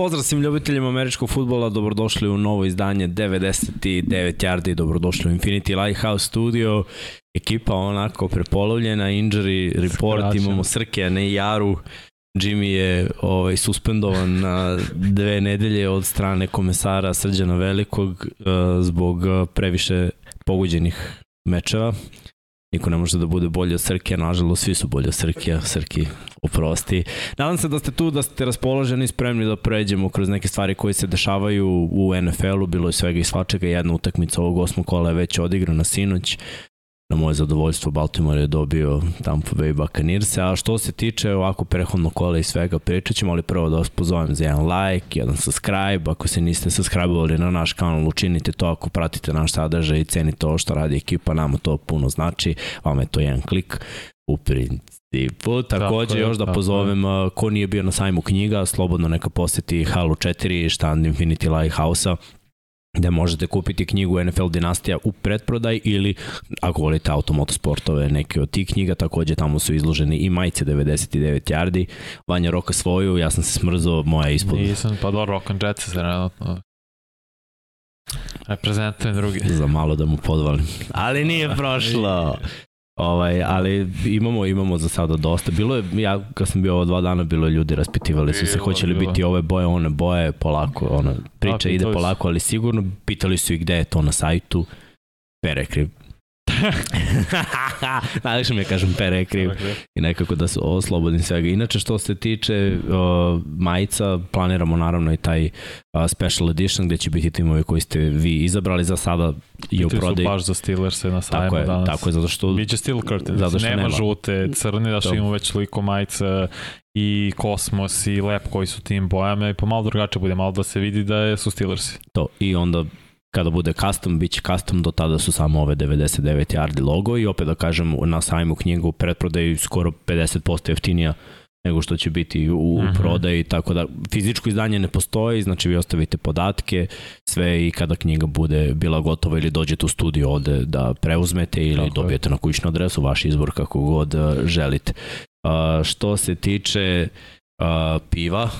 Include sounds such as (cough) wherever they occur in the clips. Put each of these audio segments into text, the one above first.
Pozdrav svim ljubiteljima američkog futbola, dobrodošli u novo izdanje 99 yardi, dobrodošli u Infinity Lighthouse Studio. Ekipa onako prepolovljena, injury report, Skraćen. imamo Srke, a ne Jaru. Jimmy je ovaj, suspendovan na dve nedelje od strane komesara Srđana Velikog uh, zbog uh, previše poguđenih mečeva. Niko ne može da bude bolji od Srke, nažalost svi su bolji od Srke, Srki oprosti. Nadam se da ste tu, da ste raspoloženi i spremni da pređemo kroz neke stvari koje se dešavaju u NFL-u, bilo je svega i svačega, jedna utakmica ovog osmog kola je već odigrana sinoć, na moje zadovoljstvo Baltimore je dobio Tampa Bay Buccaneers, a što se tiče ovako prehodnog kola i svega pričat ćemo, ali prvo da vas pozovem za jedan like, jedan subscribe, ako se niste subscribe-ovali na naš kanal, učinite to. Ako pratite naš sadržaj i cenite to što radi ekipa, nama to puno znači, vama je to jedan klik u principu. Takođe, tako još da pozovem ko nije bio na sajmu knjiga, slobodno neka poseti Halo 4 štand Infinity Lighthouse-a, gde možete kupiti knjigu NFL Dinastija u pretprodaj ili ako volite automotosportove neke od tih knjiga, takođe tamo su izloženi i majice 99 yardi, Vanja Roka svoju, ja sam se smrzao, moja ispod. Nisam, pa dobro, Rock and Jet se trenutno reprezentujem drugi. Za malo da mu podvalim. Ali nije prošlo. (laughs) Ovaj, ali imamo imamo za sada dosta. Bilo je, ja kad sam bio ovo dva dana, bilo je ljudi raspitivali su se hoće li biti ove boje, one boje, polako, ona priča A, ide polako, ali sigurno pitali su i gde je to na sajtu. Perekri, (laughs) Najviše mi je kažem pere kriv i nekako da se oslobodim svega. Inače što se tiče uh, majica, planiramo naravno i taj uh, special edition gde će biti timovi koji ste vi izabrali za sada i u prodaju. su baš za Steelers na sajmu tako je, danas. Tako je, zato što... Biće Steel Curtain, zato što nema, nema žute, crne, da što imamo već toliko majica i Kosmos i Lep koji su tim bojama i pomalo drugačije bude, malo da se vidi da su Steelersi. To, i onda kada bude custom, bit će custom, do tada su samo ove 99 yardi logo i opet da kažem na sajmu knjigu pretprodaju skoro 50% jeftinija nego što će biti u, uh mhm. prodaji, tako da fizičko izdanje ne postoji, znači vi ostavite podatke, sve i kada knjiga bude bila gotova ili dođete u studio ovde da preuzmete ili tako dobijete je. na kućnu adresu, vaš izbor kako god želite. Uh, što se tiče uh, piva,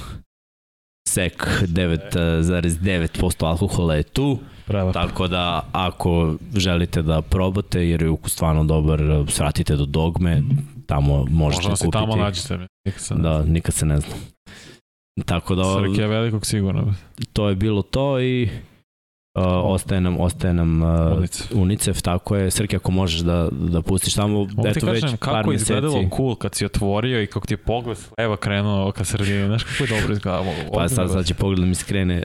sek 9,9% alkohola je tu. Prelepo. Tako da ako želite da probate jer je ukus stvarno dobar, svratite do dogme, tamo možete Možda kupiti. Možda se tamo nađete. Nikad se da, nikad se ne zna. Tako da... Srke velikog sigurno. To je bilo to i Uh, ostaje nam, ostaje nam uh, Unicef. Unicef, tako je. Srke, ako možeš da, da pustiš tamo, Ovo eto već par kako kako izgledalo cool kad si otvorio i kako ti je pogled s leva krenuo ka sredini. Znaš kako je dobro izgledalo? Pa sad, sad će pogled da mi skrene,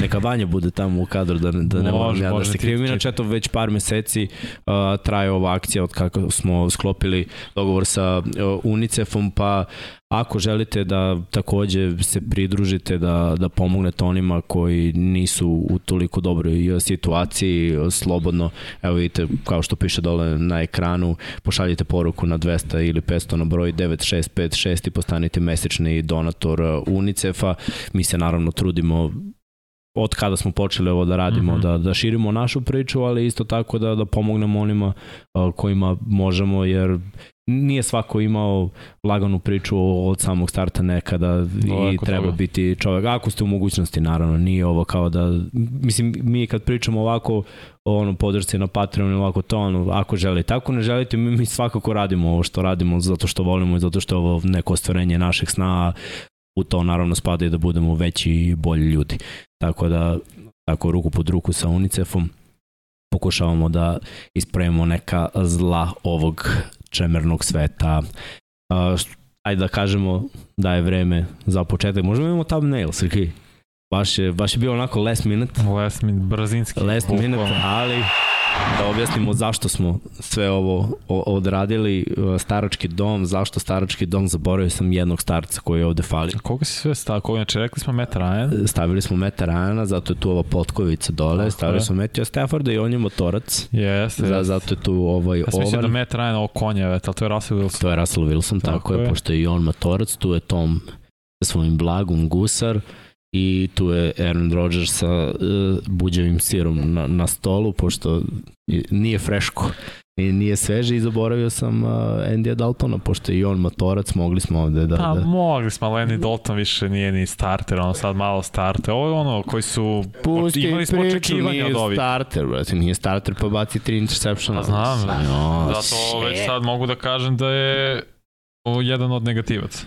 neka Vanja bude tamo u kadru da, da ne moram ja da se krivim. Inače, eto već par meseci uh, traje ova akcija od kako smo sklopili dogovor sa uh, Unicefom, pa Ako želite da takođe se pridružite, da, da pomognete onima koji nisu u toliko dobroj situaciji, slobodno, evo vidite, kao što piše dole na ekranu, pošaljite poruku na 200 ili 500 na broj 9656 i postanite mesečni donator UNICEF-a. Mi se naravno trudimo od kada smo počeli ovo da radimo, mm -hmm. da, da širimo našu priču, ali isto tako da, da pomognemo onima uh, kojima možemo, jer nije svako imao laganu priču od samog starta nekada i treba toga. biti čovek, ako ste u mogućnosti naravno, nije ovo kao da, mislim, mi kad pričamo ovako ono podršci na Patreon ovako to ono, ako želite, ako ne želite, mi, mi svakako radimo ovo što radimo zato što volimo i zato što je ovo neko ostvarenje našeg sna, u to naravno spada i da budemo veći i bolji ljudi. Tako da, tako ruku pod ruku sa UNICEF-om, pokušavamo da ispravimo neka zla ovog čemernog sveta. Uh, ajde da kažemo da je vreme za početak. Možemo imamo thumbnail, Srki? Baš je, baš je bio onako last minute. Last minute, brzinski. Last minute, ali da objasnimo zašto smo sve ovo odradili. Starački dom, zašto starački dom, zaboravio sam jednog starca koji je ovde fali. Koga si sve stavio? Koga, znači rekli smo Meta Ryan? Stavili smo Meta Ryana, zato je tu ova potkovica dole, Tako stavili je. smo Metija Stafforda i on je motorac. Jeste, Za, Zato je tu ovaj ja ovan. da Meta Ryan ovo konje, ali to je Russell Wilson. To je Russell Wilson, tako, tako je, je, pošto je i on motorac, tu je Tom sa svojim blagom gusar i tu je Aaron Rodgers sa uh, buđevim sirom na, na stolu, pošto nije freško i nije sveže i zaboravio sam uh, Andy Daltona, pošto je i on matorac, mogli smo ovde da... Pa, da... mogli smo, ali Andy Dalton više nije ni starter, ono sad malo starter. Ovo je ono koji su... Pusti imali smo očekivanja od ovih. starter, brate, nije starter, pa baci tri interceptiona. Pa znam, no, zato već sad mogu da kažem da je jedan od negativaca.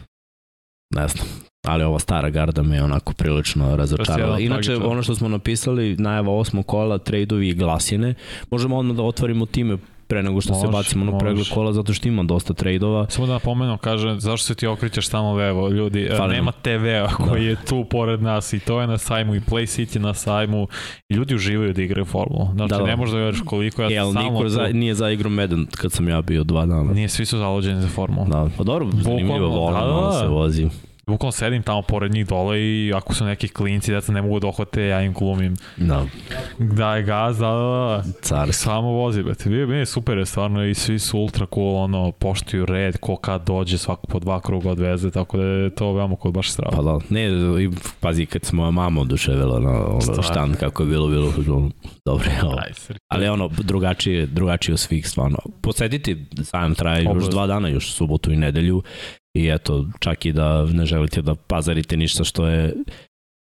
Ne znam ali ova stara garda me onako prilično razočarala. Inače, ono što smo napisali, najava osmo kola, trejdovi i glasine, možemo odmah da otvorimo time pre nego što može, se bacimo na pregled kola, zato što ima dosta trejdova. Samo da napomenem, kaže, zašto se ti okrićaš samo levo, ljudi, e, Fali nema TV-a da. koji da. je tu pored nas i to je na sajmu i Play City na sajmu i ljudi uživaju da igraju formulu. Znači, da, da. ne možeš da veriš koliko ja sam samo niko za, nije za igru Medan kad sam ja bio dva dana. Nije, svi su zalođeni za formulu. Da, pa dobro, zanimljivo, volim da, da, da. se vozi bukvalno sedim tamo pored njih dole i ako su neki klinci, deca ne mogu da ohvate, ja im glumim. Da. Daj gaz, da, da, da. Samo vozi, bete. Bio je super, je stvarno i svi su ultra cool, ono, poštuju red, ko kad dođe, svako po dva kruga odveze, tako da je to veoma kod baš strava. Pa da, ne, i, pazi, kad smo moja mama oduševila na ono, štan, kako je bilo, bilo, bilo dobro. Ali ono, drugačije, drugačije od svih, stvarno. Posediti, sajam traje još dva dana, još subotu i nedelju i eto, čak i da ne želite da pazarite ništa što je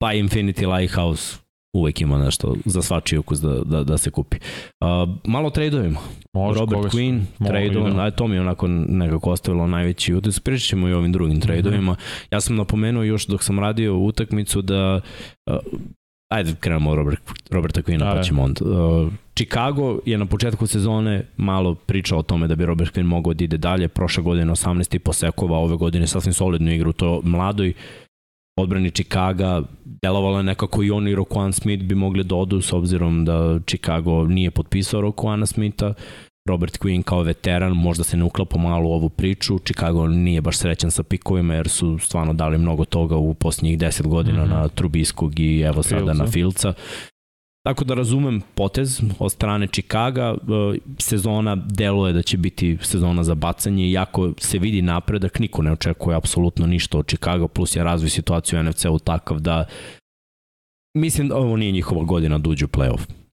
pa Infinity Lighthouse uvek ima nešto za svačiji ukus da, da, da se kupi. Uh, malo tradovima. Može, Robert Quinn, tradovan, aj to mi je onako nekako ostavilo najveći utisak. Pričat ćemo i ovim drugim tradovima. Mm -hmm. Ja sam napomenuo još dok sam radio utakmicu da uh, Ajde, krenemo od Robert, Roberta Quina, pa ćemo onda. Uh, Chicago je na početku sezone malo pričao o tome da bi Robert Quinn mogao da ide dalje. Prošle godine 18 i posekova, ove godine sasvim solidnu igru. To mladoj odbrani Chicaga delovalo je nekako i on i Rokuan Smith bi mogli da odu s obzirom da Chicago nije potpisao Rokuana Smitha. Robert Quinn kao veteran možda se ne uklapa malo u ovu priču. Chicago nije baš srećan sa pikovima jer su stvarno dali mnogo toga u posljednjih 10 godina mm -hmm. na Trubiskog i evo sada Filca. na Filca. Tako da razumem potez od strane Čikaga, e, sezona deluje da će biti sezona za bacanje, iako se vidi napredak, niko ne očekuje apsolutno ništa od Čikaga, plus je razvoj situacije u NFC-u takav da mislim da ovo nije njihova godina da uđu u playoff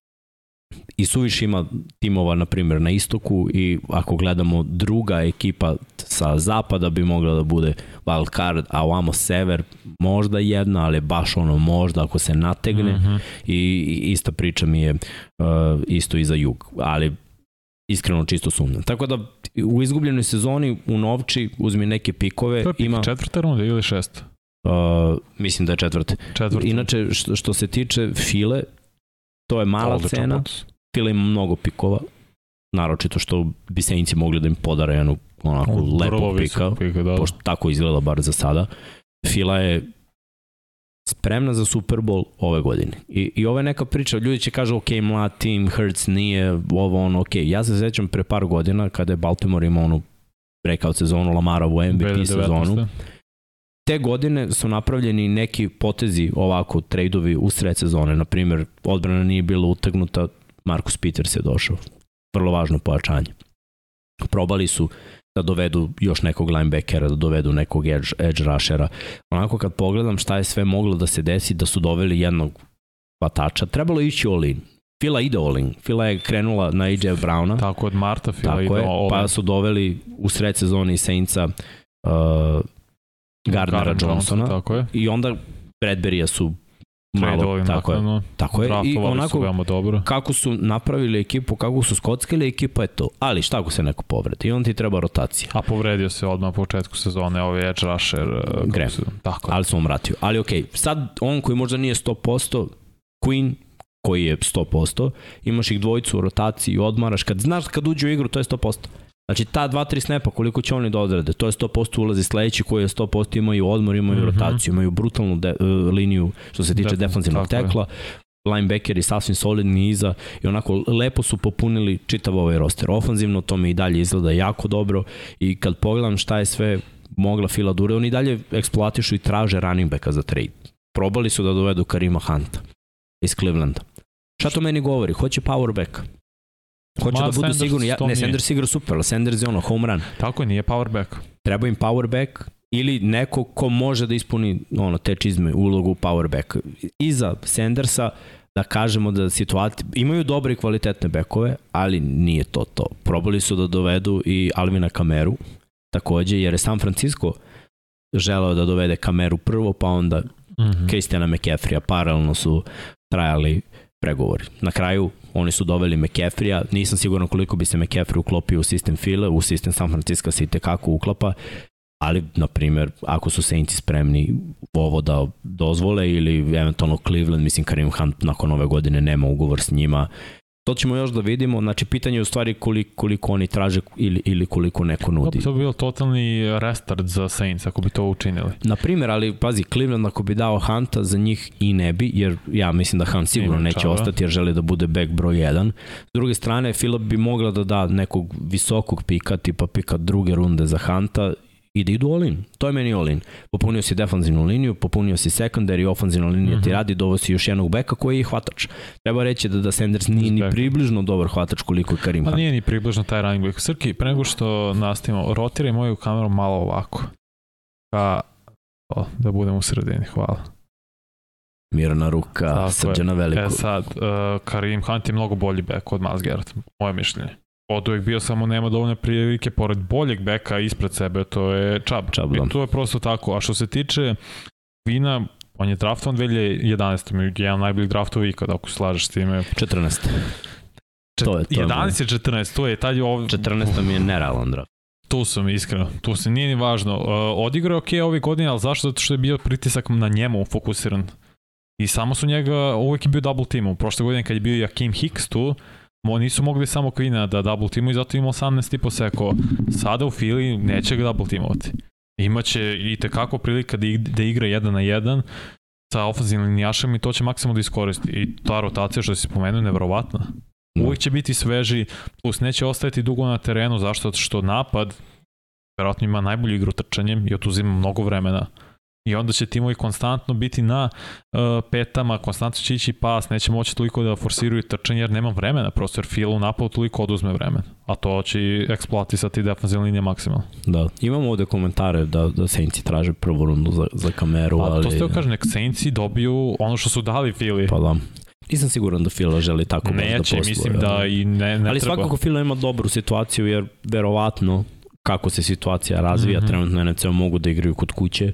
i suviš ima timova, na primjer, na istoku i ako gledamo druga ekipa sa zapada bi mogla da bude wild card, a ovamo sever možda jedna, ali baš ono možda ako se nategne mm -hmm. i ista priča mi je uh, isto i za jug, ali iskreno čisto sumnjam. Tako da u izgubljenoj sezoni u Novči uzmi neke pikove. To je pik ima... četvrta runda ili šesta? Uh, mislim da je četvrte. Četvrte. Inače, što, što se tiče File, to je mala Odličan cena. Fila ima mnogo pikova, naročito što bi Saintsi mogli da im podare jednu onako On, lepo pika, pika da. pošto tako izgleda bar za sada. Fila je spremna za Super Bowl ove godine. I, i ovo je neka priča, ljudi će kažu, ok, mlad tim, Hurts nije, ovo ono, ok. Ja se sećam pre par godina kada je Baltimore imao onu breakout sezonu, Lamara u MVP sezonu. Te godine su napravljeni neki potezi ovako, tradeovi u sred sezone. Na primjer, odbrana nije bila utegnuta, Marcus Peters je došao. Vrlo važno pojačanje. Probali su da dovedu još nekog linebackera, da dovedu nekog edge, edge rushera. Onako kad pogledam šta je sve moglo da se desi, da su doveli jednog hvatača, trebalo je ići all in. Fila ide all in. Fila je krenula na AJ Browna. Tako od Marta Fila ide je, all Pa su doveli u sred sezoni Saintsa uh, Gardnera Johnsona. Tako je. I onda Bradbury-a su malo, tako je, tako je. I onako, veoma dobro. kako su napravili ekipu, kako su skockali ekipa je to. Ali šta ako se neko povredi? I on ti treba rotacija. A povredio se odmah u početku sezone, ovaj edge rusher. Uh, Graham. Se, tako Ali sam vratio. Ali okej, okay, sad on koji možda nije 100%, Queen, koji je 100%, imaš ih dvojicu u rotaciji, odmaraš, kad znaš kad uđe u igru, to je 100%. Znači ta 2-3 snepa koliko će oni da odrade, to je 100% ulazi sledeći koji je 100% imaju odmor, imaju mm -hmm. rotaciju, imaju brutalnu de, uh, liniju što se tiče defanzivnog tekla, linebackeri sasvim solidni iza i onako lepo su popunili čitav ovaj roster. Ofanzivno to mi i dalje izgleda jako dobro i kad pogledam šta je sve mogla Fila Dure, oni dalje eksploatišu i traže running backa za trade. Probali su da dovedu Karima Hunta iz Clevelanda. Šta to meni govori? Hoće power back. Hoće Ma, da budu sigurni. Ja, ne, Sanders igra super, ali Sanders je ono home run. Tako je, nije power back. Treba im power back ili neko ko može da ispuni ono, te čizme ulogu power back. Iza Sandersa da kažemo da situacija, imaju dobre i kvalitetne bekove, ali nije to to. Probali su da dovedu i Alvina Kameru, takođe, jer je San Francisco želeo da dovede Kameru prvo, pa onda mm -hmm. Kristijana McCaffrey-a, paralelno su trajali pregovori. Na kraju oni su doveli McCaffrey-a, nisam siguran koliko bi se McCaffrey uklopio u sistem Fila, u sistem San Francisco se i tekako uklapa, ali, na primjer, ako su Saints spremni ovo da dozvole ili eventualno Cleveland, mislim Karim Hunt nakon ove godine nema ugovor s njima, To ćemo još da vidimo, znači pitanje je u stvari koliko, koliko oni traže ili, ili koliko neko nudi. To bi bio totalni restart za Saints ako bi to učinili. Na primjer, ali pazi, Cleveland ako bi dao Hunta za njih i ne bi, jer ja mislim da Hunt sigurno neće čava. ostati jer želi da bude back broj 1. S druge strane, Philip bi mogla da da nekog visokog pika, tipa pika druge runde za Hunta i da idu all-in. To je meni all-in. Popunio si defanzivnu liniju, popunio si secondary, ofanzivna linija mm -hmm. ti mhm. radi, dovo si još jednog beka koji je hvatač. Treba reći da, da Sanders nije ni približno dobar hvatač koliko je Karim pa Hunt. Pa nije ni približno taj running back. Srki, pre nego što nastavimo, rotiraj moju kameru malo ovako. Ka, o, da budem u sredini, hvala. Mirna ruka, srđana veliko. E sad, uh, Karim Hunt je mnogo bolji bek od Miles Garrett, moje mišljenje od uvek bio samo nema dovoljne prilike pored boljeg beka ispred sebe, to je Čab. Čab I da. to je prosto tako. A što se tiče Vina, on je draftovan 2011. Jedan najboljih draftova ikada, ako se slažeš s time. 14. to je, to 11 je 14, to je taj ovdje. 14. mi je nerealan draft. Tu sam iskreno, tu se nije ni važno. Uh, odigrao je ok ove godine, ali zašto? Zato što je bio pritisak na njemu fokusiran. I samo su njega, uvek je bio double team. U prošle godine kad je bio Jakim Hicks tu, Mo, nisu mogli samo Kvina da double timu i zato ima 18 i po seko. Sada u Fili neće ga double timovati. Imaće i tekako prilika da, da igra 1 na 1 sa ofenzivnim linijašem i to će maksimalno da iskoristi. I ta rotacija što si spomenuo je nevrovatna. Da. Uvijek će biti sveži, plus neće ostajati dugo na terenu, zašto? Što napad, verovatno ima najbolju igru trčanjem i otuzima mnogo vremena. I onda će timovi konstantno biti na uh, petama, konstantno će ići pas, neće moći toliko da forsiraju trčanje jer nema vremena, prosto jer Fila u napadu toliko oduzme vremena. A to će eksploatisati defensivna linija maksimalno. Da, imamo ovde komentare da, da Saintsi traže prvu rundu za, za kameru, A, ali... to ste kažem, nek Saintsi dobiju ono što su dali Fili. Pa da. Nisam siguran da Fila želi tako Neće, da posluje. mislim da i ne, ne Ali treba. svakako Fila ima dobru situaciju jer verovatno kako se situacija razvija, mm -hmm. trenutno NFC mogu da igraju kod kuće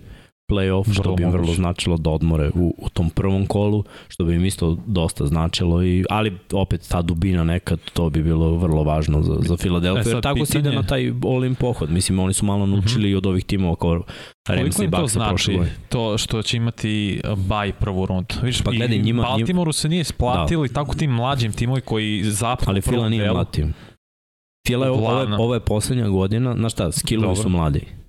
playoff, što bi im vrlo značilo da odmore u, u tom prvom kolu, što bi im isto dosta značilo, i, ali opet ta dubina nekad, to bi bilo vrlo važno za, za Filadelfiju, e, jer tako pitanje... se ide na taj all-in pohod. Mislim, oni su malo mhm. naučili mm -hmm. od ovih timova kao Rams i Bucks to znači, to što će imati uh, baj prvu rundu? Viš, pa gledaj, njima, Baltimoru se nije splatilo da. i tako tim mlađim timovi koji zapnu Ali Fila nije mlad tim. Fila je, ovo, je, ovo je poslednja godina, znaš šta, skillovi su mladi.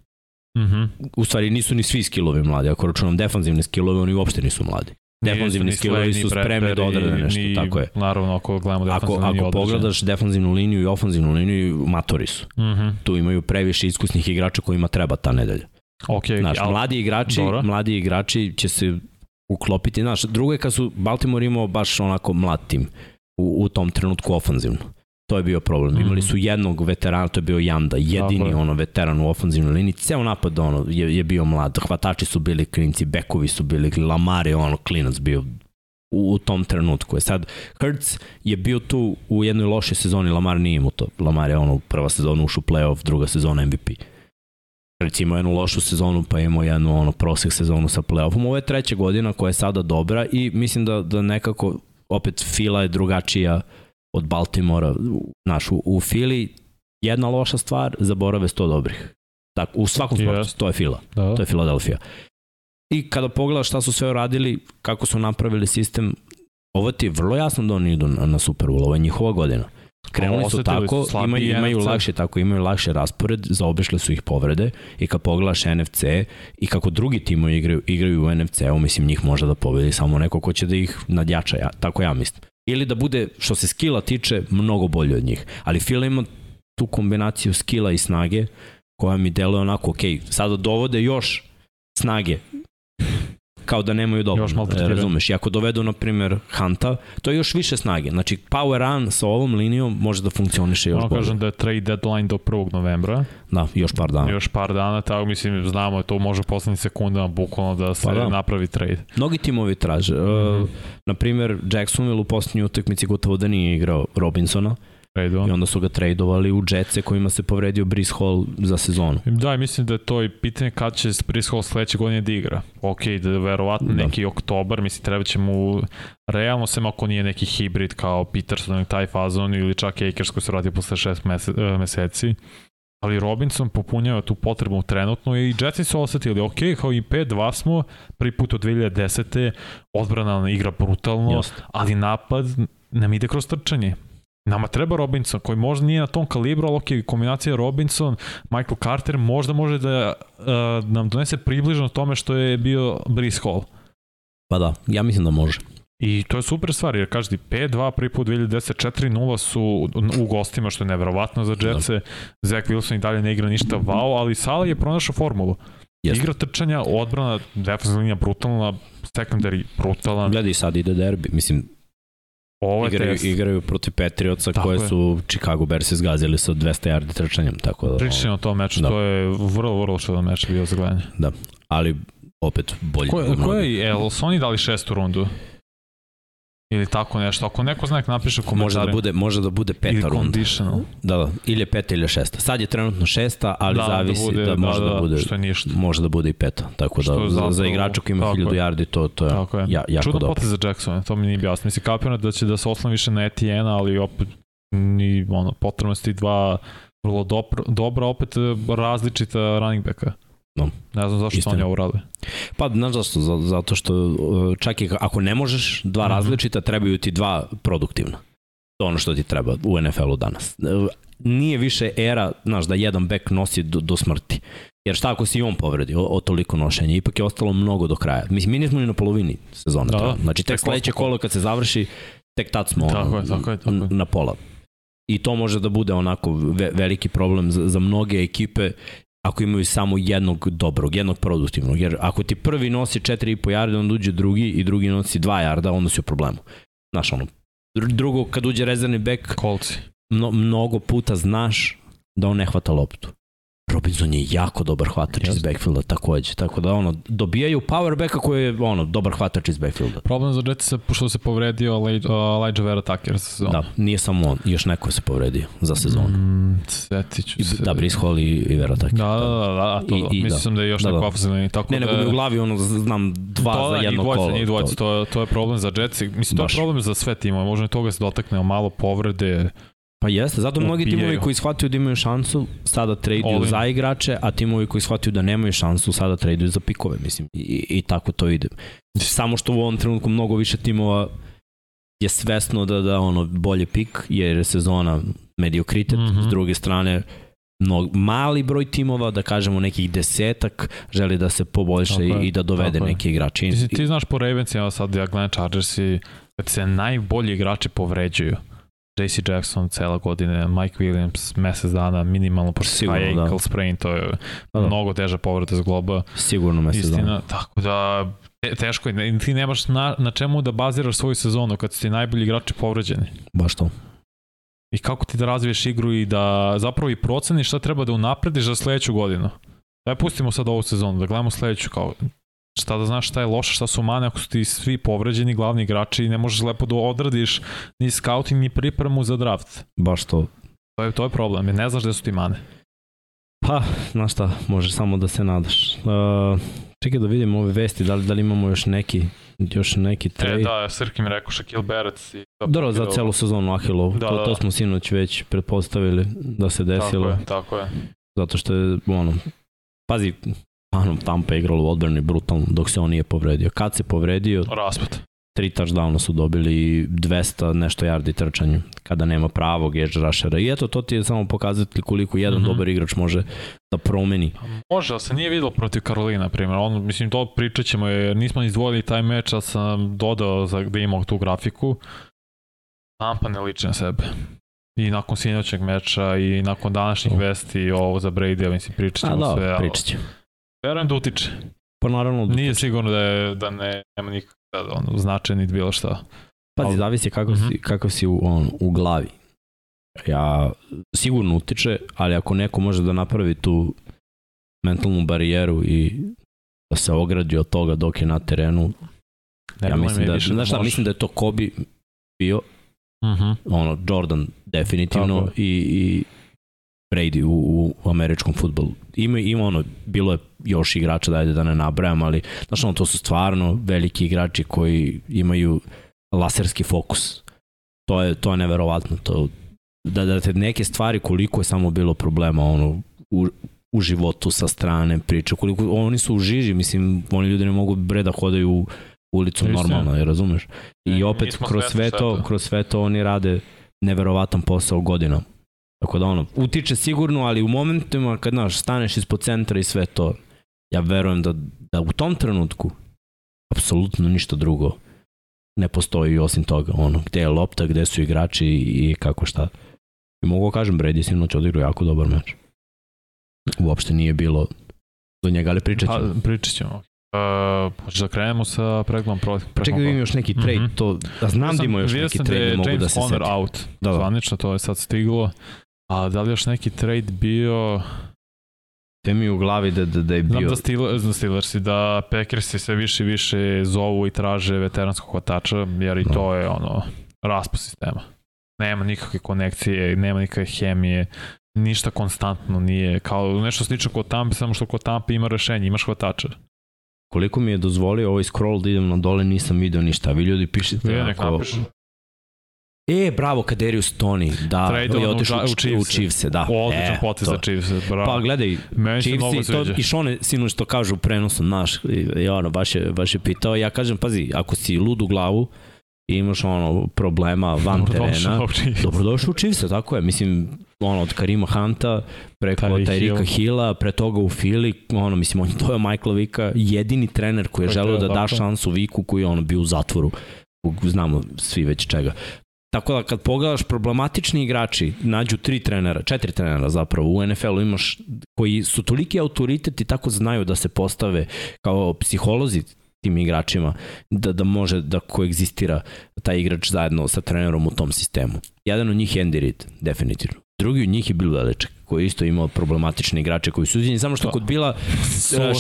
Mm -hmm. U stvari nisu ni svi skillovi mladi, ako računam defanzivne skillove, oni uopšte nisu mladi. Defanzivni skillovi su spremni da odrade nešto, ni, tako je. Naravno, ako gledamo defanzivnu ako, ako pogledaš defanzivnu liniju i ofanzivnu liniju, matori su. Mm -hmm. Tu imaju previše iskusnih igrača kojima treba ta nedelja. Okay, znaš, al... mladi igrači, mladi igrači će se uklopiti. Znaš, drugo je kad su Baltimore imao baš onako mlad tim u, u tom trenutku ofanzivno. To je bio problem. Mm. Imali su jednog veterana, to je bio Janda, jedini Tako ono veteran u ofenzivnoj liniji. Ceo napad ono je, je bio mlad. Hvatači su bili klinci, bekovi su bili, Lamar je ono klinac bio u, u tom trenutku. Je sad, Hurts je bio tu u jednoj lošoj sezoni, Lamar nije imao to. Lamar je ono prva sezona ušao u playoff, druga sezona MVP. Recimo jednu lošu sezonu, pa imao jednu ono prosek sezonu sa playoffom. Ovo je treća godina koja je sada dobra i mislim da, da nekako opet Fila je drugačija uh, od Baltimora naš, u, u Fili, jedna loša stvar, zaborave sto dobrih. Tako, u svakom sportu, yes. to je Fila, da. to je Filadelfija. I kada pogledaš šta su sve uradili, kako su napravili sistem, ovo ti je vrlo jasno da oni idu na, na Super Bowl, ovo je njihova godina. Krenuli su tako, imaju, imaju lakše tako, imaju lakše raspored, zaobišle su ih povrede i kad pogledaš NFC i kako drugi timovi igraju, igraju u NFC-u, mislim njih može da pobedi samo neko ko će da ih nadjača, ja, tako ja mislim ili da bude, što se skila tiče, mnogo bolje od njih. Ali Fila ima tu kombinaciju skila i snage koja mi deluje onako, ok, sada dovode još snage kao da nemaju dobro. Još malo razumeš. I ako dovedu, na primjer, Hanta, to je još više snage. Znači, power run sa ovom linijom može da funkcioniše još ono bolje. kažem da je trade deadline do 1. novembra. Da, još par dana. Još par dana, tako mislim, znamo, to može poslednjim sekundama bukvalno da se pa da. napravi trade. Mnogi timovi traže. Mm -hmm. uh, na primjer, Jacksonville u posljednjoj utakmici gotovo da nije igrao Robinsona. Tradeovan. I onda su ga tradovali u Jetse kojima se povredio Brice Hall za sezonu. Da, mislim da je to i pitanje kad će Brice Hall sledeće godine da igra. Ok, da verovatno da. neki oktobar, mislim treba će mu realno sem ako nije neki hibrid kao Peterson taj fazon ili čak Akers koji se radi posle šest e, meseci. Ali Robinson popunjava tu potrebu trenutno i Jetsi su osetili, ok, kao i 5-2 smo, prvi put od 2010. odbrana igra brutalno, Just. ali napad nam ide kroz trčanje. Nama treba Robinson, koji možda nije na tom kalibru, ali ok, kombinacija Robinson, Michael Carter možda može da uh, nam donese približno tome što je bio Brice Hall. Pa da, ja mislim da može. I to je super stvar, jer kažete 5-2, prvi put 2010, 4-0 su u gostima, što je nevjerovatno za Jetse. Da. Zach Wilson i dalje ne igra ništa wow, ali Sala je pronašao formulu. Jeste. Igra trčanja, odbrana, defensivna linija brutalna, secondary brutalan. Gledaj sad ide derbi, mislim, Ovo igraju, test. igraju protiv Patriotsa tako koje je. su Chicago Bears izgazili sa 200 yardi trčanjem. Tako da, Pričamo o tom meču, da. to je vrlo, vrlo što meč bio za gledanje. Da, ali opet bolje. Ko, ko je, jel su oni dali šestu rundu? Ili tako nešto. Ako neko zna, napiše komentare. Može da bude, može da bude peta runda. Da, da, ili je peta ili šesta. Sad je trenutno šesta, ali da, da zavisi da, bude, da može da, da, da bude, što je ništa. može da bude i peta. Tako da, za, za igrača koji ima 1000 yardi, to, to je, tako je. Ja, jako Čudo dobro. Čudo za Jackson, to mi nije jasno. Mislim, kapirano da će da se oslam više na Etienne, ali opet ni, ono, potrebno ti dva vrlo dobro, dobra, opet različita running backa. No. Ne znam zašto Istina. oni ovo rade. Pa, znaš zašto? Zato što uh, čak i ako ne možeš dva mm -hmm. različita, trebaju ti dva produktivna. To ono što ti treba u NFL-u danas. Uh, nije više era, znaš, da jedan bek nosi do, do smrti. Jer šta ako si i on povredi o, o toliko nošenja? Ipak je ostalo mnogo do kraja. Mislim, mi nismo ni na polovini sezone. Da, da. Znači, tek sledeće kolo kad se završi, tek tad smo tako je, tako je, tako je. na pola. I to može da bude onako ve, veliki problem za, za mnoge ekipe ako imaju samo jednog dobrog, jednog produktivnog. Jer ako ti prvi nosi 4,5 jarda, onda uđe drugi i drugi nosi 2 jarda, onda si u problemu. Znaš, ono, drugo, kad uđe rezervni bek, Kolci. Mno, mnogo puta znaš da on ne hvata loptu. Robinson je jako dobar hvatač iz backfielda takođe, tako da ono, dobijaju power backa koji je ono, dobar hvatač iz backfielda. Problem za Jetsa pošto se povredio uh, Elijah Vera Tucker za sezonu. Da, nije samo on, još neko se povredio za sezonu. Mm, setit ću se. Da, Brice Hall i, i Vera Tucker. Da, da, da, da, to, I, i, mislim da. da je još da, neko da. ofenzivni. Tako ne, da, nego mi u glavi ono, znam dva to, za da, jedno kolo. Njih dvojca, to, to je problem za Jetsi. Mislim, to je problem za sve timove. Možda i toga se dotaknemo malo povrede, Pa jeste, zato mnogi timovi koji shvataju da imaju šansu sada traduju za igrače, a timovi koji shvataju da nemaju šansu sada traduju za pikove, mislim, i, i tako to ide. Samo što u ovom trenutku mnogo više timova je svesno da da ono bolje pik, jer je sezona mediokritet, mm -hmm. s druge strane no, mali broj timova, da kažemo nekih desetak, želi da se poboljša i, i da dovede neki igrači. Ti, ti znaš po Ravensima sad, ja gledam Chargersi, kad se najbolji igrači povređuju, JC Jackson cela godina, Mike Williams mesec dana, minimalno pošto Sigurno, high ankle da. sprain, to je da, da. mnogo teža povreda za globa. Sigurno mesec Istina, dana. Tako da teško je, ti nemaš na, na čemu da baziraš svoju sezonu kad su ti najbolji igrači povređeni. Baš to. I kako ti da razviješ igru i da zapravo i proceniš šta treba da unaprediš za sledeću godinu. Daj pustimo sad ovu sezonu, da gledamo sledeću kao šta da znaš šta je loše, šta su mane ako su ti svi povređeni glavni igrači i ne možeš lepo da odradiš ni scouting ni pripremu za draft. Baš to. To je, to je problem, ne znaš gde su ti mane. Pa, znaš šta, može samo da se nadaš. Uh, čekaj da vidim ove vesti, da li, da li imamo još neki još neki e, trade. E, da, Srki mi rekao Shaquille Barrett. I Dobro, za celu sezonu Ahilov. Da, to, da, to smo sinoć već pretpostavili da se desilo. Tako je, tako je. Zato što je, ono, pazi, Ano, Tampa je igralo u odbrani brutalno dok se on nije povredio. Kad se povredio... Raspad. Tri touchdowna su dobili 200 nešto yardi trčanju kada nema pravog edge rushera. I eto, to ti je samo pokazati koliko jedan mm -hmm. dobar igrač može da promeni. Pa može, ali se nije videlo protiv Karolina, na primjer. On, mislim, to pričat ćemo, jer nismo izdvojili taj meč, a sam dodao za, da imao tu grafiku. Tampa ne liči na sebe. I nakon sinoćeg meča i nakon današnjih vesti ovo za Brady, ja mislim, pričat ćemo a, sve. Da, pričat ćemo. Verujem da utiče. Pa naravno... Nije sigurno da, je, da ne, nema nikakve ono, značaj niti bilo šta. Pazi, zavisi kako, uh -huh. si, kako si u, on, u glavi. Ja, sigurno utiče, ali ako neko može da napravi tu mentalnu barijeru i da se ogradi od toga dok je na terenu, ne, ja mislim da, da, znaš šta, mislim da je to Kobe bio, uh mhm. -huh. ono, Jordan definitivno Tako. i, i Brady u, u američkom futbolu. Ima, ima ono, bilo je još igrača, dajde da ne nabrajam, ali znaš ono, to su stvarno veliki igrači koji imaju laserski fokus. To je, to je neverovatno. To, da, da te neke stvari koliko je samo bilo problema ono, u, u životu sa strane priče, koliko oni su u žiži, mislim, oni ljudi ne mogu bre da hodaju u ulicu normalno, je, razumeš? I ne, opet kroz sve to, kroz sve to oni rade neverovatan posao godinama. Tako da ono, utiče sigurno, ali u momentima kad znaš, staneš ispod centra i sve to, ja verujem da, da u tom trenutku apsolutno ništa drugo ne postoji osim toga. Ono, gde je lopta, gde su igrači i kako šta. I mogu da kažem, Brady sinoć odigrao jako dobar meč. Uopšte nije bilo do njega, ali pričat ćemo. Pa, pričat ćemo. Uh, hoćeš da krenemo sa pregledom protiv? Pa čekaj da imam još neki trade, mm -hmm. to, da znam da ima još neki trade, da mogu da se setim. out, da, da. zvanično, to je sad stiglo. A da li još neki trade bio... Te mi u glavi da, da, da je bio... Znam da Steelers, da Steelersi, da Packersi sve više i više zovu i traže veteranskog hvatača, jer i to je ono, raspad sistema. Nema nikakve konekcije, nema nikakve hemije, ništa konstantno nije, kao nešto slično kod Tampa, samo što kod Tampa ima rešenje, imaš hvatača. Koliko mi je dozvolio ovaj scroll da idem na dole, nisam video ništa. Vi ljudi pišete ja, ako... E, bravo, Kaderius Tony, da, Trade je otišao u, u, u Chiefs, da. Odličan e, potez za Chiefs, bravo. Pa gledaj, Meni Chiefs i, to, i Šone sinu što kažu u prenosu, naš, i, ono, baš je, baš je pitao, ja kažem, pazi, ako si lud u glavu, i imaš ono problema van terena. Dobrodošao u Chiefs, tako je. Mislim, ono, od Karima Hanta, preko Tyrika Hilla, pre toga u Fili, ono, mislim, on je to je Michael Vika, jedini trener koji je želeo da da šansu Viku koji je ono bio u zatvoru. Znamo svi već čega. Tako da kad pogledaš problematični igrači, nađu tri trenera, četiri trenera zapravo u NFL-u imaš koji su toliki autoritet i tako znaju da se postave kao psiholozi tim igračima da, da može da koegzistira taj igrač zajedno sa trenerom u tom sistemu. Jedan od njih je Andy Reid, definitivno. Drugi od njih je Bill Belichick, koji je isto imao problematične igrače koji su uzimljeni, samo što kod bila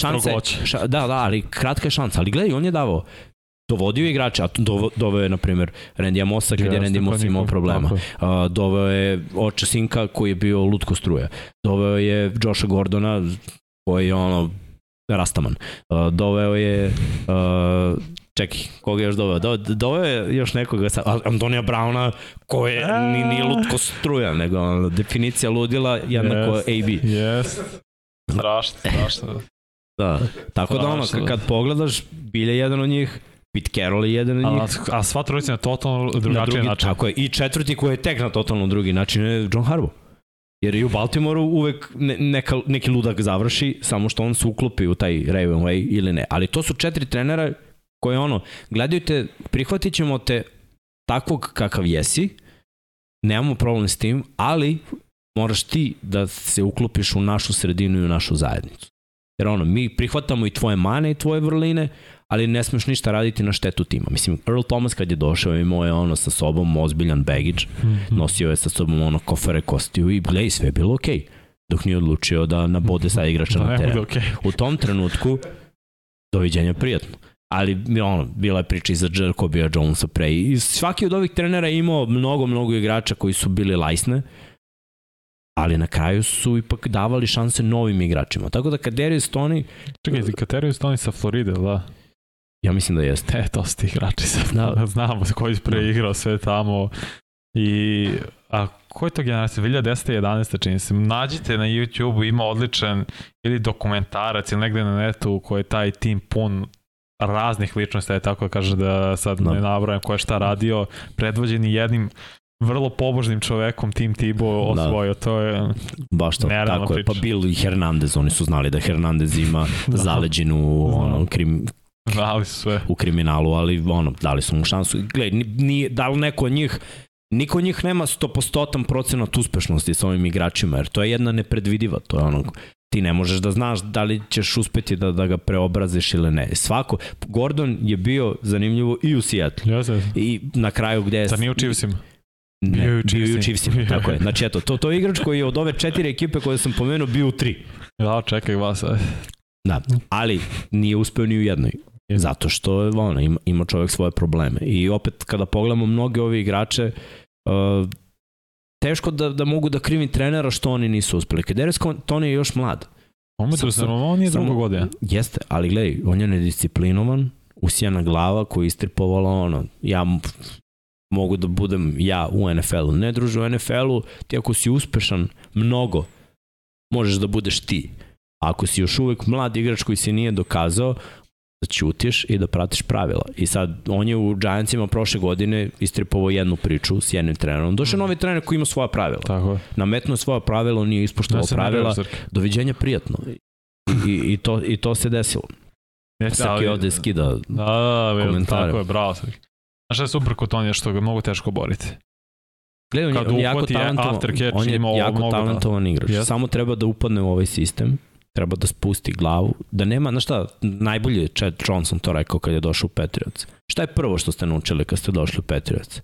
šanse, ša, da, da, ali kratka je šansa, ali gledaj, on je davao dovodio igrača, a do, doveo je, na primjer, Randy Amosa kad je Randy Moss imao problema. Uh, doveo je Oča Sinka koji je bio lutko struja. Doveo je Josha Gordona koji je ono Rastaman. Uh, doveo je uh, čekaj, koga je još doveo? Do, doveo je još nekoga, Antonija Brauna, ko je ni, ni lutko struja, nego ono, definicija ludila jednako yes, AB. Yes. Strašno, strašno. Da, tako da ono, kad pogledaš, bilje jedan od njih, Pete Carroll je jedan od njih. A, a sva trojica na totalno drugačiji na drugi, način. Tako je. I četvrti koji je tek na totalno drugi način je John Harbaugh. Jer i u Baltimoru uvek ne, neka, neki ludak završi, samo što on se uklopi u taj Raven Way ili ne. Ali to su četiri trenera koje ono, gledaju te, prihvatit ćemo te takvog kakav jesi, nemamo problem s tim, ali moraš ti da se uklopiš u našu sredinu i u našu zajednicu. Jer ono, mi prihvatamo i tvoje mane i tvoje vrline, ali ne smeš ništa raditi na štetu tima. Mislim, Earl Thomas kad je došao imao je ono sa sobom ozbiljan baggage, mm -hmm. nosio je sa sobom ono kofere kostiju i gledaj, sve je bilo okej. Okay, dok nije odlučio da nabode sa igrača da, na teren. Okay. U tom trenutku, doviđenja prijatno. Ali ono, bila je priča i za Jacobija Jonesa pre. I svaki od ovih trenera je imao mnogo, mnogo igrača koji su bili lajsne, ali na kraju su ipak davali šanse novim igračima. Tako da Kaderius Tony... Čekaj, Kaderius Tony sa Floride, da? Ja mislim da jeste. (laughs) E, to su ti igrači sa da. znamo koji je preigrao sve tamo. I a ko je to generacija? 2010. 11. čini se. Nađite na YouTube, ima odličan ili dokumentarac ili negde na netu koji je taj tim pun raznih ličnosti, je tako da kaže da sad da. ne nabrajam ko je šta radio, predvođeni jednim vrlo pobožnim čovekom Tim Tibo da. osvojio, da. to je baš to, tako priča. je, pa Bill i Hernandez, oni su znali da Hernandez ima (laughs) da. zaleđenu ono, krim, (laughs) Dali su sve. U kriminalu, ali ono, dali su mu šansu. Gle, nije, da li neko od njih Niko od njih nema 100% procenat uspešnosti sa ovim igračima, jer to je jedna nepredvidiva, to je ono, ti ne možeš da znaš da li ćeš uspeti da, da ga preobraziš ili ne. Svako, Gordon je bio zanimljivo i u Seattle. Jeste. I na kraju gde je... Sad nije u Chiefsima. Ne, bio u Chiefsima. (laughs) tako je. Znači eto, to, to je igrač koji je od ove četiri ekipe koje sam pomenuo bio u tri. Da, čekaj vas. Da, ali nije uspeo ni u jednoj. Zato što ono, ima, ima čovjek svoje probleme. I opet kada pogledamo mnoge ove igrače, uh, teško da, da mogu da krivim trenera što oni nisu uspeli. Kadarius Tony je još mlad. On, sam, sam, on nije drugo godine. Jeste, ali gledaj, on je nedisciplinovan, usijana glava koja istripovala ono, ja mogu da budem ja u NFL-u. Ne druže u NFL-u, ti ako si uspešan mnogo, možeš da budeš ti. A ako si još uvek mlad igrač koji se nije dokazao, da ćutiš i da pratiš pravila. I sad, on je u Giantsima prošle godine istripovao jednu priču s jednim trenerom. Došao mm. novi trener koji ima svoja pravila. Tako je. Nametnuo svoja pravila, on nije ispoštovao pravila. Doviđenja prijatno. I, i, to, I to se desilo. Ne, Srki ovde skida da, da, da, komentare. Tako je, bravo Srki. Znaš šta je super kod Tonija što ga mnogo teško boriti? Gledaj, on, on je jako talentovan, on je jako da- talentovan igrač. Yes. Samo treba da upadne u ovaj sistem treba da spusti glavu, da nema, znaš šta, najbolje je Chad Johnson to rekao kad je došao u Patriots. Šta je prvo što ste naučili kad ste došli u Patriots?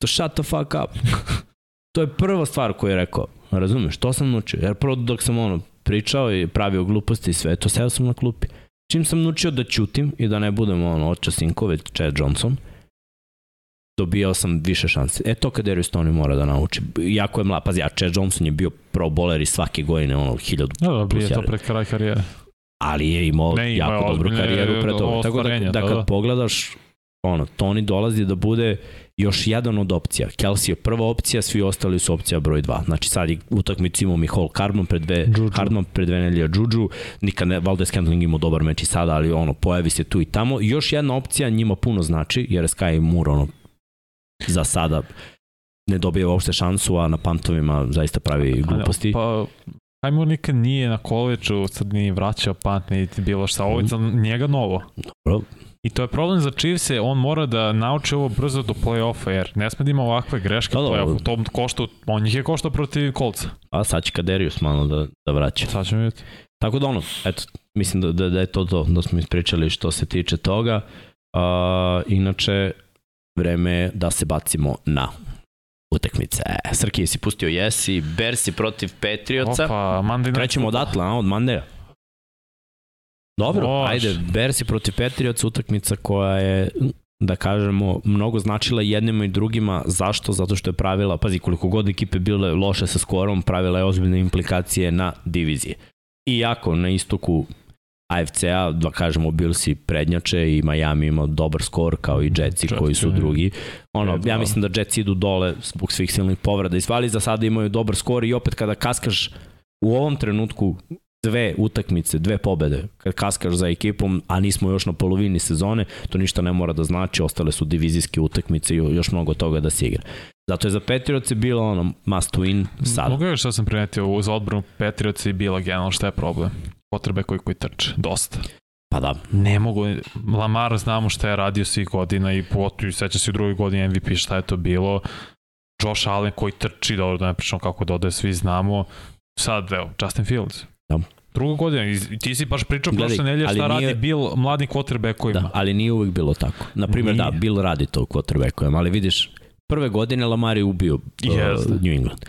To shut the fuck up. (laughs) to je prva stvar koju je rekao. Razumeš, to sam naučio. Jer prvo dok sam ono pričao i pravio gluposti i sve, to sedao sam na klupi. Čim sam naučio da ćutim i da ne budem ono oča sinkove, Chad Johnson, dobijao sam više šanse. E to kad Darius Tony mora da nauči. Jako je mlad, pazi, a Chad Johnson je bio pro bowler i svake godine ono hiljadu da, da, plus je to pred kraj karijere. Ali je imao ne, jako dobru karijeru pre toga. Tako da, da, da kad da. pogledaš, ono, Tony dolazi da bude još jedan od opcija. Kelsey je prva opcija, svi ostali su opcija broj 2. Znači sad je utakmicu imao Mihol Hardman pred dve, Juju. Hardman pred dve nelija Juju, nikad ne, Valdez Scantling imao dobar meč i sada, ali ono, pojavi se tu i tamo. Još jedna opcija njima puno znači, jer Sky Moore, ono, za sada ne dobije uopšte šansu, a na pantovima zaista pravi gluposti. Pa, Hajmo nikad nije na koleđu, sad nije vraćao pant, niti bilo šta, ovo je za njega novo. Dobro. I to je problem za Chiefs, on mora da nauči ovo brzo do play-offa, jer ne sme da ima ovakve greške da, u play-offu. To košta, on njih je košta protiv kolca. A sad će Kaderius malo da, da vraća. Sad ćemo vidjeti. Tako da ono, eto, mislim da, da, da je to to, da smo ispričali što se tiče toga. Uh, inače, vreme da se bacimo na utakmice. Srki, si pustio Jesi, Bersi protiv Patriotsa. Opa, Monday Night Krećemo odatle, a, od Mandeja. Dobro, Bož. ajde, Bersi protiv Patriotsa, utakmica koja je da kažemo, mnogo značila jednima i drugima. Zašto? Zato što je pravila, pazi, koliko god ekipe bile loše sa skorom, pravila je ozbiljne implikacije na divizije. Iako na istoku AFC-a, da kažemo, Billsi prednjače i Miami ima dobar skor kao i Jetsi koji su drugi. Ono, ja mislim da Jetsi idu dole zbog svih silnih povreda i svali za sada imaju dobar skor i opet kada kaskaš u ovom trenutku dve utakmice, dve pobede, kad kaskaš za ekipom, a nismo još na polovini sezone, to ništa ne mora da znači, ostale su divizijske utakmice i još mnogo toga da se igra. Zato je za Patriotsi bilo ono must win sad. Mogu još što sam primetio uz odbranu Patriotsi bila generalno šta je problem? Potrebe koji koji trče, dosta. Pa da. Ne mogu, Lamar znamo šta je radio svih godina i potu, seća se u drugoj godini MVP šta je to bilo. Josh Allen koji trči, dobro da ne pričamo kako dodaje, svi znamo. Sad, evo, Justin Fields. Da. Druga godina, i ti si baš pričao Gledaj, prošle nelje šta nije, radi Bill mladim quarterbackovima. Da, ali nije uvek bilo tako. Naprimer, da, Bill radi to quarterbackovima, ali vidiš, prve godine Lamar je ubio uh, yes. New England.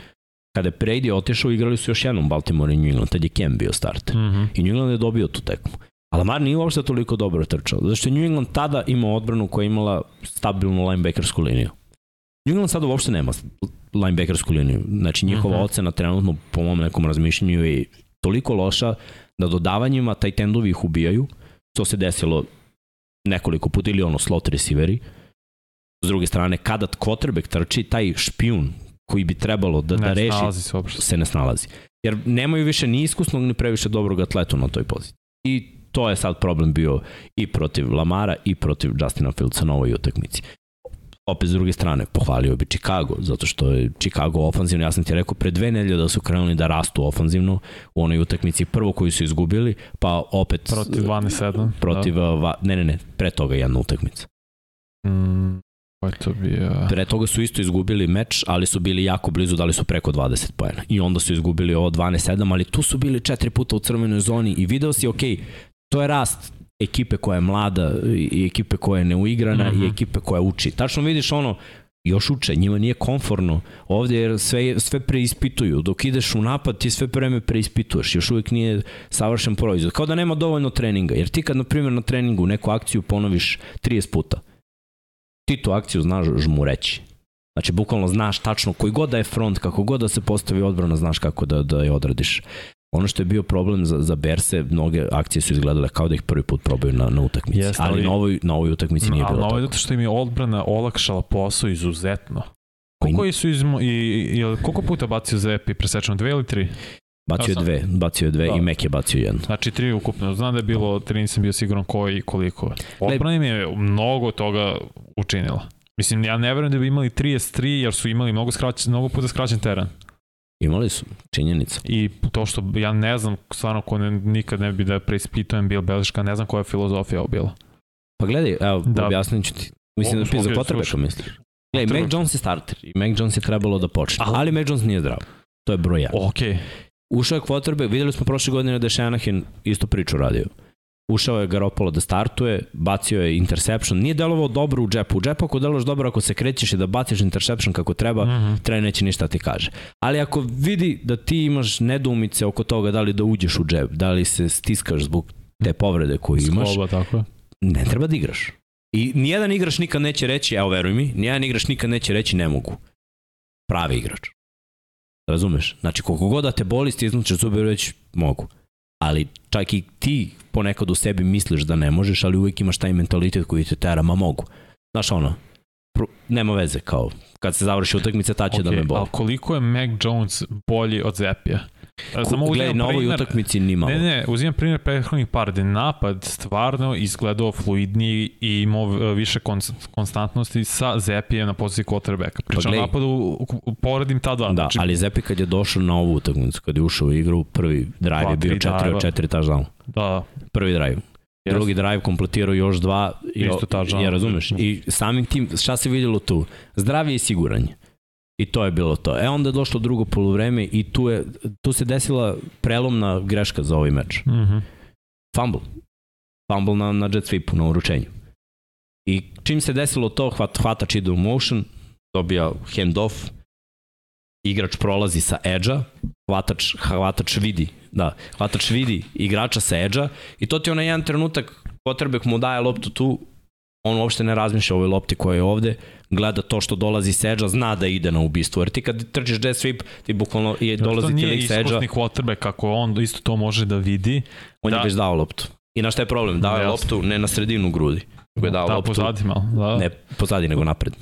Kada je Brady otišao, igrali su još jednom Baltimore i New England, tad je Cam bio start. Mm -hmm. I New England je dobio tu tekmu. A Lamar nije uopšte toliko dobro trčao. Zato što je New England tada imao odbranu koja je imala stabilnu linebackersku liniju. New England sada uopšte nema linebackersku liniju. Znači njihova mm -hmm. ocena trenutno po mom nekom razmišljenju je toliko loša da dodavanjima taj tendovi ih ubijaju. To se desilo nekoliko puta ili ono slot receiveri. S druge strane, kada quarterback trči, taj špijun koji bi trebalo da, da reši, se, se ne snalazi. Jer nemaju više ni iskusnog ni previše dobrog atletu na toj poziciji. I to je sad problem bio i protiv Lamara i protiv Justina Fieldsa na ovoj utakmici. Opet s druge strane, pohvalio bi Chicago, zato što je Chicago ofanzivno, ja sam ti rekao pre dve nelje da su krenuli da rastu ofanzivno u onoj utakmici, prvo koju su izgubili, pa opet... Protiv 12-7. Protiv, da. va, ne, ne, ne, pre toga jedna utakmica. Mm, Pa to bio... Pre toga su isto izgubili meč, ali su bili jako blizu, dali su preko 20 pojena. I onda su izgubili ovo 12-7, ali tu su bili četiri puta u crvenoj zoni i video si, ok, to je rast ekipe koja je mlada i ekipe koja je neuigrana mm -hmm. i mhm. ekipe koja uči. Tačno vidiš ono, još uče, njima nije konforno ovde jer sve, sve preispituju. Dok ideš u napad ti sve vreme preispituješ, još uvijek nije savršen proizvod. Kao da nema dovoljno treninga, jer ti kad na primjer na treningu neku akciju ponoviš 30 puta, ti tu akciju znaš mu reći. Znači, bukvalno znaš tačno koji god da je front, kako god da se postavi odbrana, znaš kako da, da je odradiš. Ono što je bio problem za, za Berse, mnoge akcije su izgledale kao da ih prvi put probaju na, na utakmici. Jest, ali, ali na ovoj, na ovoj utakmici nije bilo tako. Ali na ovoj zato što im je odbrana olakšala posao izuzetno. Koliko, su izmo, i, i, koliko puta bacio Zepi presečeno? Dve ili tri? Bacio je dve, bacio je dve da. i Mek je bacio jedno. Znači tri ukupno. Znam da je bilo, tri nisam bio siguran koji i koliko. Odbrana im je mnogo toga učinila. Mislim, ja ne verujem da bi imali 33 jer su imali mnogo, skraćen, mnogo puta skraćen teren. Imali su, činjenica. I to što ja ne znam, stvarno ko ne, nikad ne bi da preispitujem Bill Beliška, ne znam koja je filozofija ovo bila. Pa gledaj, evo, da. objasnit ću ti. Mislim da pisa potrebe što misliš. Gledaj, Mac Jones je starter i Mac Jones je trebalo da počne, ali Mac Jones nije zdrav. To je broj 1. Okej. Okay. Ušao je quarterback, videli smo prošle godine da je Shanahan isto priču radio. Ušao je Garoppolo da startuje, bacio je interception, nije delovao dobro u džepu. U džepu ako deluješ dobro, ako se krećeš i da baciš interception kako treba, mm -hmm. trener neće ništa da ti kaže. Ali ako vidi da ti imaš nedumice oko toga da li da uđeš u džep, da li se stiskaš zbog te povrede koju imaš, Skoba, tako. ne treba da igraš. I nijedan igrač nikad neće reći, evo veruj mi, nijedan igrač nikad neće reći ne mogu. Pravi igrač. Razumeš? Znači, koliko god da te boli, stisnućeš zube reći mogu. Ali čak i ti ponekad u sebi misliš da ne možeš, ali uvijek imaš taj mentalitet koji te tera, ma mogu. Znaš ono, nema veze, kao kad se završi utakmica, ta će okay, da me boli. Ali koliko je Mac Jones bolji od Zepija? Samo Gledaj, na ovoj utakmici ni malo. Ne, ne, uzimam primjer prethodnih par, gde napad stvarno izgledao fluidniji i imao više konstantnosti sa Zepijem na poziciji quarterbacka. Pričam pa napadu, poredim ta dva. Da, znači, ali Zepi kad je došao na ovu utakmicu, kad je ušao u igru, prvi drive je bio 4 od 4 touchdown. Da. Prvi drive. Yes. Drugi drive kompletirao još dva. I, Isto touchdown. Ja razumeš. I samim tim, šta se vidjelo tu? Zdravije i siguranje. I to je bilo to. E onda je došlo drugo polovreme i tu, je, tu se desila prelomna greška za ovaj meč. Mm -hmm. Fumble. Fumble na, na jet sweepu, na uručenju. I čim se desilo to, hvat, hvatač ide u motion, dobija handoff, igrač prolazi sa edge-a, hvatač, hvatač vidi, da, hvatač vidi igrača sa edge-a i to ti je onaj jedan trenutak, potrebek mu daje loptu tu, on uopšte ne razmišlja o ovoj lopti koja je ovde, gleda to što dolazi Seđa, zna da ide na ubistvo. Jer ti kad trčiš jet sweep, ti bukvalno je, dolazi ti lik Seđa. To nije iskusni quarterback, kako on isto to može da vidi. On da... je već dao loptu. I na šta je problem? Dao je loptu ne na sredinu grudi. Nego je dao da, loptu, pozadi malo. Da. Ne pozadi, nego napred.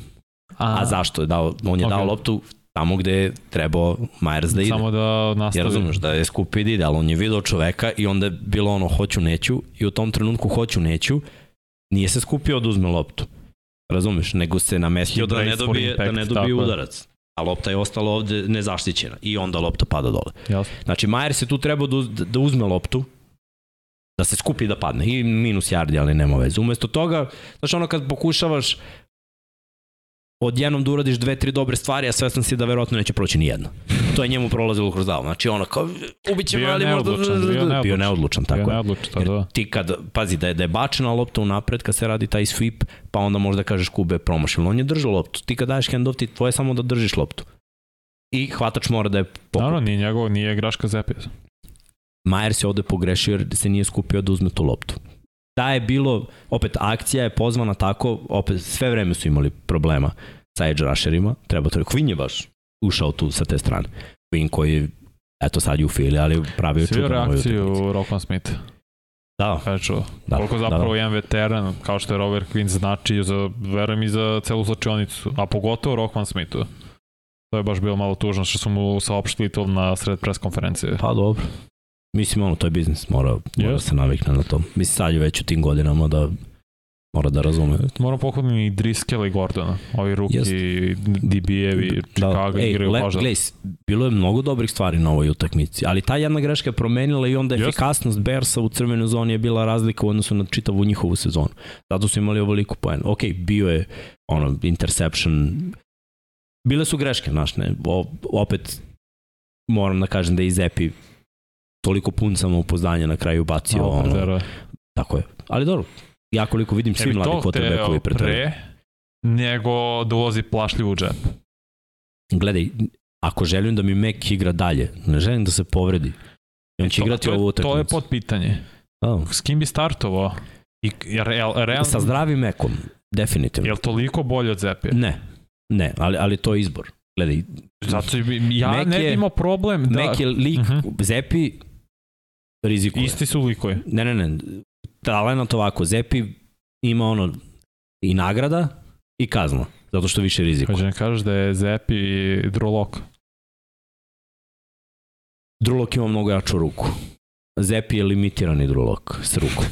A, A zašto je dao? On je okay. dao loptu tamo gde je trebao Myers da ide. Samo da nastavi. Ja razumeš da je skupi da ide, ali on je video čoveka i onda je bilo ono hoću neću i u tom trenutku hoću neću nije se skupio da uzme loptu. Razumeš? Nego se namestio da ne dobije, impact, da ne dobije udarac. A lopta je ostala ovde nezaštićena i onda lopta pada dole. Jasno. Znači, Majer se tu treba da, da uzme loptu, da se skupi da padne i minus yardi, ali nema veze. Umesto toga, znači ono kad pokušavaš odjednom da uradiš dve, tri dobre stvari, a svestan si da verovatno neće proći ni jedna. To je njemu prolazilo kroz dal. Znači ono kao, ubiće me, ali možda... Bio neodlučan. Bio neodlučan, tako bio neodlučan, da. Ti kad, pazi, da je, da je bačena lopta unapred kad se radi taj sweep, pa onda možda kažeš kube promašil. On je držao loptu. Ti kad daješ handoff, ti tvoje samo da držiš loptu. I hvatač mora da je pokupi. Naravno, nije njegov, nije graška zepija. Majer se ovde pogrešio jer se nije skupio da uzme tu loptu da je bilo, opet akcija je pozvana tako, opet sve vreme su imali problema sa edge rusherima, treba to, Quinn je baš ušao tu sa te strane. Quinn koji eto sad je u fili, ali pravio čudo. Svi reakciju Rockman Smith. Da. Kažu, da, koliko zapravo da, da. jedan veteran, kao što je Robert Quinn znači, za, verujem i za celu slačionicu, a pogotovo Rockman Smithu. To je baš bilo malo tužno što su mu saopštili to na sred pres konferencije. Pa dobro. Mislim, ono, to je biznis, mora, mora yes. se navikne na to. Mislim, sad je već u tim godinama da mora da razume. Moram pohvalim i Driskel i Gordona, ovi ruki, DB-evi, da. Chicago da. igraju baš. bilo je mnogo dobrih stvari na ovoj utakmici, ali ta jedna greška je promenila i onda efikasnost Bersa u crvenoj zoni je bila razlika u odnosu na čitavu njihovu sezonu. Zato su imali ovoliku poen. Ok, bio je ono, interception, bile su greške, znaš, ne, o, opet moram da kažem da je Izepi toliko pun samoupoznanja na kraju bacio no, ono, tako je, ali dobro, ja koliko vidim svi mladi quarterbackovi pre pre nego da ulazi plašljivo u džep. Gledaj, ako želim da mi Mek igra dalje, ne želim da se povredi. I on će to, igrati to ovu utakmicu. To je pod pitanje. Oh. S kim bi startovao? I, real, real... Sa zdravim Mekom, definitivno. Je li toliko bolje od Zepija? Ne, ne, ali, ali to je izbor. Gledaj, Zato ja Mek ne bi imao problem da... Mek je lik, uh mhm. -huh. Zepi rizikuje. Isti su likuje. Ne, ne, ne, talent ovako, Zepi ima ono i nagrada i kazna, zato što više rizikuje. Hoće ne kažeš da je Zepi i Drulok? Drulok ima mnogo jaču ruku. Zepi je limitirani Drulok s rukom.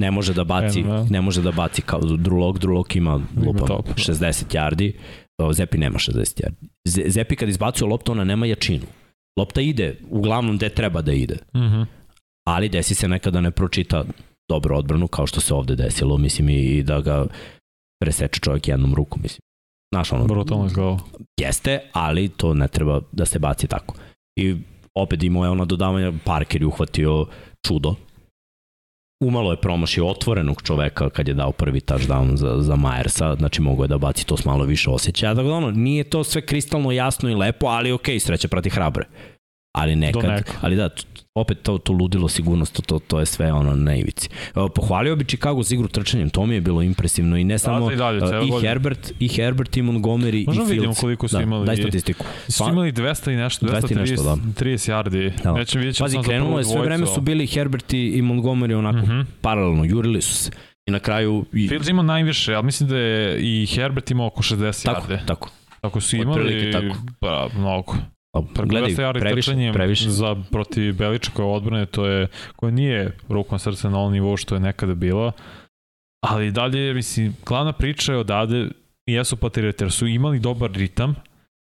Ne može da baci, ne može da baci kao Drulok, Drulok ima lupa 60 yardi, Zepi nema 60 yardi. Zepi kad izbacuje loptu, ona nema jačinu. Lopta ide, uglavnom gde treba da ide. Uh mhm. -huh. Ali desi se nekada ne pročita dobru odbranu, kao što se ovde desilo, mislim, i da ga preseče čovjek jednom rukom, mislim. Znaš, ono... Brutalno izgleda. Jeste, ali to ne treba da se baci tako. I opet imao je ono dodavanje, Parker je uhvatio čudo. Umalo je promašio otvorenog čoveka kad je dao prvi touchdown za, za Majersa, znači mogo je da baci to s malo više osjećaja. Dakle, ono, nije to sve kristalno jasno i lepo, ali okej, okay, sreća prati hrabre ali nekad, ali da, opet to, to ludilo sigurnost, to, to, je sve ono na ivici. Pohvalio bi Chicago za igru trčanjem, to mi je bilo impresivno i ne samo da, i, dalje, i godine. Herbert, i Herbert, i Montgomery, Možemo i Fields. vidimo koliko su da, imali. Daj statistiku. Su imali 200 i nešto, 230, 200 nešto, da. 30 yardi. Da. Nećem vidjet ćemo Pazi, krenulo je, sve vreme su bili Herbert i, Montgomery onako uh mhm. -huh. paralelno, jurili su se. I na kraju... I... Fields ima najviše, ali mislim da je i Herbert imao oko 60 tako, yarde. Tako, tako. su imali, tako. pa, mnogo. Pa, gledaj, previše, previše. Za, protiv Beličkove odbrane, to je, koja nije rukom srce na ovom nivou što je nekada bila, ali dalje, mislim, glavna priča je odade, jesu Patrioti, jer su imali dobar ritam,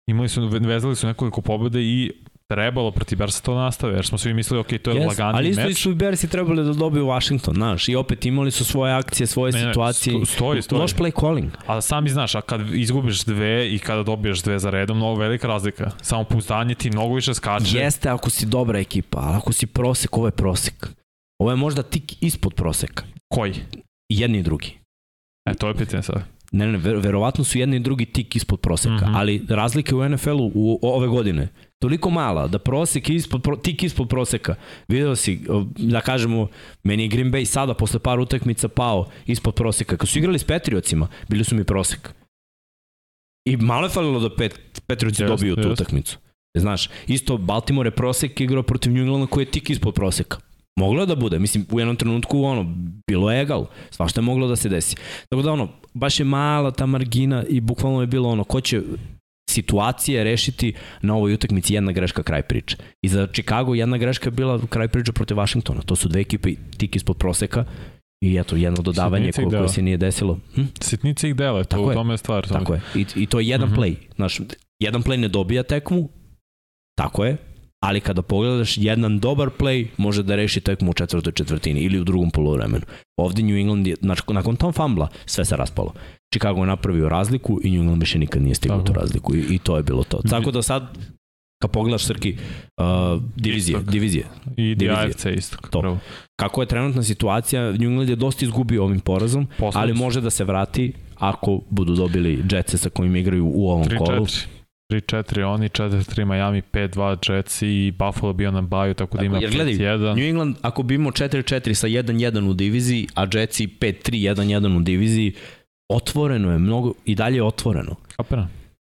imali su, vezali su nekoliko pobjede i trebalo protiv Bersa to nastave, jer smo svi mislili, ok, to je yes, lagani meč. Ali isto su i Bersi trebali da dobiju Washington, znaš, i opet imali su svoje akcije, svoje ne, situacije. Ne, stoji, stoji. Loš play calling. A sami znaš, a kad izgubiš dve i kada dobiješ dve za redom, mnogo velika razlika. Samo pouzdanje ti mnogo više skače. Jeste ako si dobra ekipa, ali ako si prosek, ovo je prosek. Ovo je možda tik ispod proseka. Koji? Jedni i drugi. E, to je pitanje sad. Ne, ne, ver, verovatno su jedni i drugi tik ispod proseka, mm -hmm. ali razlike u NFL-u u ove godine toliko mala da prosek ispod, tik ispod proseka. Video si, da kažemo, meni je Green Bay sada posle par utakmica pao ispod proseka. Kad su igrali s Petriocima, bili su mi prosek. I malo je falilo da Pet, Petrioci yes, dobiju yes. tu utakmicu. Znaš, isto Baltimore je prosek igrao protiv New Englanda koji je tik ispod proseka. Moglo je da bude, mislim, u jednom trenutku, ono, bilo je egal, svašta je moglo da se desi. Tako da, ono, baš je mala ta margina i bukvalno je bilo ono, ko će situacije rešiti na ovoj utakmici jedna greška kraj priče. I za Chicago jedna greška je bila kraj priče protiv Washingtona. To su dve ekipe tik ispod proseka i eto, jedno dodavanje ko, koje se nije desilo. Hm? Sitnice ih dele, to Tako u tome je stvar. Tako je. I, I to je jedan mhm. -huh. play. Znaš, jedan play ne dobija tekmu, tako je, ali kada pogledaš jedan dobar play može da reši tekmu u četvrtoj četvrtini ili u drugom polovremenu. Ovde New England je, znači, nakon tom fambla sve se raspalo. Chicago je napravio razliku i New England više nikad nije stigao tu razliku i, i to je bilo to. Tako da sad kad pogledaš Srki, uh, divizije, istok. divizije. I. AFC istok. To. Kako je trenutna situacija, New England je dosta izgubio ovim porazom, Posljednic. ali može da se vrati ako budu dobili Jetsa sa kojim igraju u ovom 3, kolu. 4. 3-4 oni, 4-3 Miami, 5-2 Jets i Buffalo bio na baju, tako da ima 5-1. New England, ako bi imao 4-4 sa 1-1 u diviziji, a Jetsi 5-3, 1-1 u diviziji, otvoreno je mnogo, i dalje je otvoreno. Kapena.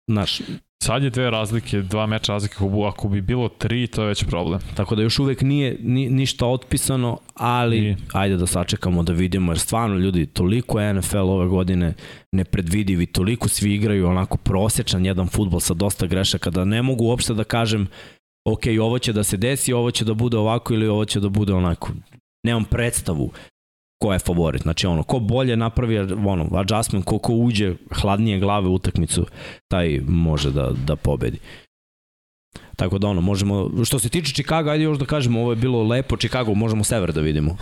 Naš, Sad je dve razlike, dva meča razlike, ako bi bilo tri, to je već problem. Tako da još uvek nije ni, ništa otpisano, ali I... ajde da sačekamo da vidimo, jer stvarno ljudi, toliko je NFL ove godine nepredvidivi, toliko svi igraju onako prosečan jedan futbol sa dosta grešaka, da ne mogu uopšte da kažem ok, ovo će da se desi, ovo će da bude ovako ili ovo će da bude onako. Nemam predstavu. Ko je favorit. Znači ono, ko bolje napravi ono, adjustment, ko, ko uđe hladnije glave u utakmicu, taj može da, da pobedi. Tako da ono, možemo, što se tiče Chicago, ajde još da kažemo, ovo je bilo lepo, Chicago, možemo sever da vidimo.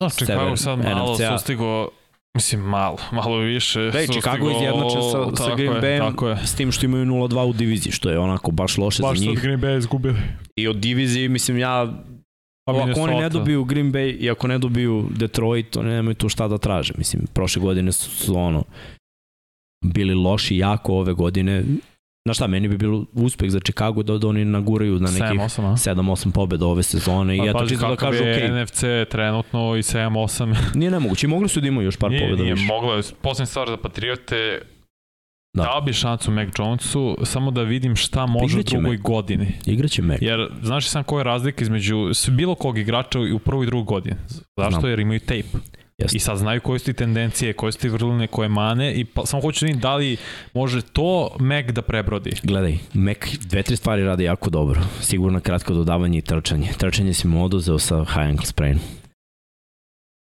Da, Chicago sad malo sustigo Mislim, malo, malo više. Da, Chicago je izjednačen sa, sa Green Bayem, s tim što imaju 0-2 u diviziji, što je onako baš loše baš za njih. Baš Green Bay izgubili. I od diviziji, mislim, ja Pa ako oni ne dobiju Green Bay i ako ne dobiju Detroit, oni nemaju tu šta da traže. Mislim, prošle godine su, su ono, bili loši jako ove godine. Znaš šta, meni bi bilo uspeh za Chicago da, da oni naguraju na nekih 7-8 pobjeda ove sezone. Pa, I eto, čisto da kažu, je okay. NFC trenutno i 7-8. Nije nemoguće, mogli su da imaju još par nije, pobjeda nije, više. Nije, moglo je. Poslednja stvar za Patriote, Da. Dao bi šancu Mac Jonesu, samo da vidim šta može u drugoj Mac. godini. Igraće Mac. Jer znaš sam koja je razlika između bilo kog igrača u prvoj i drugoj godini. Zašto? Znam. Jer imaju tape. Jeste. I sad znaju koje su ti tendencije, koje su ti vrline, koje mane i pa, samo hoću da vidim da li može to Mac da prebrodi. Gledaj, Mac dve, tri stvari radi jako dobro. Sigurno kratko dodavanje i trčanje. Trčanje si mu oduzeo sa high ankle sprain.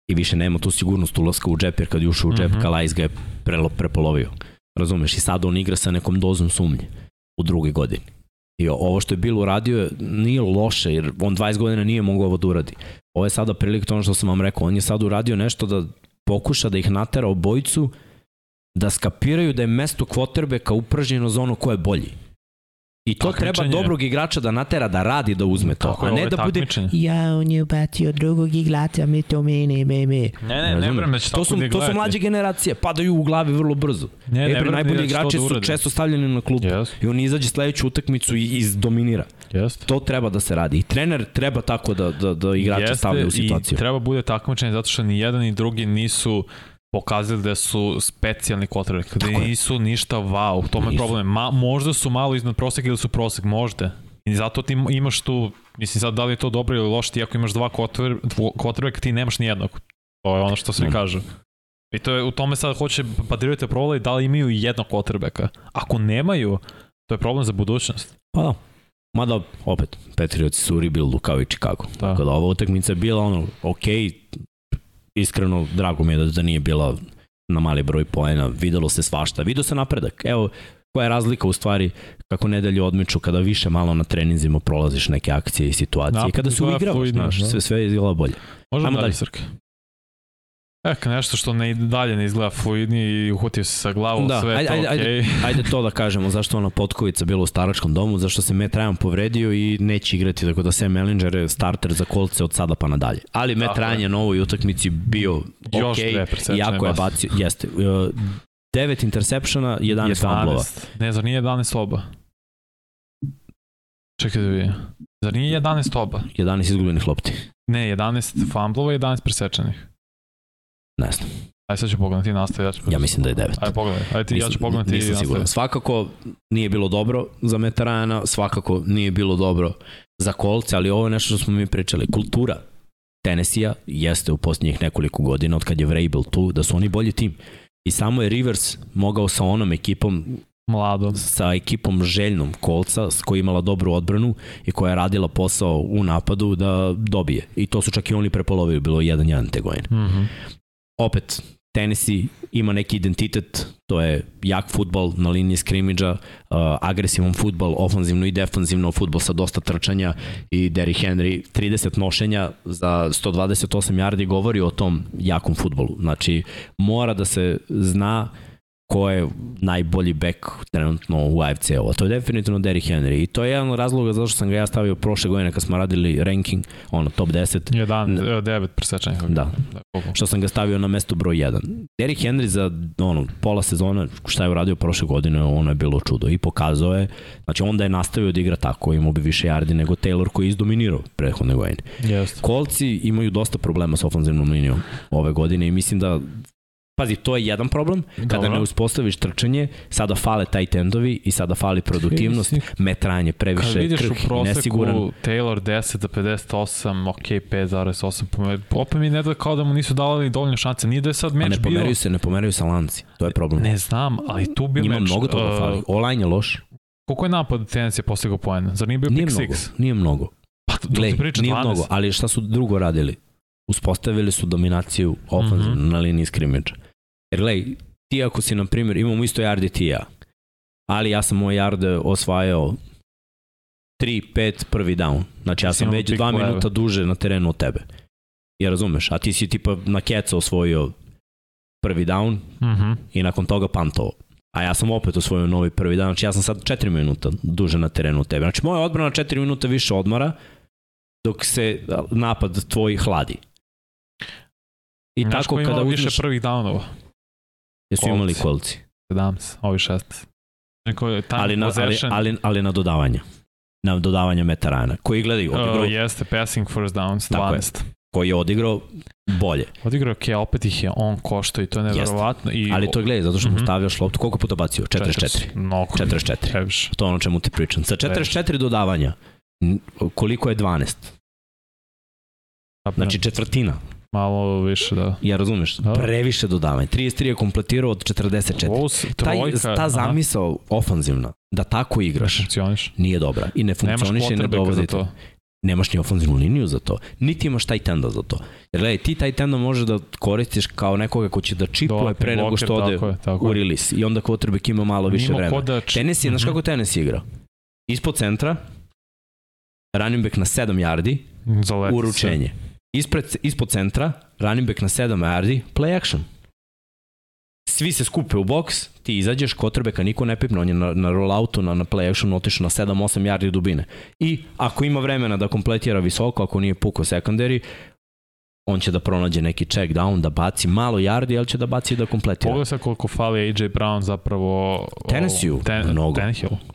I više nema tu sigurnost ulaska u džep, jer kad je ušao u džep, mm -hmm. Kalajs ga je prelo, prepolovio. Razumeš? I sad on igra sa nekom dozom sumnje u drugoj godini. I ovo što je bilo uradio nije loše, jer on 20 godina nije mogao ovo da uradi. Ovo je sada prilika to ono što sam vam rekao. On je sad uradio nešto da pokuša da ih natera obojicu da skapiraju da je mesto kvotrbeka upražnjeno za ono ko je bolji. I to treba dobrog igrača da natera da radi da uzme to, Tako a ne da bude ja on je ubacio drugog igrača, mi to mene, me, me. Ne, ne, ne vrem da će to su, to su mlađe generacije, padaju u glavi vrlo brzo. Ne, ne, ne najbolji da igrači su često stavljeni na klubu yes. i on izađe sledeću utakmicu i izdominira. Yes. To treba da se radi. I trener treba tako da, da, da igrača stavlja u situaciju. I treba bude takmičenje zato što ni jedan ni drugi nisu pokazali da su specijalni quarterback, da nisu je. ništa wow, to je problem. Ma, možda su malo iznad proseka ili su prosek, možda. I zato ti imaš tu, mislim sad da li je to dobro ili loše, ti ako imaš dva quarterback, ti nemaš ni jednog. To je ono što svi mm. kažu. I to je, u tome sad hoće Patriote provali da li imaju jednog quarterbacka. Ako nemaju, to je problem za budućnost. Pa da. Mada, opet, Patriotsi su u rebuildu kao i Chicago. Da. Kada ova utakmica je bila ono, ok, iskreno drago mi je da, da nije bila na mali broj poena, videlo se svašta, vidio se napredak. Evo, koja je razlika u stvari kako nedelju odmiču kada više malo na treninzima prolaziš neke akcije i situacije Napad, kada se uigravaš, znaš, da. sve, sve izgleda bolje. Možemo dalje, dalje. Srke. Ek, nešto što ne dalje ne izgleda fluidni i uhotio se sa glavom, da, sve ajde, to ajde, okay. ajde, ajde to da kažemo, zašto ona potkovica bila u staračkom domu, zašto se Matt Ryan povredio i neće igrati, tako da Sam Ellinger je starter za kolce od sada pa nadalje. Ali Matt Ryan je na ovoj utakmici bio ok, jako je bacio, jeste, uh, 9 interseptiona, 11, 11 fumblova. Ne, zar nije 11 oba? Čekaj da vidim. Zar nije 11 oba? 11 izgubljenih lopti. Ne, 11 fumblova i 11 presečanih. Ne znam. Ajde sad ću pogledati nastav. Ja, ću ja mislim da je 9. Ajde pogledaj. Ajde ti, mislim, ja ću pogledati nisam i siguran. Svakako nije bilo dobro za Metarana, svakako nije bilo dobro za kolce, ali ovo je nešto što smo mi pričali. Kultura Tennessee-a jeste u posljednjih nekoliko godina od kad je Vrabel tu, da su oni bolji tim. I samo je Rivers mogao sa onom ekipom Mlado. sa ekipom željnom kolca koja imala dobru odbranu i koja je radila posao u napadu da dobije. I to su čak i oni prepolovili, bilo 1-1 te godine. Mm -hmm opet Tennessee ima neki identitet, to je jak futbal na liniji skrimidža, uh, agresivan futbal, ofanzivno i defanzivno, futbal sa dosta trčanja i Derrick Henry 30 nošenja za 128 yardi govori o tom jakom futbolu. Znači, mora da se zna ko je najbolji bek trenutno u AFC-u. To je definitivno Derrick Henry. I to je jedan od razloga zašto sam ga ja stavio prošle godine kad smo radili ranking, ono, top 10. Jedan, devet presečanja. Da. da što sam ga stavio na mesto broj 1. Derrick Henry za ono, pola sezona, šta je uradio prošle godine, ono je bilo čudo. I pokazao je, znači onda je nastavio da igra tako, imao bi više yardi nego Taylor koji je izdominirao prethodne godine. Yes. Kolci imaju dosta problema sa ofenzivnom linijom ove godine i mislim da Pazi, to je jedan problem. Kada Dobro. ne uspostaviš trčanje, sada fale taj tendovi i sada fali produktivnost, metranje previše krh, nesiguran. Kad vidiš u proseku Taylor 10 za 58, ok, 5,8, opet mi ne da kao da mu nisu dali dovoljno šanse. Nije da je sad meč bio... ne pomeraju se, ne pomeraju se lanci. To je problem. Ne znam, ali tu bi Njima meč... mnogo toga uh, fali. Online je loš. Koliko je napad Tennessee postigao poena? Zar nije bio nije pick mnogo, Nije mnogo. Pa, Glej, nije 12. mnogo, ali šta su drugo radili? uspostavili su dominaciju ofenzivno mm -hmm. na liniji skrimidža. Jer gledaj, ti ako si, na primjer, imamo isto yardi ti ja, ali ja sam moj yard osvajao 3, 5, prvi down. Znači ja sam već dva minuta duže na terenu od tebe. Ja razumeš, a ti si tipa na keca osvojio prvi down mm -hmm. i nakon toga pantovo. A ja sam opet osvojio novi prvi down, znači ja sam sad 4 minuta duže na terenu od tebe. Znači moja odbrana 4 minuta više odmara dok se napad tvoj hladi. I Znaš tako kada uzmeš... više prvih downova? Jesu imali kolci? 17, ovi 16. Neko je ali, na, ali, ali, ali na dodavanja. Na dodavanja metarana. Koji gledaju? Odigrao... Uh, jeste, passing first downs, 12. Je, koji je odigrao bolje. Odigrao je, opet ih je on košto i to je nevjerovatno. I... Ali to gledaj, zato što mu mm -hmm. stavljaš loptu, koliko puta bacio? 44. Mnogo. 44. Previš. To je ono čemu ti pričam. Sa 44 dodavanja, koliko je 12? Znači četvrtina. Malo više, da. Ja razumeš, da. previše dodavanja. 33 je kompletirao od 44. Ovo trojka, Taj, ta zamisao aha. ofanzivna, da tako igraš, ne nije dobra. I ne funkcioniše i ne dovodi to. Nemaš ni ofanzivnu liniju za to. Niti imaš taj tenda za to. Jer gledaj, ti taj tenda može da koristiš kao nekoga ko će da čipuje pre nego što ode tako je, tako u release. I onda quarterback ima malo više vremena. Da či... Tenis je, mm -hmm. znaš kako tenis igra? Ispod centra, running back na 7 yardi, Zaleti uručenje. Se Ispred, ispod centra, running back na 7 yardi, play action. Svi se skupe u boks, ti izađeš, kotrbeka niko ne pipne, on je na, na rolloutu, na, na play actionu otišao na 7-8 yardi dubine. I ako ima vremena da kompletira visoko, ako nije puko secondary, on će da pronađe neki check down, da baci malo yardi, ali će da baci da kompletira. Pogledaj se koliko fali AJ Brown zapravo... Tennessee, ten, mnogo.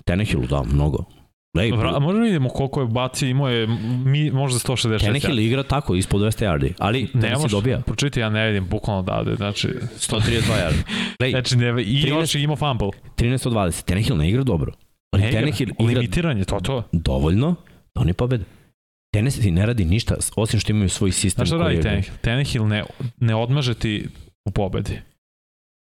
Tannehill, da, mnogo. Lej, Vra, možemo vidimo koliko je bacio, imao je mi, možda 166 Tannehill igra tako, ispod 200 yardi, ali Tennessee dobija. Pročiti, ja ne vidim bukvalno dade, znači... 132 yardi. (laughs) Lej, znači, ne, i 13, još ima fumble. 13 od 20, Tannehill ne igra dobro. Ali ne Tannehill igra, limitiranje, to to. Dovoljno da oni pobede. Tennessee ne radi ništa, osim što imaju svoj sistem. Znaš šta radi Tannehill? Tannehill ne, ne odmaže ti u pobedi.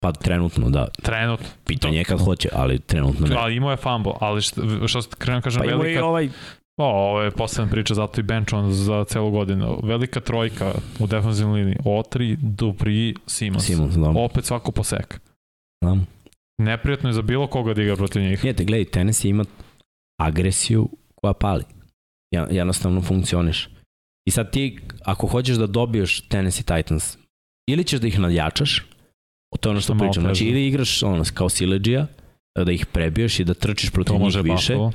Pa trenutno da. Trenutno. Pitanje je kad hoće, ali trenutno ne. Ali imao je fumble, ali što, što krenem kažem pa velika... Pa ovaj... O, ovo je posebna priča, zato i bench on za celu godinu. Velika trojka u defensivnoj liniji. Otri, Dupri, Simons. Simons, da. Opet svako posek. Da. Neprijatno je za bilo koga da igra protiv njih. Jete, gledaj, Tennessee ima agresiju koja pali. Jednostavno funkcioniš. I sad ti, ako hoćeš da dobiješ Tennessee Titans, ili ćeš da ih nadjačaš, To je ono što pričam. Znači, ili igraš ono, kao sileđija, da ih prebiješ i da trčiš protiv to njih više, Buffalo.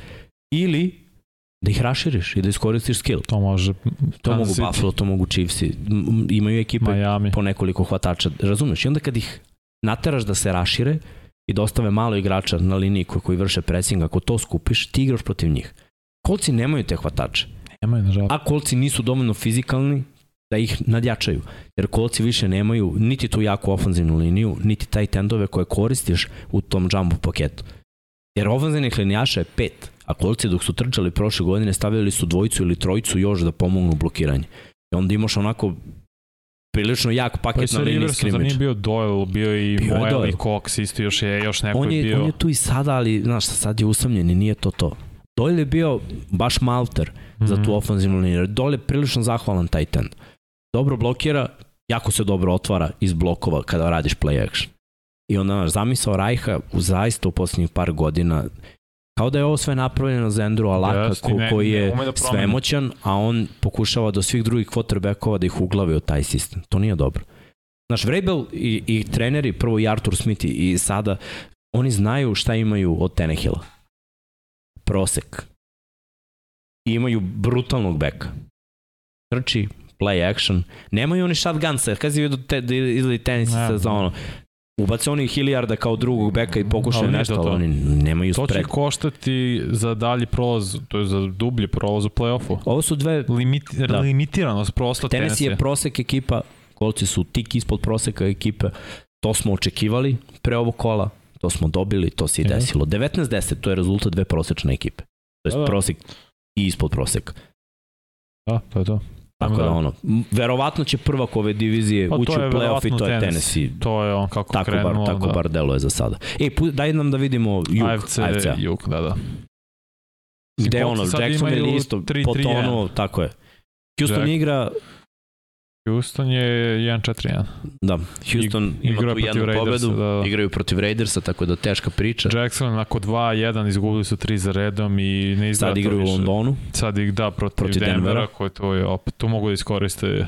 ili da ih raširiš i da iskoristiš skill. To može. To mogu City. Buffalo, to mogu Chiefsi. Imaju ekipe Miami. po nekoliko hvatača. Razumeš? I onda kad ih nateraš da se rašire i da ostave malo igrača na liniji koji, koji vrše pressing, ako to skupiš, ti igraš protiv njih. Kolci nemaju te hvatače. Nemaju, nažalost. A kolci nisu dovoljno fizikalni da ih nadjačaju. Jer kolci više nemaju niti tu jaku ofanzivnu liniju, niti taj tendove koje koristiš u tom jumbo paketu. Jer ofanzivnih linijaša je pet, a kolci dok su trčali prošle godine stavili su dvojicu ili trojicu još da pomognu blokiranje. I onda imaš onako prilično jak paket pa na liniji skrimidž. Pa nije bio Doyle, bio i bio Moel i Cox, isto još je, još neko on je, bio. On je tu i sada, ali znaš, sad je usamljen i nije to to. Doyle je bio baš malter mm -hmm. za tu mhm. ofanzivnu liniju. Doyle je prilično zahvalan taj tend dobro blokira, jako se dobro otvara iz blokova kada radiš play action. I onda naš zamisao Rajha u zaista u poslednjih par godina kao da je ovo sve napravljeno za Andrew Alaka yes, ko, ne, koji je da svemoćan, a on pokušava do svih drugih quarterbackova da ih uglavi u taj sistem. To nije dobro. Znaš, Vrabel i, i treneri, prvo i Arthur Smith i sada, oni znaju šta imaju od Tenehila. Prosek. I imaju brutalnog beka. Trči, play action. Nemaju oni shotgunsa, kada si vidio te, da izgledi tenisica za ono, ubace oni hiljarda kao drugog beka i pokušaju nešto, ali oni nemaju sprek. To će koštati za dalji prolaz, to je za dublji prolaz u play-offu. Ovo su dve... Limit, da. Limitiranost prosto Tenis je prosek ekipa, kolci su tik ispod proseka ekipe. To smo očekivali pre ovog kola, to smo dobili, to se i desilo. 19-10, to je rezultat dve prosečne ekipe. To je da, da. prosek i ispod proseka. Da, to je to. Tako da, da ono, verovatno će prvak ove divizije pa ući u play-off i to je Tennessee. To je on kako tako krenuo. Bar, tako da. bar deluje za sada. Ej, daj nam da vidimo jug. AFC, AFC. jug, da, da. Gde ono, Jackson ili isto, 3 -3 po tonu, tako je. Houston Jack. igra Houston je 1-4-1. Da, Houston I, ima tu jednu Raidersa, pobedu, da, da. igraju protiv Raidersa, tako da teška priča. Jackson nakon 2-1 izgubili su 3 za redom i ne izgleda Sad igraju u Londonu. Sad ih da protiv, protiv Denvera, Denvera, koje to je opet, tu mogu da iskoriste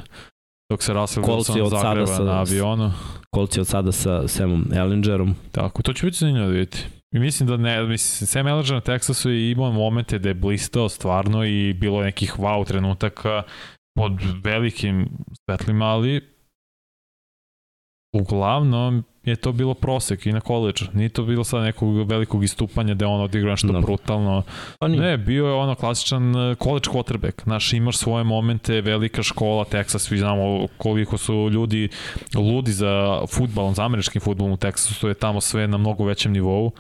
dok se Russell Wilson zagreba sa, na avionu. Kolci od sada sa Samom Ellingerom. Tako, to će biti zanimljivo da vidite. I mislim da ne, mislim, Sam Ellinger na Texasu je imao momente da je blistao stvarno i bilo nekih wow trenutaka pod velikim svetlima, ali uglavnom je to bilo prosek i na college. Nije to bilo sad nekog velikog istupanja da je on odigrao nešto no. brutalno. Pa ne, bio je ono klasičan uh, college quarterback. Znaš, imaš svoje momente, velika škola, Texas, svi znamo koliko su ljudi ludi za futbal, za američkim futbolom u Texasu, to je tamo sve na mnogo većem nivou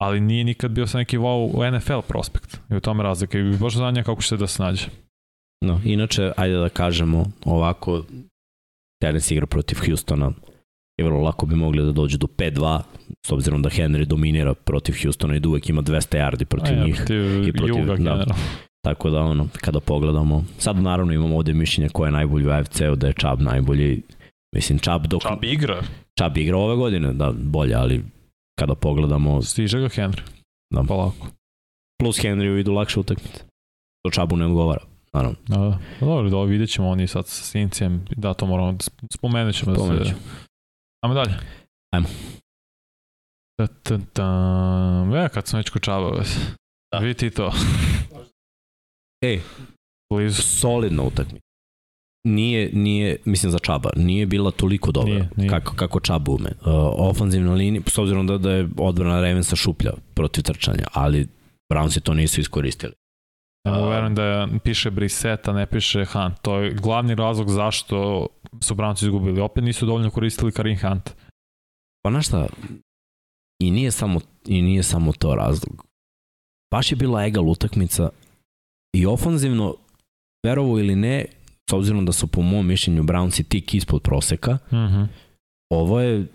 ali nije nikad bio sa neki wow NFL prospekt. I u tome razlika. I baš znanja kako će se da snađe. No, inače, ajde da kažemo ovako, Tennessee igra protiv Houstona i vrlo lako bi mogli da dođu do 5-2, s obzirom da Henry dominira protiv Houstona i da uvek ima 200 yardi protiv A, njih. I protiv, juga, da, tako da, ono, kada pogledamo, sad naravno imamo ovde mišljenje ko je najbolji u AFC-u, da je Chubb najbolji. Mislim, Chubb dok... Chubb igra. Chubb igra ove godine, da, bolje, ali kada pogledamo... Stiže ga Henry. Da. Polako. Plus Henry idu lakše utakmice. To Čabu ne odgovara. Naravno. Da, da. Dobro, da vidjet ćemo oni sad sa Sincijem. Da, to moramo da spomenut ćemo. Spomenut ćemo. Ajmo dalje. Ajmo. Ta, ta, ta. Ja, kad sam već kod Čaba, da. vidi ti to. Ej, Blizu. solidna utakmica nije, nije, mislim za Čaba, nije bila toliko dobra nije, nije. kako, kako Čaba ume. Uh, ofanzivna linija, s obzirom da, da je odbrana Ravensa šuplja protiv trčanja, ali Brownsi to nisu iskoristili. Ja uh, verujem da piše Brissett, a ne piše Hunt. To je glavni razlog zašto su Brownsi izgubili. Opet nisu dovoljno koristili Karim Hunt. Pa znaš šta, i nije samo, i nije samo to razlog. Baš je bila egal utakmica i ofanzivno, verovo ili ne, s obzirom da su po mom mišljenju Brownsi tik ispod proseka, mm -hmm. ovo je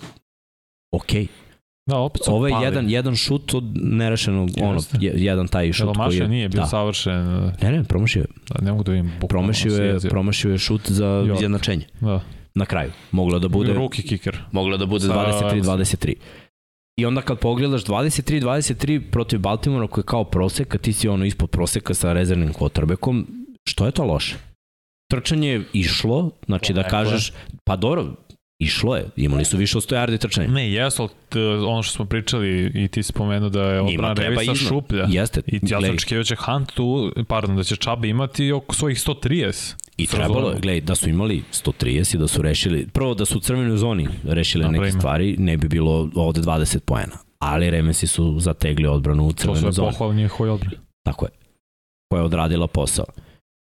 okej. Okay. Da, opet Ovo je jedan, jedan šut od nerešenog, Jeste. ono, jedan taj šut koji je... nije bio da. savršen. Ne, ne, promašio je. Da, ne mogu da vidim. Promašio je, promašio je šut za izjednačenje. Da. Na kraju. Moglo da bude... Ruki kicker. Moglo da bude 23-23. I onda kad pogledaš 23-23 protiv Baltimora koji je kao prosek, a ti si ono ispod proseka sa rezervnim quarterbackom, što je to loše? trčanje je išlo, znači da kažeš, pa dobro, Išlo je, imali su više od 100 yardi trčanja. Ne, jesu, ono što smo pričali i ti spomenuo da je odbrana Revisa šuplja. Jeste. I ja sam očekivao će Hunt tu, pardon, da će Čaba imati oko svojih 130. I trebalo je, gledaj, da su imali 130 i da su rešili, prvo da su u crvenoj zoni rešili neke stvari, ne bi bilo ovde 20 poena. Ali Remensi su zategli odbranu u crvenoj zoni. To su je pohvalni njihoj odbrani. Tako je. Koja je odradila posao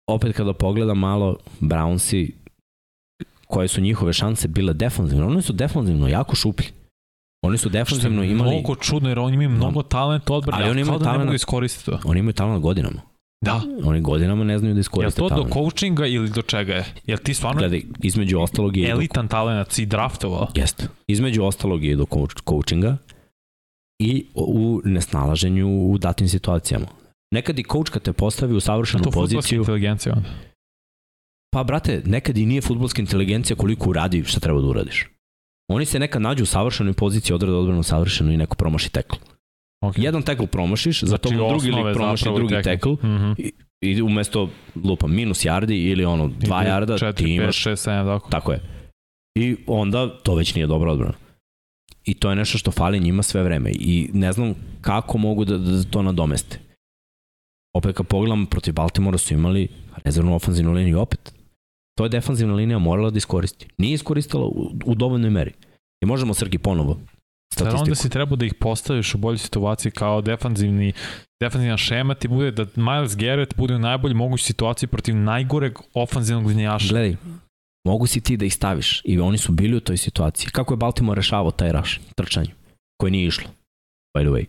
opet kada pogledam malo Brownsi, koje su njihove šanse bile defanzivno, oni su defanzivno jako šuplji. Oni su defanzivno imali... Mnogo čudno, jer oni imaju mnogo no. talenta odbrane, ali oni imaju da talent, ne mogu iskoristiti to. Oni imaju talent godinama. Da. Oni godinama ne znaju da iskoriste talent. Je to talent. do coachinga ili do čega je? Jel ti stvarno... Gledaj, između ostalog je... Elitan do... talent si draftovao? Jeste. Između ostalog je do coachinga i u nesnalaženju u datim situacijama. Nekad i coach kad te postavi u savršenu poziciju... To inteligencija onda? Pa, brate, nekad i nije futbolska inteligencija koliko uradi šta treba da uradiš. Oni se nekad nađu u savršenoj poziciji, odrade odbranu savršeno i neko promaši tekl. Okay. Jedan tekl promašiš, za znači, to drugi lik promaši drugi tekl mm -hmm. i, i umesto lupa minus yardi ili ono 2 yarda 4, ti imaš 5, 6, 7, tako. tako je. I onda to već nije dobra odbrana. I to je nešto što fali njima sve vreme i ne znam kako mogu da, da to nadomeste opet kad pogledam protiv Baltimora su imali rezervnu ofanzivnu liniju opet. To je defanzivna linija morala da iskoristi. Nije iskoristila u, u dovoljnoj meri. I možemo Srgi ponovo statistiku. onda si trebao da ih postaviš u boljoj situaciji kao defanzivni defanzivna šema ti bude da Miles Garrett bude u najbolji mogućoj situaciji protiv najgoreg ofanzivnog linijaša. Gledaj, mogu si ti da ih staviš i oni su bili u toj situaciji. Kako je Baltimore rešavao taj raš, trčanje, koje nije išlo, by the way.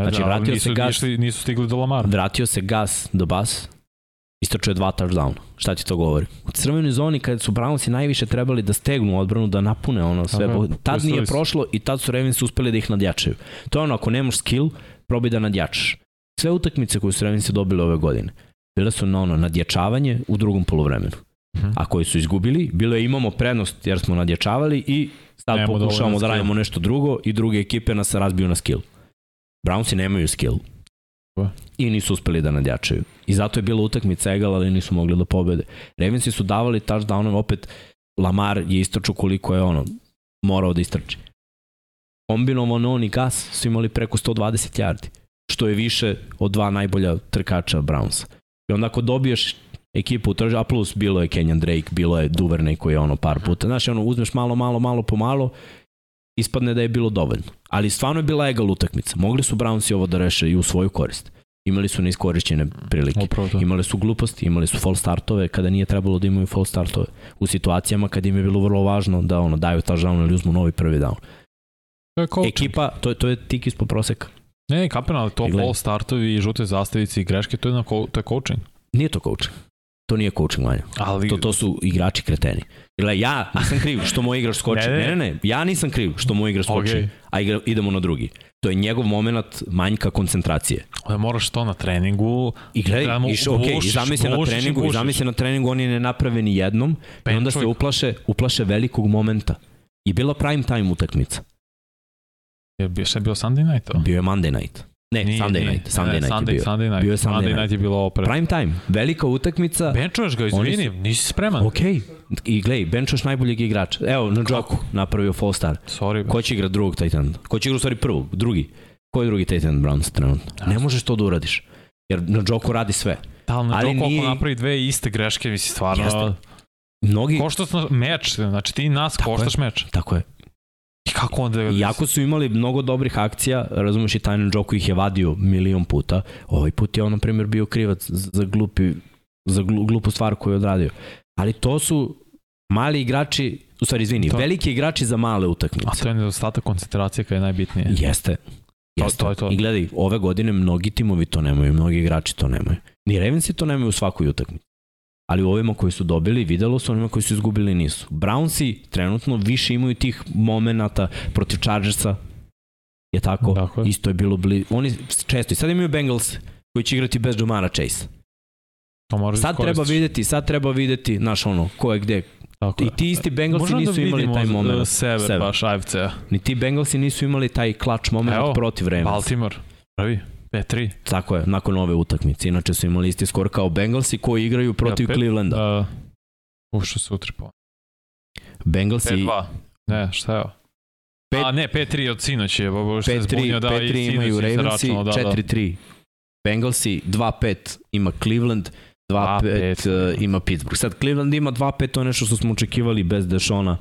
Znači, da, vratio nisu, se gas, nisu, nisu stigli do Lamara. Vratio se gas do bas, istračuje dva touchdown. Šta ti to govori? U crvenoj zoni kada su Brownsi najviše trebali da stegnu odbranu, da napune ono sve, Aha, tad nije prošlo i tad su Ravens uspeli da ih nadjačaju. To je ono, ako nemaš skill, probaj da nadjačaš. Sve utakmice koje su Ravens dobili ove godine, bile su na ono, nadjačavanje u drugom polovremenu. mhm. a koji su izgubili, bilo je imamo prednost jer smo nadjačavali i sad Nemo pokušavamo da radimo nešto drugo i druge ekipe nas razbiju na skill. Brownsi nemaju skill. I nisu uspeli da nadjačaju. I zato je bila utakmica egal, ali nisu mogli da pobede. Ravensi su davali touchdownom, opet Lamar je istraču koliko je ono morao da istrači. Kombinovano on i Gas su imali preko 120 yardi, što je više od dva najbolja trkača Brownsa. I onda ako dobiješ ekipu u a plus bilo je Kenyan Drake, bilo je Duvernay koji je ono par puta. Znaš, ono, uzmeš malo, malo, malo po malo, ispadne da je bilo dovoljno. Ali stvarno je bila egal utakmica. Mogli su Brownsi ovo da reše i u svoju korist. Imali su neiskorišćene prilike. Upravo Imali su gluposti, imali su fall startove kada nije trebalo da imaju fall startove. U situacijama kad im je bilo vrlo važno da ono daju touchdown ili uzmu novi prvi down. To je coaching. Ekipa, to, to je tik ispod proseka. Ne, kapitan, ali to fall startovi žute zastavice i greške, to je, na, to je coaching. Nije to coaching. To nije coaching, Vanja. Ali... To, to su igrači kreteni. Gle, ja nisam kriv što moj igrač skoči. ne, ne, ne, ja nisam kriv što moj igrač skoči, okay. a igra, idemo na drugi. To je njegov moment manjka koncentracije. Da moraš to na treningu. I gledaj, da iš, ok, i zamisli na treningu, i zamisli na treningu, oni ne naprave ni jednom, i onda se uplaše, uplaše velikog momenta. I bila prime time utakmica. Je bio, šta je bio Sunday night? To? Bio je Monday night. Ne, nije, Sunday nije. night. Sunday ne, night Sunday, je bio. Sunday night. Bio je Sunday, Sunday night. night je bilo opred. Prime time. Velika utakmica. Benčuješ ga, izvini, su... nisi spreman. Ok. I glej, benčuješ najboljeg igrača. Evo, na Joku napravio fall star. Sorry. Ko će igra drugog Titan? Ko će igra u stvari prvog? Drugi. Ko je drugi Titan Browns trenutno? Ne možeš to da uradiš. Jer na Joku radi sve. Da, ali na Joku nije... ako napravi dve iste greške, misli stvarno... Jeste. Mnogi... Koštaš meč, znači ti nas Tako koštaš je. meč. Tako je. I kako onda... Iako su imali mnogo dobrih akcija, razumeš i Tajnan Joku ih je vadio milion puta, ovaj put je on, na primjer, bio krivac za, glupi, za glupu stvar koju je odradio. Ali to su mali igrači, u stvari, izvini, to... veliki igrači za male utakmice. A to je nedostatak koncentracije kada je najbitnije. Jeste. Jeste. To, to je to. I gledaj, ove godine mnogi timovi to nemaju, mnogi igrači to nemaju. Ni Ravensi to nemaju u svakoj utakmici ali u ovima koji su dobili, videlo su onima koji su izgubili nisu. Brownsi trenutno više imaju tih momenata protiv Chargersa, je tako, dakle. isto je bilo bli... Oni često, i sad imaju Bengals koji će igrati bez Jamara Chase. To sad treba videti, sad treba videti, znaš ono, ko je gde, Tako I ti isti Bengalsi Možemo nisu da imali taj moment. Sever, sever. baš AFC-a. Ni ti Bengalsi nisu imali taj klač moment Evo, protiv Ravens. Baltimore, pravi. 5-3. Tako je, nakon ove utakmice. Inače su imali isti skor kao Bengalsi koji igraju protiv ja, Clevelanda. Uh, ušao su utripo. Bengalsi... 5-2. Ne, šta je ovo? Pet... A ne, 5-3 od sinoć je. 5-3 da, 5-3 imaju Ravensi, da, 4-3. Da. Bengalsi 2-5 ima Cleveland, 2-5 uh, ima Pittsburgh. Sad Cleveland ima 2-5, to je nešto što smo očekivali bez Dešona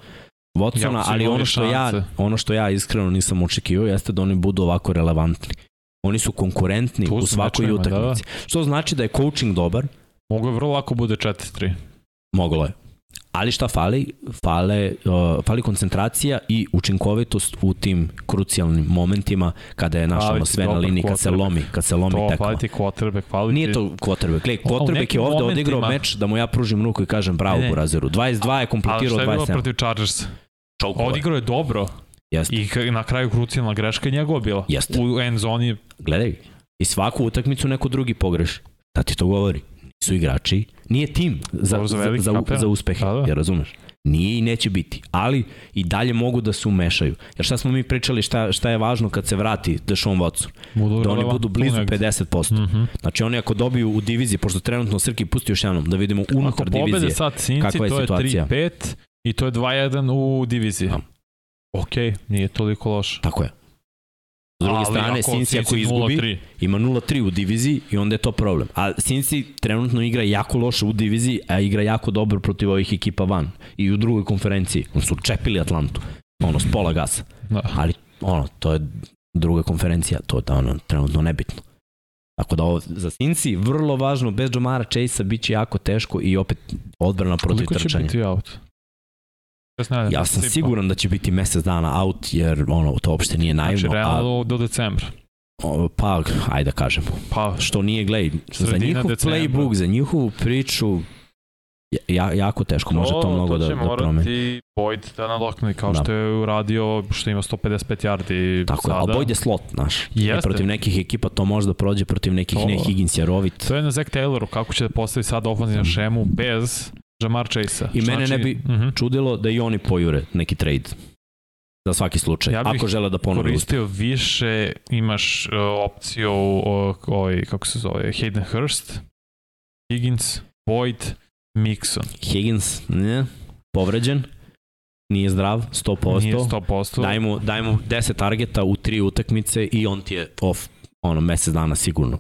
Watsona, ja, ali ono što, ja, ono što ja iskreno nisam očekivao jeste da oni budu ovako relevantni. Oni su konkurentni tu u svakoj da, utakmici. Da, da. Što znači da je coaching dobar. Mogu je vrlo lako bude 4-3. Moglo je. Ali šta fali? Fale, uh, fali koncentracija i učinkovitost u tim krucijalnim momentima kada je naša ono sve na liniji, kad se lomi, kad se lomi to, tekma. Fali ti quarterback, fali Nije to quarterback. Gledaj, quarterback je ovde odigrao meč da mu ja pružim ruku i kažem bravo ne, ne. Burazeru. 22 je kompletirao 27. Ali šta je bilo protiv Chargers? Odigrao je dobro. Jeste. I na kraju krucijalna greška je njegova bila. Jeste. U end zoni. Gledaj, i svaku utakmicu neko drugi pogreši. Da ti to govori? Nisu igrači, nije tim za, za, za, za, za uspehe, da, da. ja razumeš? Nije i neće biti, ali i dalje mogu da se umešaju. Jer šta smo mi pričali, šta, šta je važno kad se vrati Deshaun Watson? Budu da oni budu blizu 50%. Mm -hmm. Znači oni ako dobiju u diviziji, pošto trenutno Srki pusti još jednom, da vidimo unutar divizije sad Sinci, kakva je to situacija. To je 3-5 i to je 2-1 u diviziji. Da. Ok, nije toliko loše. Tako je. S druge Ali strane, Cincy ako izgubi, 0 ima 0-3 u diviziji i onda je to problem. A Cincy trenutno igra jako loše u diviziji, a igra jako dobro protiv ovih ekipa van. I u drugoj konferenciji. Oni su čepili Atlantu. Ono, s pola gasa. Da. Ali, ono, to je druga konferencija. To je ono, trenutno nebitno. Tako da ovo, za Cincy vrlo važno, bez Jamara Chase-a bit će jako teško i opet odbrana protiv trčanja. Koliko će biti out? Ja sam siguran da će biti mesec dana out, jer ono, to uopšte nije naivno. Znači, realno a, do decembra. O, pa, ajde da kažemo. Pa, što nije, gledaj, za njihov decembra. playbook, za njihovu priču, ja, jako teško, to, može to mnogo da, da promeni. To će morati Boyd da nadokne kao da. što je uradio, što ima 155 yardi Tako sada. Tako je, Boyd je slot, znaš. Jeste. protiv nekih ekipa to može da prođe, protiv nekih to, ne Higgins je rovit. To je na Zach Tayloru, kako će da postavi sada ofenzivnu šemu bez Jamar Chase-a. I mene ne bi uh mhm. -huh. čudilo da i oni pojure neki trade za svaki slučaj, ja ako žele da ponovi koristio uspeh. više, imaš uh, opciju uh, ovaj, kako se zove, Hayden Hurst, Higgins, Boyd, Mixon. Higgins, ne, povređen, nije zdrav, 100%. Nije 100%. Daj mu, daj mu 10 targeta u tri utakmice i on ti je off ono, mesec dana sigurno.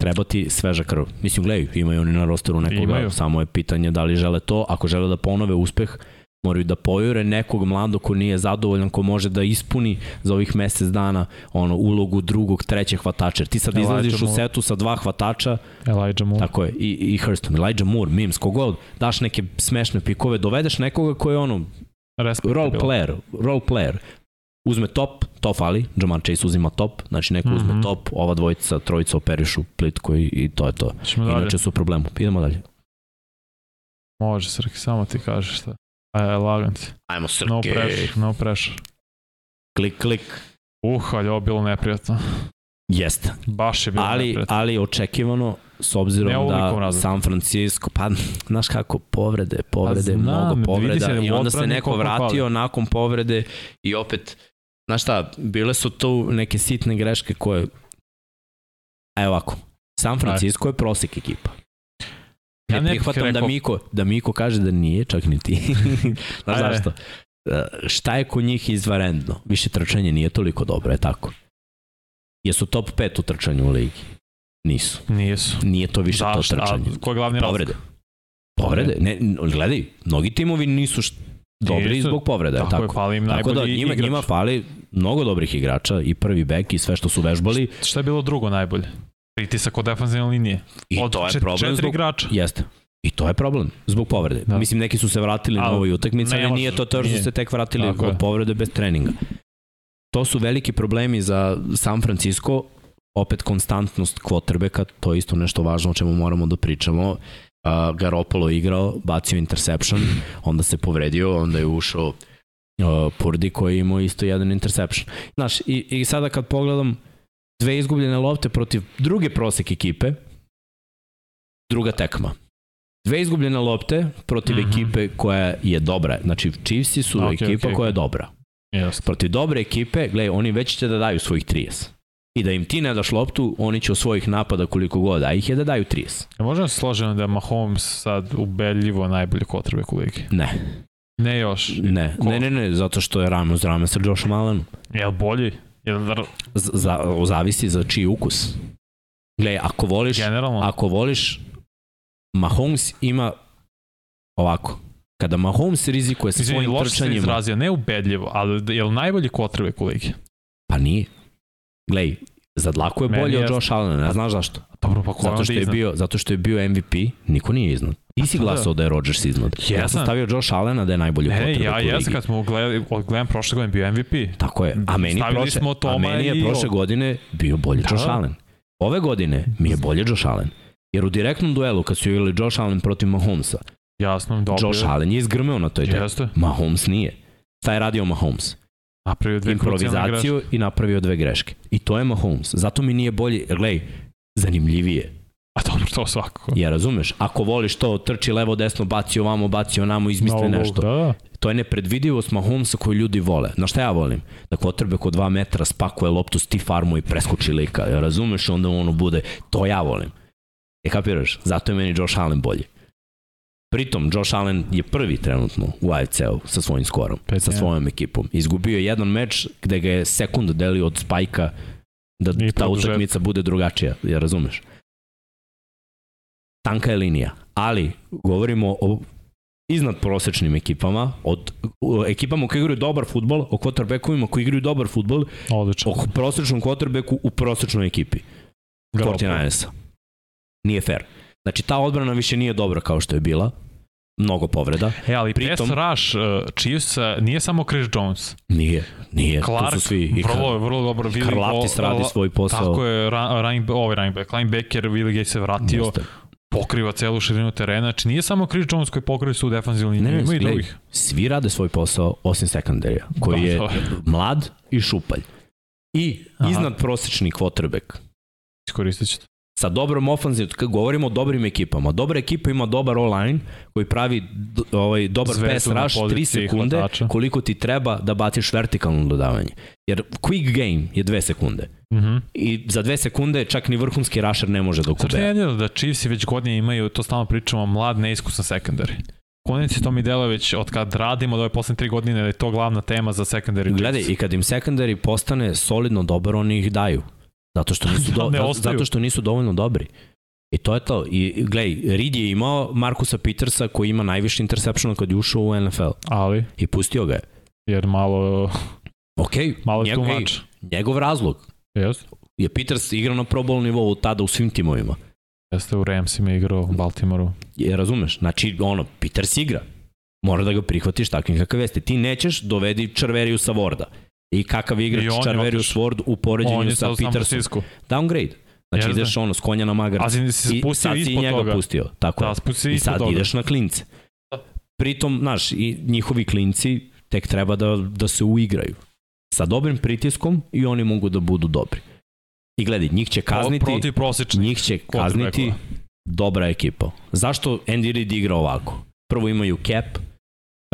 Treba ti sveža krv. Mislim, gledaj, imaju oni na rosteru nekoga, imaju. samo je pitanje da li žele to. Ako žele da ponove uspeh, moraju da pojure nekog mladog ko nije zadovoljan, ko može da ispuni za ovih mesec dana ono ulogu drugog, trećeg hvatača. Ti sad Elijah izlaziš Moore. u setu sa dva hvatača. Elijah Moore. Tako je, i, i Hurston. Elijah Moore, Mims, kogod, daš neke smešne pikove, dovedeš nekoga ko je ono role player, role player. Uzme top, to fali, Jamar Chase uzima top, znači neko mm -hmm. uzme top, ova dvojica, trojica operišu plitko i, i to je to. Inače su problemu. Idemo dalje. Može, Srki, samo ti kažeš šta. Aj, lagan ti. Ajmo Srki. No pressure, no pressure. Klik, klik. Uh, ali ovo bilo neprijatno. Jeste. Baš je bilo ali, neprijatno. Ali očekivano, s obzirom da San Francisco, pa znaš kako, povrede, povrede, znam, mnogo povreda i onda se neko vratio nakon povrede i opet, znaš šta, bile su tu neke sitne greške koje, evo ovako, San Francisco je prosek ekipa. Ja ne prihvatam da rekao... da Miko, da Miko kaže da nije, čak ni ti. (laughs) Znaš zašto? E, šta je kod njih izvarendno? Više trčanje nije toliko dobro, je tako? Jesu top 5 u trčanju u ligi? Nisu. Nisu. Nije to više Zašto? to trčanje. A ko je glavni Povrede. Povrede. Ne, gledaj, mnogi timovi nisu. Dobri nisu, zbog povreda. Tako, tako. je, fali im tako da njima, igrač. njima fali mnogo dobrih igrača i prvi bek i sve što su vežbali. Šta je bilo drugo najbolje? Pritisak od defensivne linije. I od to je problem četiri zbog, igrača. Jeste. I to je problem, zbog povrede. Da. Mislim, neki su se vratili na ovoj utakmici, ali nije to to što su se tek vratili Tako od je. povrede bez treninga. To su veliki problemi za San Francisco, opet konstantnost quarterbacka, to je isto nešto važno o čemu moramo da pričamo. Uh, Garoppolo igrao, bacio interception, onda se povredio, onda je ušao uh, Purdi koji je imao isto jedan interception. Znaš, i, i sada kad pogledam dve izgubljene lopte protiv druge prosek ekipe, druga tekma. Dve izgubljene lopte protiv mm -hmm. ekipe koja je dobra. Znači, Chiefs su okay, ekipa okay, koja je dobra. Yes. Protiv dobre ekipe, gledaj, oni već će da daju svojih 30. I da im ti ne daš loptu, oni će od svojih napada koliko god, a ih je da daju 30. Ja možemo se složiti da je Mahomes sad ubedljivo najbolji kotrbe u ligi? Ne. Ne još? Ne, Ko? ne, ne, ne, zato što je rame uz rame sa Joshom Allenom. Je li bolji? Je li... Z, za, zavisi za čiji ukus. Gle, ako voliš, Generalno. ako voliš Mahomes ima ovako, kada Mahomes rizikuje sa svojim trčanjima... Izvini, izrazio, ne ubedljivo, ali je li najbolji kotrvek u ligi? Pa nije. Glej, za dlaku je bolji od Josh Allen, ne znaš zašto? Dobro, pa ko zato što je iznad? bio, zato što je bio MVP, niko nije iznad. Ti si pa da. glasao da je Rodgers iznad. Jesam. Ja sam stavio Josh Allena da je najbolji ne, quarterback ja, ja jesam kad smo gledali, gledam prošle godine bio MVP. Tako je. A meni, prošle, a meni je prošle godine bio bolji da. Josh Allen. Ove godine mi je bolje Josh Allen. Jer u direktnom duelu, kad su igrali Josh Allen protiv Mahomesa, Jasno, dobro. Josh Allen je izgrmeo na toj tekmi. Mahomes nije. Šta je radio Mahomes? Napravio dve Improvizaciju i napravio dve greške. I to je Mahomes. Zato mi nije bolje, glej, zanimljivije. A dobro, to svakako. Ja razumeš, ako voliš to, trči levo, desno, baci ovamo, baci onamo, izmisli no, nešto. Da. To je nepredvidivost Mahomesa koju ljudi vole. Na šta ja volim? Da kotrbe kod 2 metra spakuje loptu, stiff armu i preskoči lika. Ja razumeš, onda ono bude, to ja volim. E kapiraš? Zato je meni Josh Allen bolji. Pritom, Josh Allen je prvi trenutno u AFC-u sa svojim skorom, Pet, sa svojom ekipom. Izgubio je jedan meč gde ga je sekund delio od spajka da I ta utakmica bude drugačija, ja razumeš? Tanka je linija, ali govorimo o iznad prosečnim ekipama, od o, ekipama koji igraju dobar futbol, o quarterbackovima koji igraju dobar futbol, Odlično. o prosečnom quarterbacku u prosečnoj ekipi. 49 Nije fair. Znači, ta odbrana više nije dobra kao što je bila. Mnogo povreda. E, ali Pritom, pass rush uh, Chiefs uh, nije samo Chris Jones. Nije, nije. Clark, to su svi. I vrlo, vrlo dobro. Willi, Karlaftis radi svoj posao. Tako je, running, ovaj running back, linebacker, Willi Gay se vratio. Jeste pokriva celu širinu terena. Znači nije samo Chris Jones koji pokriva su defensivnu liniju, ima i drugih. Svi rade svoj posao osim sekundarija, koji da, je mlad i šupalj. I iznad Aha. prosečni quarterback. Iskoristit ćete sa dobrom ofanzivnom, kad govorimo o dobrim ekipama, dobra ekipa ima dobar online koji pravi ovaj, dobar Zvezdu pass rush 3 sekunde hvatača. koliko ti treba da baciš vertikalno dodavanje. Jer quick game je 2 sekunde. Mm -hmm. I za 2 sekunde čak ni vrhunski rusher ne može da okube. Znači je da Chiefs već godine imaju, to stalno pričamo, mlad neiskusan secondary. Konec to mi delo već od kad radimo da ove poslednje tri godine da je to glavna tema za secondary. Gledaj, i kad im secondary postane solidno dobar, oni ih daju. Zato što nisu, (laughs) do, ne zato što nisu dovoljno dobri. I to je to. I gledaj, Reed je imao Markusa Petersa koji ima najviše interceptiona kad je ušao u NFL. Ali? I pustio ga je. Jer malo... Ok, malo njegov, ej, njegov razlog. Yes. Je Peters igrao na pro bowl nivou tada u svim timovima. Jeste u Ramsima igrao u Baltimoru. Je, razumeš? Znači, ono, Peters igra. Mora da ga prihvatiš takvim kakav jeste. Ti nećeš, dovedi Čarveriju sa Vorda i kakav igrač Charverius Ward u poređenju sa Petersom. Downgrade. Znači Jezde. ideš ono s konja na magar. A si se spustio I sad si njega toga. pustio. Tako da, I sad toga. ideš na klince. Pritom, znaš, i njihovi klinci tek treba da, da se uigraju. Sa dobrim pritiskom i oni mogu da budu dobri. I gledaj, njih će kazniti, protiv njih će kazniti dobra ekipa. Zašto Andy Reid igra ovako? Prvo imaju cap,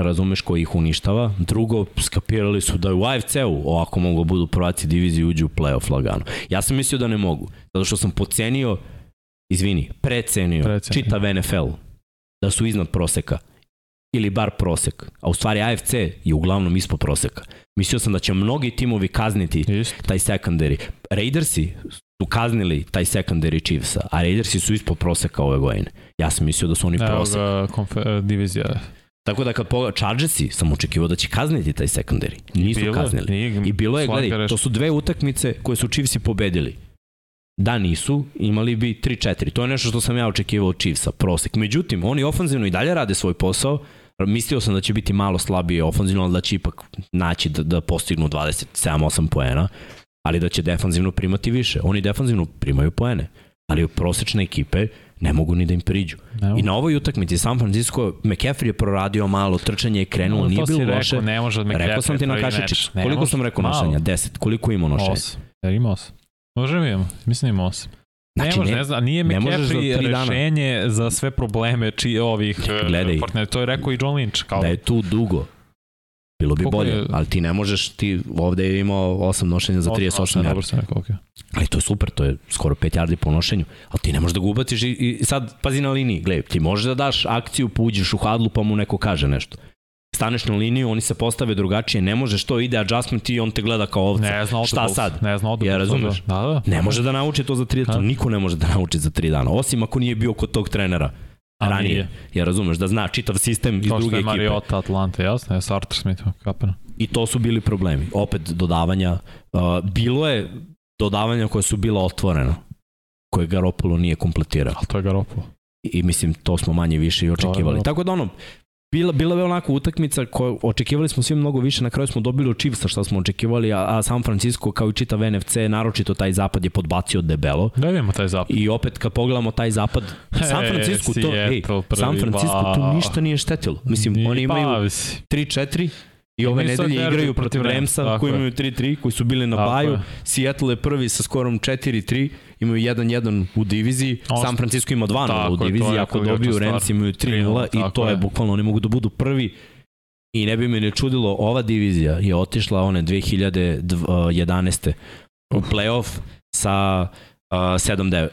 razumeš koji ih uništava. Drugo, skapirali su da u AFC-u ovako mogu budu prvaci divizije uđu u playoff lagano. Ja sam mislio da ne mogu, zato što sam pocenio, izvini, precenio, precenio. čitav NFL, da su iznad proseka ili bar prosek, a u stvari AFC je uglavnom ispod proseka. Mislio sam da će mnogi timovi kazniti Just. taj secondary. Raidersi su kaznili taj secondary Chiefsa, a Raidersi su ispod proseka ove godine. Ja sam mislio da su oni prosek. Evo ga, divizija Tako da kad pogleda Chargersi, sam očekivao da će kazniti taj secondary. Nisu bilo, kaznili. Nije, I bilo je, gledaj, to su dve utakmice koje su Chiefsi pobedili. Da nisu, imali bi 3-4. To je nešto što sam ja očekivao od Chiefsa, prosek. Međutim, oni ofanzivno i dalje rade svoj posao. Mislio sam da će biti malo slabije ofanzivno, ali da će ipak naći da, da postignu 27-8 poena, ali da će defanzivno primati više. Oni defanzivno primaju poene, ali prosečne ekipe ne mogu ni da im priđu. I na ovoj utakmici San Francisco, McCaffrey je proradio malo, trčanje je krenulo, no, nije bilo rekao, loše. Ne može od rekao sam ti na kašičić. Koliko može, sam rekao malo. nošenja? 10. Koliko ima nošenja? 8. Ja ima 8. Može mi imamo, mislim ima 8. Znači, ne može, ne, ne znam, nije McCaffrey rešenje dana. za sve probleme či ovih Gledaj, partnera. To je rekao i John Lynch. Kao... Da je tu dugo, Bilo bi Koliko bolje, je... ali ti ne možeš, ti ovde je imao 8 nošenja za 38 yardi. Dobro rekao, okay. Ali to je super, to je skoro 5 yardi po nošenju, ali ti ne možeš da ga ubaciš i, i sad pazi na liniji, gledaj, ti možeš da daš akciju, puđeš u hadlu pa mu neko kaže nešto. Staneš na liniju, oni se postave drugačije, ne možeš to, ide adjustment i on te gleda kao ovca. Ne zna Šta sad? Ne zna Ja razumeš? Da, da. Ne može da nauči to za 3 dana, niko ne može da nauči za 3 dana, osim ako nije bio kod tog trenera A ranije. Nije. Ja razumeš da zna čitav sistem iz druge ekipe. Kao što je Mariota, Atlanta, jasno, je Sartre Smith, kapena. I to su bili problemi. Opet dodavanja. Uh, bilo je dodavanja koja su bila otvorena, koje Garopolo nije kompletirao. Ali to je Garopolo. I, I mislim, to smo manje više i očekivali. Tako da ono, bila, bila je onako utakmica koju očekivali smo svi mnogo više, na kraju smo dobili od Chiefsa što smo očekivali, a, a San Francisco kao i čitav NFC, naročito taj zapad je podbacio debelo. Da vidimo taj zapad. I opet kad pogledamo taj zapad, (laughs) San Francisco to, ej, San Francisco tu ništa nije štetilo. Mislim, oni imaju 3-4 I ove nedelje igraju protiv Ramsa koji imaju 3-3, koji su bili na baju. Seattle je prvi sa skorom 4-3, imaju 1-1 u diviziji. San Francisco ima 2-0 u diviziji, ako dobiju Rams imaju 3-0 i to je bukvalno, oni mogu da budu prvi. I ne bi me ne čudilo, ova divizija je otišla one 2011. u playoff sa uh, 7-9.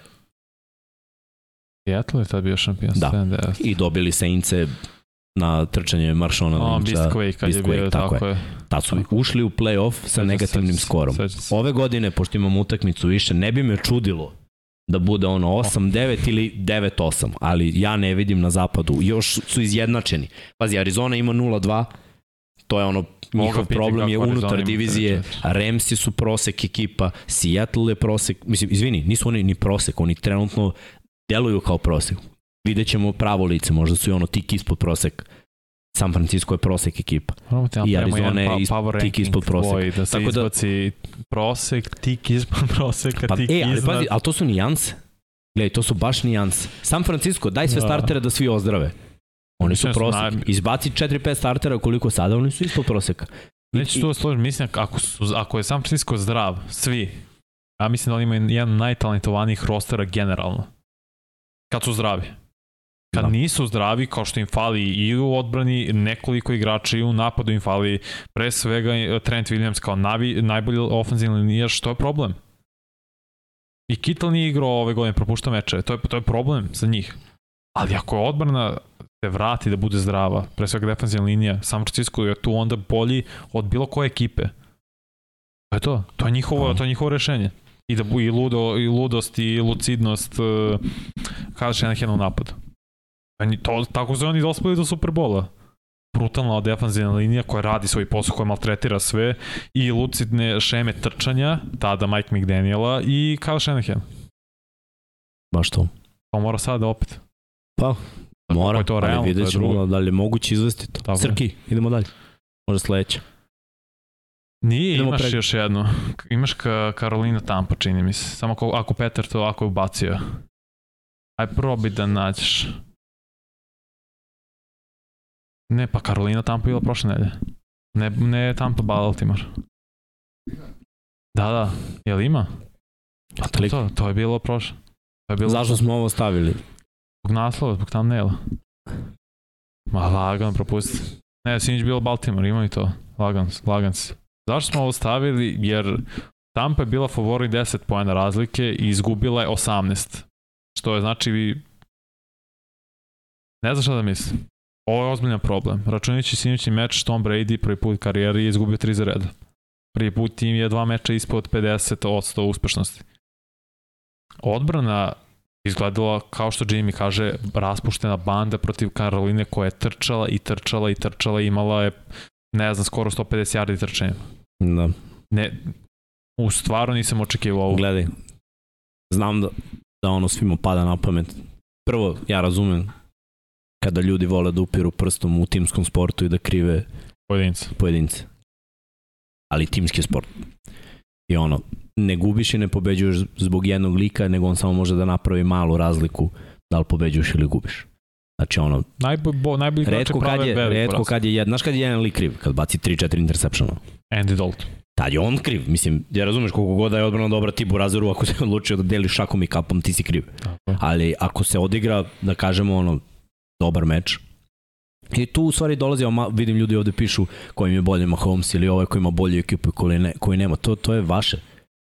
Seattle je tad bio šampion da. 7-9. I dobili Saintse na trčanje Maršona Lynča. Beast kad je bio, tako, tako je. Tad su ušli u play-off sa negativnim skorom. Ove godine, pošto imamo utakmicu više, ne bi me čudilo da bude ono 8-9 ili 9-8, ali ja ne vidim na zapadu. Još su izjednačeni. Pazi, Arizona ima 0-2, to je ono, njihov problem je unutar divizije, Ramsi su prosek ekipa, Seattle je prosek, mislim, izvini, nisu oni ni prosek, oni trenutno deluju kao prosek vidjet ćemo pravo lice, možda su i ono tik ispod prosek. San Francisco je prosek ekipa. I Arizona je is, tik ispod prosek. da se Tako da- izbaci da, prosek, tik ispod (laughs) proseka, pa, tik e, ali, Pazi, ali to su nijanse. Gledaj, to su baš nijanse. San Francisco, daj sve da. startere da svi ozdrave. Oni su prosek. Izbaci 4-5 startera koliko sada, oni su ispod proseka. Neće tu da složiti, mislim, ako, su, ako je San Francisco zdrav, svi, Ja mislim da oni imaju jedan najtalentovanijih rostera generalno. Kad su zdravi. Kad da. nisu zdravi, kao što im fali i u odbrani nekoliko igrača i u napadu im fali pre svega e, Trent Williams kao navi, najbolji ofenzivni linija, što je problem? I Kittle nije igrao ove godine, propušta meče, to je, to je problem za njih. Ali ako je odbrana se vrati da bude zdrava, pre svega defensivna linija, San Francisco je tu onda bolji od bilo koje ekipe. To je to, to je njihovo, to je njihovo rešenje. I da i ludo i ludost i lucidnost uh, kada Shanahan u napadu. To, tako su oni dospeli do Superbola brutalna defanzivna linija koja radi svoj posao, koja maltretira sve i lucidne šeme trčanja, tada Mike McDaniela i Kyle Shanahan. Baš to. Pa mora sada opet. Pa, mora, je to realno, ali vidjet ćemo da li je moguće izvesti to. Tako Srki, je. idemo dalje. Možda sledeća. Nije, idemo imaš pre... još jednu. Imaš ka Karolina Tampa, čini mi se. Samo ako, ako Peter to ako je ubacio. Aj probi da nađeš. Ne, pa Karolina Tampa bila prošle nedelje. Ne, ne Tampa Baltimore. Da, da. Jel ima? A to, to, to je bilo prošle. To je bilo Zašto smo ovo stavili? Zbog naslova, zbog thumbnaila. Ma lagano propusti. Ne, sinoć bilo Baltimore, ima i to. Lagan, lagan se. Zašto smo ovo stavili? Jer Tampa je bila favorit 10 pojena razlike i izgubila je 18. Što je znači vi... Ne znam šta da mislim. Ovo je ozbiljan problem. Računajući sinući meč Tom Brady prvi put karijeri je izgubio 3 za red. Prvi put tim je dva meča ispod 50% uspešnosti. Odbrana izgledala, kao što Jimmy kaže, raspuštena banda protiv Karoline koja je trčala i trčala i trčala i imala je, ne znam, skoro 150 yardi trčanja. Da. Ne, u stvarno nisam očekivao ovo. Gledaj, znam da, da ono svima pada na pamet. Prvo, ja razumem kada ljudi vole da upiru prstom u timskom sportu i da krive pojedince. pojedince. Ali timski sport. I ono, ne gubiš i ne pobeđuješ zbog jednog lika, nego on samo može da napravi malu razliku da li pobeđuješ ili gubiš. Znači ono, najbolji bo, najbolji redko kad je, redko kad je, znaš kad je jedan lik kriv, kad baci 3-4 interseptiona. Andy Dalton. Tad je on kriv, mislim, ja razumeš koliko god da je odbrana dobra ti Burazeru, ako se (laughs) odlučio da deli šakom i kapom, ti si kriv. Tako. Ali ako se odigra, da kažemo ono, dobar meč. I tu u stvari dolazi, vidim ljudi ovde pišu kojim je bolje Mahomes ili ovaj koji ima bolju ekipu koji, ne, koji nema. To, to je vaše.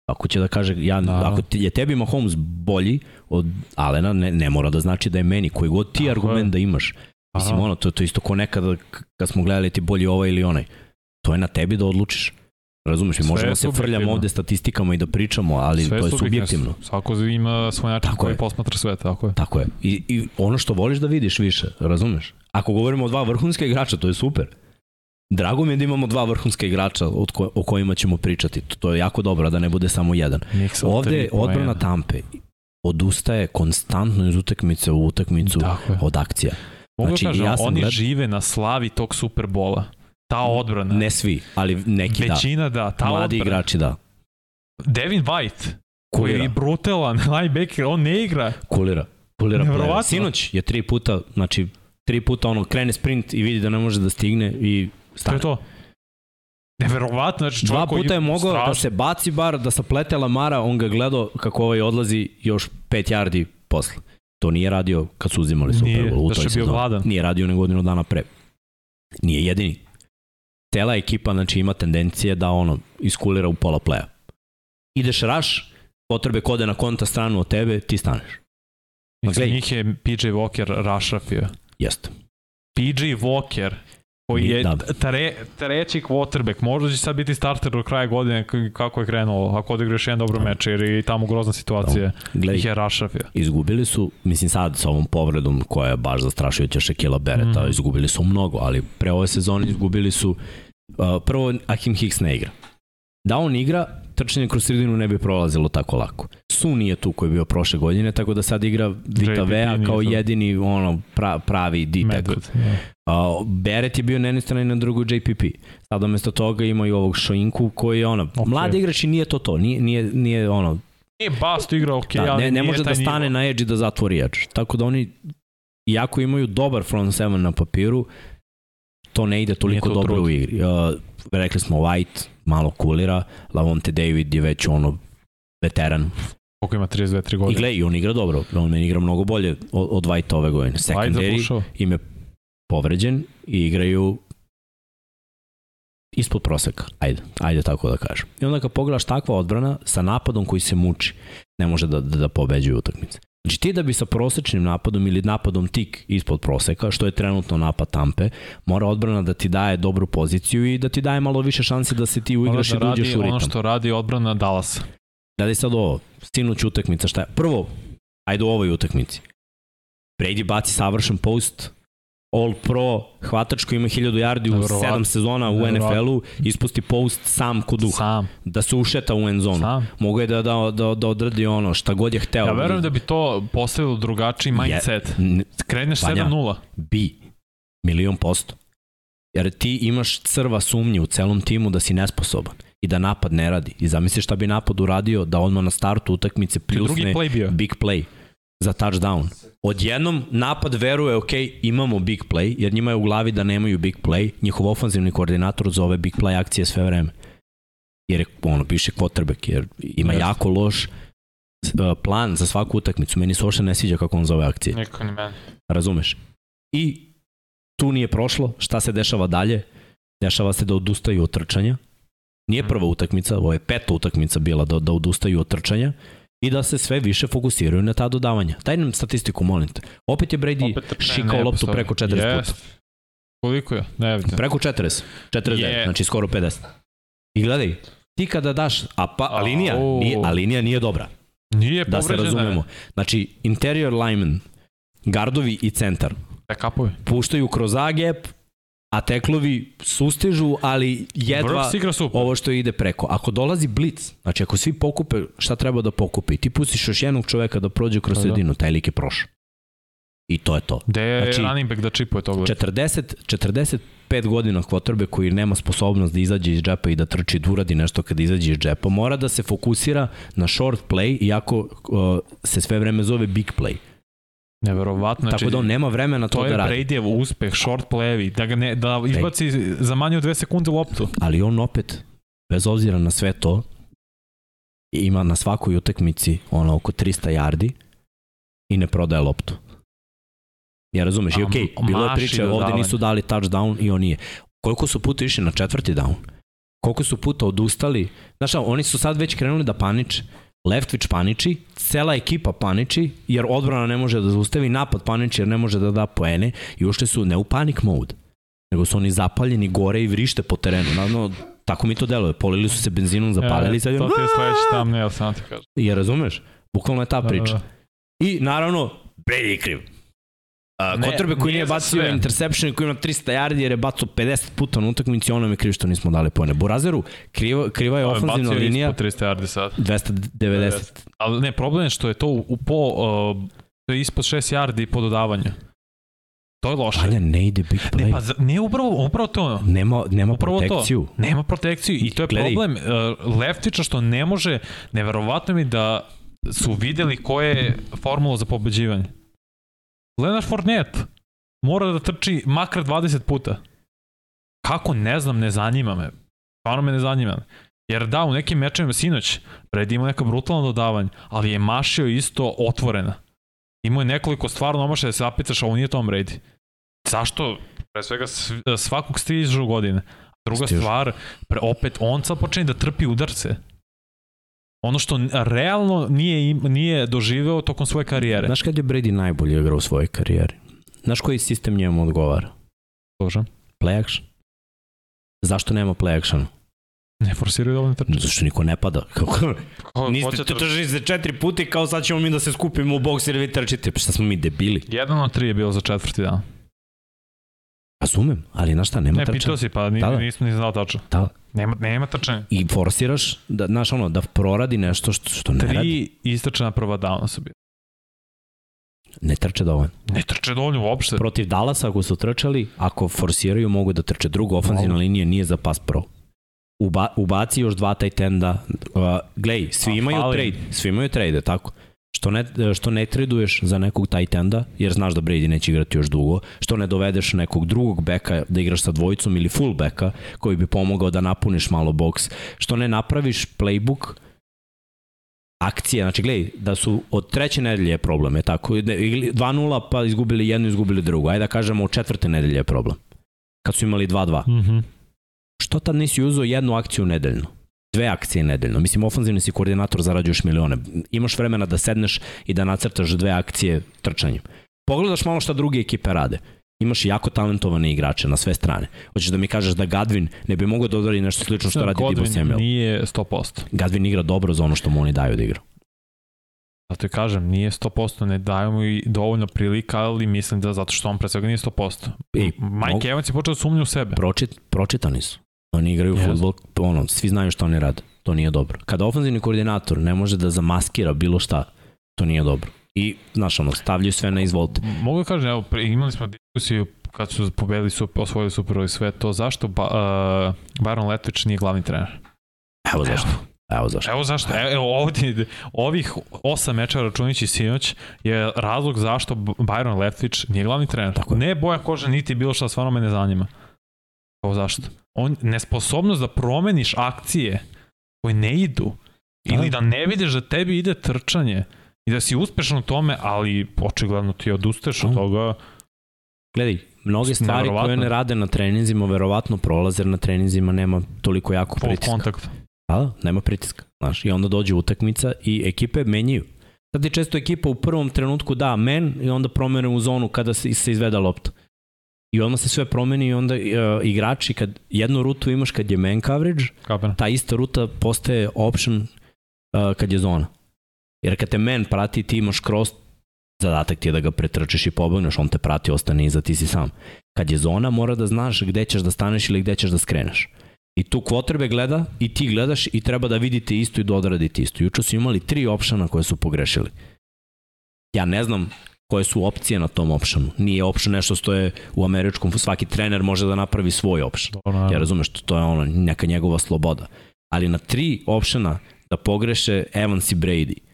Ako će da kaže, ja, da. ako je tebi Mahomes bolji od Alena, ne, ne mora da znači da je meni, koji god ti Aha. argument da imaš. Mislim, ono, to, to isto ko nekada kad smo gledali ti bolji ovaj ili onaj. To je na tebi da odlučiš. Razumeš, mi možemo se frljamo ovde statistikama i da pričamo, ali Sve to je subjektivno. Svako ima svoj način tako koji je. posmatra sve, tako je. Tako je. I, I ono što voliš da vidiš više, razumeš? Ako govorimo o dva vrhunska igrača, to je super. Drago mi je da imamo dva vrhunska igrača od ko, o kojima ćemo pričati. To, je jako dobro, da ne bude samo jedan. Ovde odbrana Tampe odustaje konstantno iz utakmice u utakmicu od akcija. Mogu znači, kažem, ja oni gled... žive na slavi tog Superbola ta odbrana. Ne svi, ali neki Većina da. Većina da, ta Mladi odbrana. igrači da. Devin White, koji je brutalan, (laughs) linebacker, on ne igra. Kulira. Kulira player. Sinoć je tri puta, znači tri puta ono krene sprint i vidi da ne može da stigne i stane. To je to. Neverovatno, znači Dva puta je mogao strašno. da se baci bar, da sa plete Lamara, on ga gledao kako ovaj odlazi još 5 yardi posle. To nije radio kad su uzimali Super Bowl u toj sezoni. Nije radio nego godinu dana pre. Nije jedini cela ekipa znači, ima tendencije da ono iskulira u pola pleja. Ideš raš, potrebe kode na konta stranu od tebe, ti staneš. Za njih je PJ Walker rašrafio. Jeste. PJ Walker koji je tre, treći quarterback, možda će sad biti starter do kraja godine kako je krenulo, ako odigraš jedan dobro da. meč, jer je tamo grozna situacija, da. Gledaj, ih je rašrafio. Izgubili su, mislim sad sa ovom povredom koja je baš zastrašujuća Shakila Bereta, mm. izgubili su mnogo, ali pre ove sezone izgubili su uh, prvo Akim Hicks ne igra. Da on igra, trčanje kroz sredinu ne bi prolazilo tako lako. Su nije tu koji je bio prošle godine, tako da sad igra Vita Vea kao jedini ono pra, pravi D-tack. Yeah. Uh, Beret je bio na jednoj strani na drugu JPP. Sada umesto toga ima i ovog Šoinku koji je ono, okay. mladi igrač i nije to to, nije, nije, nije ono, Nije Bast igra ok, da, ali ne, ne može da stane nivo. na edge i da zatvori edge. Tako da oni, iako imaju dobar front seven na papiru, to ne ide toliko to dobro u igri. Uh, rekli smo White, malo kulira, Lavonte David je već ono veteran. Koliko ima 32-3 godine? I gledaj, on igra dobro, on meni igra mnogo bolje od, od White ove godine. Secondary im je povređen i igraju ispod proseka, ajde, ajde tako da kažem. I onda kad pogledaš takva odbrana sa napadom koji se muči, ne može da, da, da pobeđuje utakmice. Znači ti da bi sa prosečnim napadom ili napadom tik ispod proseka, što je trenutno napad Tampe, mora odbrana da ti daje dobru poziciju i da ti daje malo više šansi da se ti uigraš da i uđeš u ritam. Ono što radi odbrana Dallas. Da li sad ovo, stinuću utakmica, šta je? Prvo, ajde u ovoj utakmici. Brady baci savršen post, All Pro, hvatač koji ima 1000 yardi u 7 sezona u NFL-u, ispusti post sam kod duha. Sam. Da se ušeta u end zonu. Sam. Mogu je da, da, da, da odradi ono šta god je hteo. Ja verujem da bi to postavilo drugačiji mindset. Je, Kreneš 7-0. Bi. Milion posto. Jer ti imaš crva sumnje u celom timu da si nesposoban i da napad ne radi. I zamisli šta bi napad uradio da odmah na startu utakmice pljusne big play za touchdown. Odjednom napad veruje, ok, imamo big play, jer njima je u glavi da nemaju big play, njihov ofanzivni koordinator zove big play akcije sve vreme. Jer je, ono, piše quarterback, jer ima yes. jako loš uh, plan za svaku utakmicu. Meni se ošte ne sviđa kako on zove akcije. Niko ni meni. Razumeš? I tu nije prošlo, šta se dešava dalje? Dešava se da odustaju od trčanja. Nije prva utakmica, ovo je peta utakmica bila da, da odustaju od trčanja i da se sve više fokusiraju na ta dodavanja. Daj nam statistiku, molim te. Opet je Brady Opet, šikao ne, loptu preko 40 yes. puta. Koliko je? Ne vidim. Preko 40. 49, yeah. znači skoro 50. I gledaj, ti kada daš, a, pa, a linija, oh. nije, a linija nije dobra. Nije da se razumemo. Znači, interior lineman, gardovi i centar. Backupovi. Puštaju kroz A-gap, a teklovi sustižu, ali jedva ovo što ide preko. Ako dolazi blic, znači ako svi pokupe šta treba da pokupe i ti pustiš još jednog čoveka da prođe kroz da, da. sredinu, taj lik je prošao. I to je to. Gde je znači, running back da čipuje to? 40, 45 godina kvotrbe koji nema sposobnost da izađe iz džepa i da trči da uradi nešto kada izađe iz džepa, mora da se fokusira na short play, iako uh, se sve vreme zove big play. Neverovatno. Tako znači, da on nema vremena to, to da radi. To je Bradyjev uspeh, short playevi, da, ga ne, da izbaci Ej. za manje od dve sekunde loptu. Ali on opet, bez obzira na sve to, ima na svakoj utakmici ono oko 300 yardi i ne prodaje loptu. Ja razumeš, i okej, okay, bilo je priče, ovde nisu dali touchdown i on nije. Koliko su puta išli na četvrti down? Koliko su puta odustali? Znaš, oni su sad već krenuli da paniče. Leftwich paniči, cela ekipa paniči, jer odbrana ne može da zaustavi, napad paniči jer ne može da da poene i ušte su ne u panic mode, nego su oni zapaljeni gore i vrište po terenu. Naravno, tako mi to deluje. Polili su se benzinom, zapalili. E, to ti je sledeći tam, ne, ja sam ti kažem. I razumeš? Bukvalno je ta priča. Da, da. I naravno, Brady je kriv. Uh, Kotrbe koji nije bacio interception i koji ima 300 yardi jer je bacio 50 puta na utakmici, ono mi kriv što nismo dali pojene. Burazeru, kriva, kriva je ofenzivna linija. Bacio 300 yardi sad. 290. Ali ne, problem je što je to u po, uh, to je ispod 6 yardi po dodavanju. To je loše. Ali ne ide big play. Ne, pa ne upravo, upravo to. Nema, nema upravo protekciju. To. Nema protekciju i to je Gledaj. problem uh, Leftića što ne može, neverovatno mi da su videli koje je formula za pobeđivanje. Leonard Fournette mora da trči makar 20 puta. Kako, ne znam, ne zanima me. Stvarno me ne zanima me. Jer da, u nekim mečevima sinoć, pred imao neka brutalna dodavanja, ali je mašio isto otvorena. Imao je nekoliko stvarno omašaja da se zapitaš, a ovo nije Tom Brady. Zašto? Pre svega svakog stižu godine. Druga Stižu. stvar, pre, opet on sad počne da trpi udarce. Ono što realno nije, nije doživeo tokom svoje karijere. Znaš kad je Brady najbolje igrao u svojoj karijeri? Znaš koji sistem njemu odgovara? Bože. Play action. Zašto nema play action? Ne forsiraju dovoljno trče. Zašto niko ne pada? (laughs) Kako? Niste to trži za četiri puti kao sad ćemo mi da se skupimo u boks ili vi trčite. Pa šta smo mi debili? Jedan od tri je bilo za četvrti dan. Razumem, ali na šta, nema ne, trčanja. Ne, pitao si, pa ni, da, da. nisam ni znao tačno. Da. Nema, nema trčanja. I forsiraš, da, znaš ono, da proradi nešto što, što ne Tri radi. Tri istrčana prva downa su bili. Ne trče dovoljno. Ne trče dovoljno uopšte. Protiv Dallasa ako su trčali, ako forsiraju mogu da trče. Druga ofanzivna linija nije za pas pro. Uba, ubaci još dva tight enda. Uh, glej, svi A, imaju fali. trade, svi imaju trade, tako. Što ne, što ne traduješ za nekog tight enda, jer znaš da Brady neće igrati još dugo, što ne dovedeš nekog drugog beka da igraš sa dvojicom ili full beka koji bi pomogao da napuniš malo boks, što ne napraviš playbook akcije, znači gledaj, da su od treće nedelje je problem, je tako, 2-0 pa izgubili jednu, izgubili drugu, ajde da kažemo od četvrte nedelje je problem, kad su imali 2-2. Mm -hmm. Što tad nisi uzao jednu akciju nedeljno? Dve akcije nedeljno. Mislim, ofanzivni si koordinator, zarađuješ milione. Imaš vremena da sedneš i da nacrtaš dve akcije trčanjem. Pogledaš malo šta druge ekipe rade imaš jako talentovane igrače na sve strane. Hoćeš da mi kažeš da Gadvin ne bi mogao da odredi nešto slično što radi Dibu Samuel? nije 100%. Gadvin igra dobro za ono što mu oni daju da igra. Zato je kažem, nije 100%, ne daju mu i dovoljno prilika, ali mislim da zato što on pre svega nije 100%. I, Mike mogu... Evans je počeo da sumnju u sebe. Pročit, pročitani su. Oni igraju yes. futbol, ono, svi znaju što oni rade. To nije dobro. Kada ofenzivni koordinator ne može da zamaskira bilo šta, to nije dobro i, znaš, ono, stavljaju sve na izvolte. Mogu da kažem, evo, imali smo diskusiju kad su pobedili, super, osvojili Super i sve to, zašto ba, uh, Baron Letović nije glavni trener? Evo zašto. Evo zašto. Evo zašto. Evo ovdje, ovih osam meča računići sinoć je razlog zašto Byron Leftwich nije glavni trener. Tako je. Ne boja kože, niti bilo šta, stvarno me ne zanima. Evo zašto. On, nesposobnost da promeniš akcije koje ne idu, da. ili da ne vidiš da tebi ide trčanje, i da si uspešan u tome, ali očigledno ti odustaješ od toga. Gledaj, mnoge stvari koje ne rade na treninzima verovatno prolaze, na treninzima nema toliko jako pritiska. kontakt. Da, da, nema pritiska. Znaš, I onda dođe utakmica i ekipe menjaju. Sad je često ekipa u prvom trenutku da men i onda promene u zonu kada se, se izveda lopta. I onda se sve promeni i onda uh, igrači, kad jednu rutu imaš kad je man coverage, Kapen. ta ista ruta postaje option uh, kad je zona. Jer kad te men prati, ti imaš cross, zadatak ti je da ga pretrčeš i pobegneš, on te prati, ostane iza, ti si sam. Kad je zona, mora da znaš gde ćeš da staneš ili gde ćeš da skreneš. I tu kvotrbe gleda i ti gledaš i treba da vidite isto i da odradite isto. Juče su imali tri opšana koje su pogrešili. Ja ne znam koje su opcije na tom opšanu. Nije opšan nešto što je u američkom, svaki trener može da napravi svoj opšan. Ja razumeš, to je ono, neka njegova sloboda. Ali na tri opšana da pogreše Evans i Brady –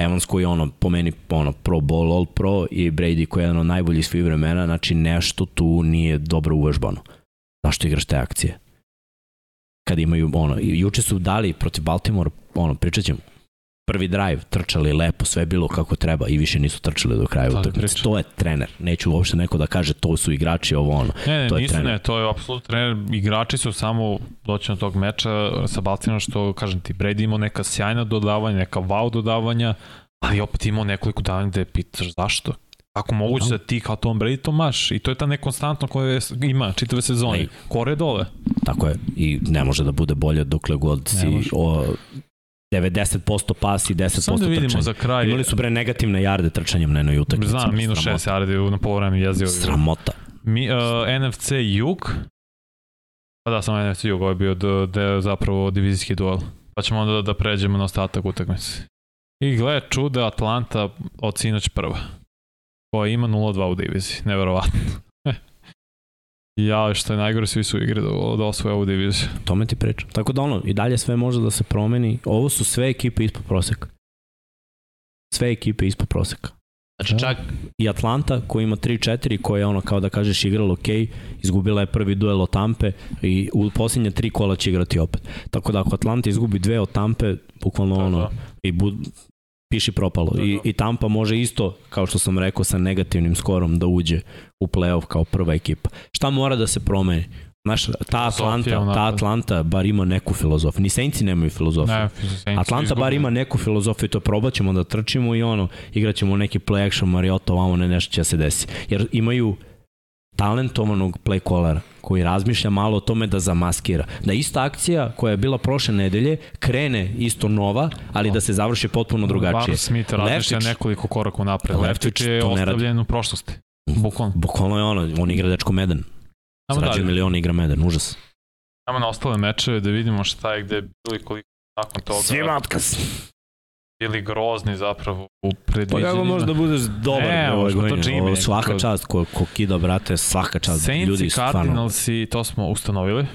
Evans koji je ono, po meni ono, pro ball, all pro i Brady koji je jedan od najboljih svih vremena, znači nešto tu nije dobro uvežbano. Zašto igraš te akcije? Kad imaju, ono, juče su dali protiv Baltimore, ono, pričat ćemo, prvi drive, trčali lepo, sve bilo kako treba i više nisu trčali do kraja utakmice. To je trener. Neću uopšte neko da kaže to su igrači, ovo ono. Ne, ne, to je nisu, trener. ne, to je apsolutno trener. Igrači su samo doći na tog meča sa Balcima što, kažem ti, Brady imao neka sjajna dodavanja, neka wow dodavanja, ali opet imao nekoliko davanja gde pitaš zašto. Ako moguće no. da ti kao Tom Brady to maš i to je ta nekonstantno koja ima čitave sezone. Kore dole. Tako je i ne može da bude bolje dokle god si o, 90% pas i 10% Samo da vidimo trčanje. za kraj. Imali su bre negativne jarde trčanjem na jednoj utakmici. Znam, minus 6 jarde na polovremenu jezio. Sramota. Mi, uh, NFC Jug. Pa da, samo NFC Jug, ovo je bio do, de, zapravo divizijski duel. Pa ćemo onda da pređemo na ostatak utakmice. I gle, čude Atlanta od sinoć prva. Koja ima 0-2 u diviziji. Neverovatno. Ja, što je najgore, svi su igre da, da osvoje ovu diviziju. Tome ti pričam. Tako da ono, i dalje sve može da se promeni. Ovo su sve ekipe ispod proseka. Sve ekipe ispod proseka. Znači da. čak i Atlanta koja ima 3-4 koja je ono kao da kažeš igrala ok, izgubila je prvi duel od Tampe i u posljednje tri kola će igrati opet. Tako da ako Atlanta izgubi dve od Tampe, bukvalno da, ono, da. i bud, piši propalo. Da, I, da. I Tampa može isto, kao što sam rekao, sa negativnim skorom da uđe u playoff kao prva ekipa. Šta mora da se promeni? Znaš, ta Atlanta, ta Atlanta bar ima neku filozofiju. Ni Saintsi nemaju filozofiju. Ne, Atlanta bar ima neku filozofiju, to probat ćemo da trčimo i ono, igraćemo neki play action Mariota, ovamo ne nešto će se desi. Jer imaju talentovanog play callera koji razmišlja malo o tome da zamaskira. Da ista akcija koja je bila prošle nedelje krene isto nova, ali da se završi potpuno drugačije. Bar Smith razmišlja nekoliko koraka napred. Leftić je ostavljen u prošlosti. Bukvalno. Bukvalno je ono, on igra dečko Meden. Zarađuje miliona igra Meden, užas. Samo na ostale mečeve da vidimo šta je gde je bilo i koliko nakon toga. Svima otkaz ili grozni zapravo u predviđenjima. Pa kako možeš da budeš dobar ne, ove godine? Svaka čast ko, ko kida, brate, svaka čast. Saints ljudi, i Cardinals i to smo ustanovili.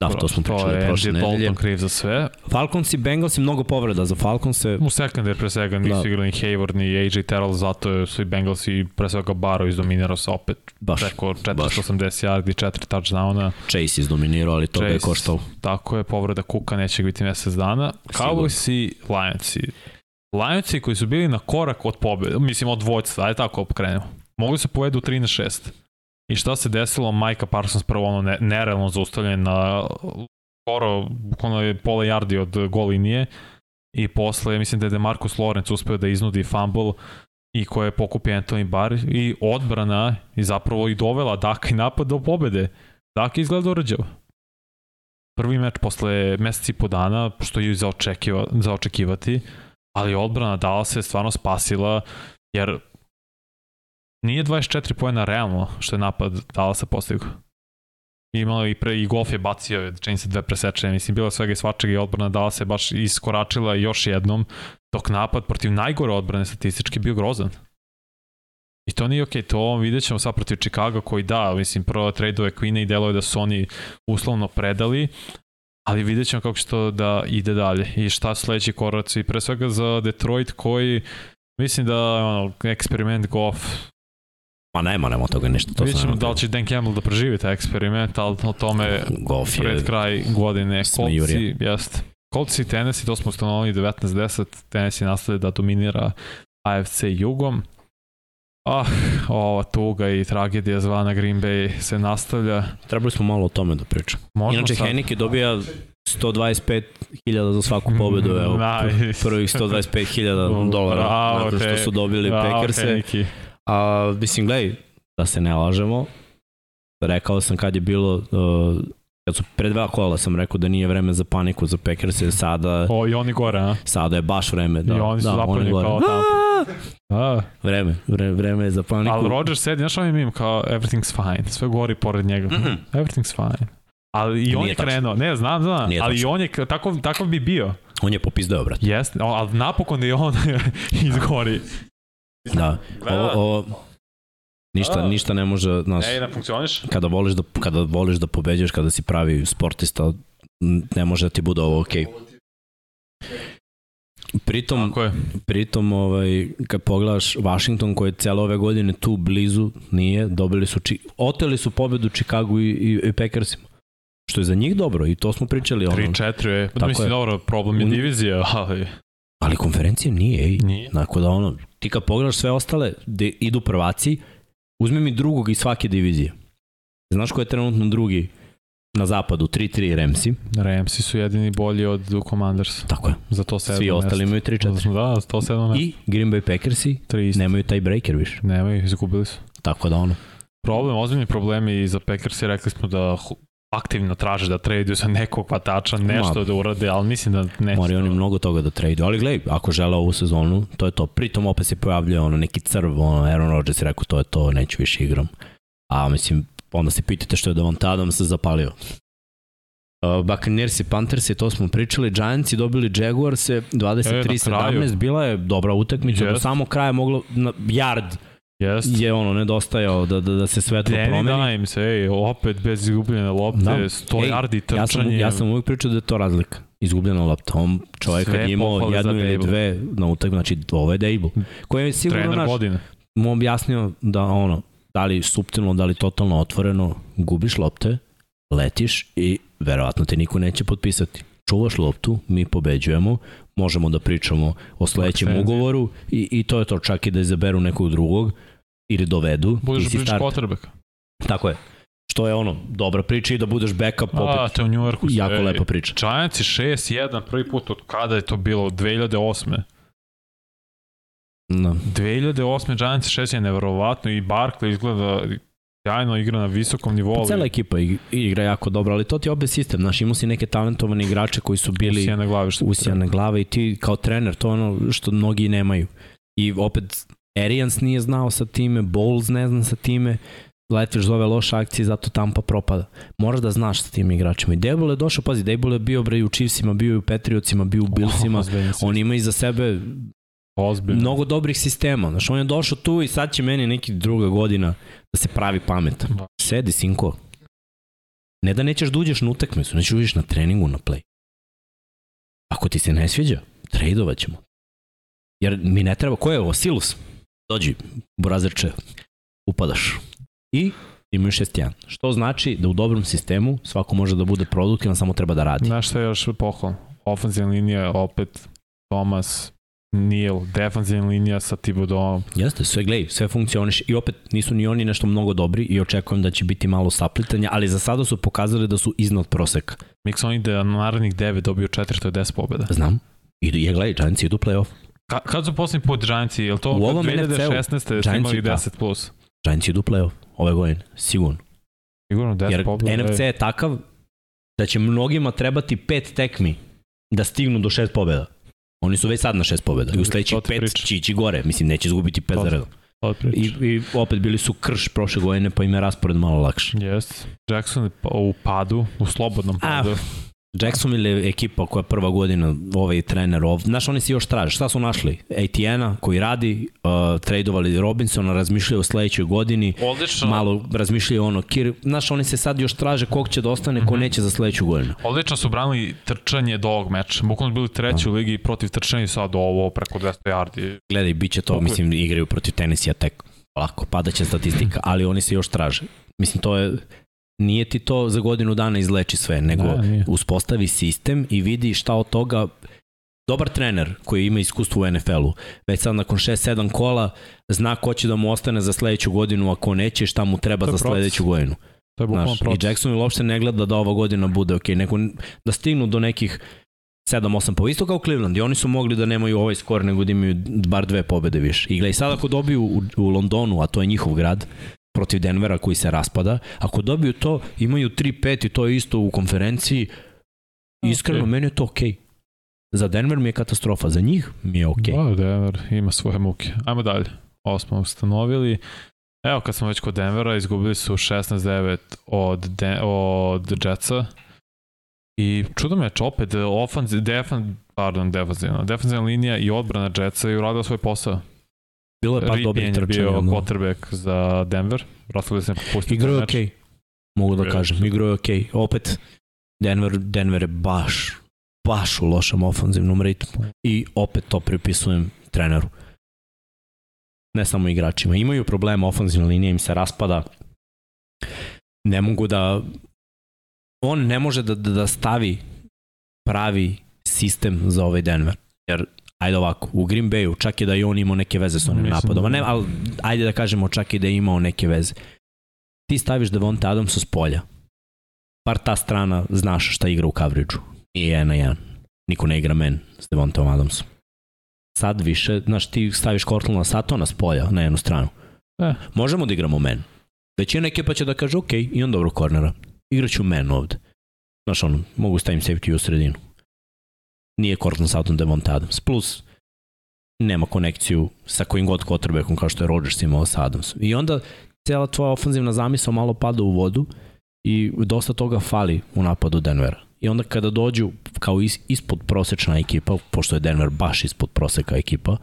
Da, to smo pričali prošle nedelje. To je kriv za sve. Falcons i Bengals i mnogo povreda za Falcons. U secondary pre svega nisu da. igrali ni Hayward ni AJ Terrell, zato su i Bengals i pre svega Baro izdominirao se opet baš, preko 480 yardi, 4 touchdowna. Chase izdominirao, ali to Chase, je koštao. Tako je, povreda Kuka neće biti mesec dana. Cowboys i Lions i Lionsi koji su bili na korak od pobjede, mislim od dvojca, ajde tako krenemo, mogli se povedu 3 na 6. I šta se desilo? Majka Parsons prvo ono ne, nerealno zaustavljen na skoro, bukvalno je pola yardi od gol linije i posle, mislim da je Demarcus Lawrence uspeo da iznudi fumble i koje je pokupio Anthony Barr i odbrana i zapravo i dovela Daka i napad do pobede. Daka izgleda urađao. Prvi meč posle meseci i po dana, što je za, očekiva, za očekivati, ali odbrana dala se stvarno spasila, jer nije 24 pojena realno što je napad dala se postigao. Imalo i pre i golf je bacio, čini se dve presečene, mislim bilo svega i svačega i odbrana dala se baš iskoračila još jednom, dok napad protiv najgore odbrane statistički bio grozan. I to nije okej, okay, to vidjet ćemo sad protiv Chicago koji da, mislim, prvo tradeove Queen i deluje da su oni uslovno predali, ali vidjet ćemo kako će to da ide dalje i šta su sledeći koraci, pre svega za Detroit koji mislim da ono, eksperiment Goff Ma nema, nema toga ništa. To Vidjet ćemo da li će Dan Campbell da preživi taj eksperiment, ali o tome Golf pred je kraj godine. Kolci, jest. Kolci i Tennessee, to smo ustanovali 19-10, Tennessee nastavlja da dominira AFC jugom. Ah, ova tuga i tragedija zvana Green Bay se nastavlja. Trebali smo malo o tome da pričamo. Možemo Inače, sad... Heineke dobija 125.000 za svaku pobedu, evo, nice. prvih 125.000 (laughs) dolara, Bravo, zato što su dobili Bravo, Packerse. A, mislim, gledaj, da se ne lažemo, rekao sam kad je bilo, uh, kad su pre dva kola sam rekao da nije vreme za paniku za Packers, sada... O, i oni gore, a? Sada je baš vreme, da. I oni su da, zapravo kao tamo. A. Vreme, vreme, vreme je za paniku. Ali Rodgers sedi, znaš ovaj mim kao everything's fine, sve gori pored njega. Mm -hmm. Everything's fine. Ali i on je krenuo, ne, znam, znam, Nije ali i on je, tako, tako bi bio. On je popizdeo, brat. Jeste, ali napokon je on (laughs) izgori. Da, ovo, ovo ništa, A, ništa ne može, znaš, ne, ne funkcioniš. Kada voliš da, kada voliš da pobeđaš, kada si pravi sportista, ne može da ti bude ovo okej. Okay. Pritom, Tako je. pritom ovaj, kad pogledaš Washington koji je celo ove godine tu blizu, nije, dobili su, či, oteli su pobedu Chicago i, i, i Packersima. Što je za njih dobro i to smo pričali. 3-4 je, Tako mislim je. dobro, problem je divizija, ali... Ali konferencija nije, ej. Nije. Tako da ono, ti kad pogledaš sve ostale, de, idu prvaci, uzmi mi drugog iz svake divizije. Znaš ko je trenutno drugi na zapadu? 3-3 Ramsi. Ramsi su jedini bolji od Commanders. Tako je. Za to Svi ostali imaju 3-4. Da, to 7 mesta. I Green Bay Packersi nemaju taj breaker više. Nemaju, izgubili su. Tako da ono. Problem, ozbiljni problemi i za Packersi, rekli smo da aktivno traže da traduju za nekog hvatača, nešto Ma, da urade, ali mislim da neće. Moraju oni mnogo toga da traduju, ali gledaj, ako žele ovu sezonu, to je to. Pritom opet se pojavljuje ono neki crv, ono, Aaron Rodgers je rekao to je to, neću više igram. A mislim, onda se pitate što je Davante Adams se zapalio. Uh, Buccaneers i Panthers i to smo pričali, Giants i dobili Jaguars 23-17, e, bila je dobra utakmica, yes. do samo kraja moglo na yard Jest. je ono nedostajao da, da, da se svetlo Danny promeni. Danny Dimes, ej, opet bez izgubljene lopte, da. 100 yardi trčanje. Ja sam, ja sam uvijek pričao da je to razlika. Izgubljena lopta. On čovjek kad je imao jednu ili dve na utak, znači ovo je Dable. Koji je sigurno Trener naš, godine. mu objasnio da ono, da li subtilno, da li totalno otvoreno, gubiš lopte, letiš i verovatno te niko neće potpisati. Čuvaš loptu, mi pobeđujemo, možemo da pričamo o sledećem ugovoru i, i to je to čak i da izaberu nekog drugog ili dovedu. Budeš priča quarterback. Tako je. Što je ono, dobra priča i da budeš backup opet. A, te u New Yorku Jako ej, lepa priča. Giants 6-1 prvi put od kada je to bilo? 2008. No. 2008. Giants 6 je neverovatno i Barkley izgleda sjajno igra na visokom nivou. Pa cela ekipa igra jako dobro, ali to ti je opet sistem. Znaš, imao si neke talentovane igrače koji su bili usijane glave, što usijane glave i ti kao trener, to je ono što mnogi nemaju. I opet Arians nije znao sa time, Bowles ne zna sa time, letiš zove loše akcije, zato Tampa propada. Moraš da znaš sa tim igračima. I Dable je došao, pazi, Dable je bio bre i u Chiefsima, bio i u Patriotsima, bio u (laughs) Billsima. Oh, on ima iza sebe Ozbiljno. mnogo dobrih sistema. Znaš, on je došao tu i sad će meni neki druga godina da se pravi pametan. Da. Sedi, sinko. Ne da nećeš da uđeš na utakmicu, nećeš da uđeš na treningu, na play. Ako ti se ne sviđa, trejdovat ćemo. Jer mi ne treba, ko je ovo? Silus. Dođi, burazirče, upadaš. I imaju 6-1. Što znači da u dobrom sistemu svako može da bude produktivan, samo treba da radi. Znaš šta je još pohvalno? Ofenzivna linija opet Thomas, Nijel, defanzivna linija sa Tibodom. Jeste, sve gledaj, sve funkcioniš i opet nisu ni oni nešto mnogo dobri i očekujem da će biti malo saplitanja, ali za sada su pokazali da su iznad proseka. Mix oni da na narednih 9 dobio 4, to je 10 pobjeda. Znam. Idu, je gledaj, Giants idu play-off. Ka, kad su posljednji put Giantsi? Je li to u ovom 2016. su imali 10+. Da. Plus? Giants idu play-off ove godine, sigurno. Sigurno 10 Jer pobjeda. NFC je takav da će mnogima trebati pet tekmi da stignu do šest pobjeda. Oni su već sad na šest pobjeda i u sledećih pet će ići gore. Mislim, neće izgubiti pet za redom. I, I opet bili su krš prošle godine, pa im je raspored malo lakše. Yes. Jackson u padu, u slobodnom padu. Ah, Jacksonville je ekipa koja prva godina ovaj trener ovdje. Znaš, oni se još traže. Šta su našli? ATN-a koji radi, uh, tradovali Robinsona, razmišljaju o sledećoj godini. Odlično. Malo razmišljaju ono, Kir, znaš, oni se sad još traže kog će da ostane, ko mm -hmm. neće za sledeću godinu. Odlično su branili trčanje do ovog meča. Bukvalno bili treći u ligi protiv trčanja i sad ovo preko 200 yardi. Gledaj, bit će to, Kako mislim, igraju protiv tenisija tek lako, padaće statistika, (clears throat) ali oni se još traže. Mislim, to je nije ti to za godinu dana izleči sve, nego da, uspostavi sistem i vidi šta od toga. Dobar trener koji ima iskustvo u NFL-u, već sad nakon 6-7 kola zna ko će da mu ostane za sledeću godinu, ako neće šta mu treba za sledeću godinu. To je Znaš, I Jackson uopšte ne gleda da ova godina bude ok, nego da stignu do nekih 7-8 po isto kao Cleveland i oni su mogli da nemaju ovaj skor nego da imaju bar dve pobede više. I gledaj, sad ako dobiju u, u Londonu, a to je njihov grad, protiv Denvera koji se raspada. Ako dobiju to, imaju 3-5 i to je isto u konferenciji. Iskreno, okay. meni je to okej. Okay. Za Denver mi je katastrofa, za njih mi je okej. Okay. Da, Denver ima svoje muke. Ajmo dalje. Ovo smo ustanovili. Evo, kad smo već kod Denvera, izgubili su 16-9 od, De od Jetsa. I čudo me je opet ofanz, defan, pardon, defanzivna, defanzivna linija i odbrana Jetsa je uradila svoj posao. Bilo je par dobrih trčanja. bio no. quarterback za Denver. Russell Wilson je Igro je okej. Okay. Mogu da kažem, igro je okej. Okay. Opet, Denver, Denver je baš, baš u lošem ofanzivnom ritmu. I opet to pripisujem treneru. Ne samo igračima. Imaju problema, ofanzivna linija im se raspada. Ne mogu da... On ne može da, da, da stavi pravi sistem za ovaj Denver. Jer ajde ovako, u Green Bayu, čak i da i on imao neke veze s onim napadom, ne, ali ajde da kažemo čak i da je imao neke veze. Ti staviš Devonta Adamsa s polja. Par ta strana znaš šta igra u coverage-u. I je na jedan. Niko ne igra men s Devontom Adamsom. Sad više, znaš, ti staviš Cortlana Satona s polja na jednu stranu. E. Možemo da igramo men. Većina ekipa će da kaže, ok, imam dobro kornera. Igraću men ovde. Znaš, ono, mogu stavim safety u sredinu nije Cortland Sutton Devonta Adams. Plus, nema konekciju sa kojim god quarterbackom kao što je Rodgers imao sa Adamsom. I onda cijela tvoja ofanzivna zamisla malo pada u vodu i dosta toga fali u napadu Denvera. I onda kada dođu kao is, ispod prosečna ekipa, pošto je Denver baš ispod proseka ekipa,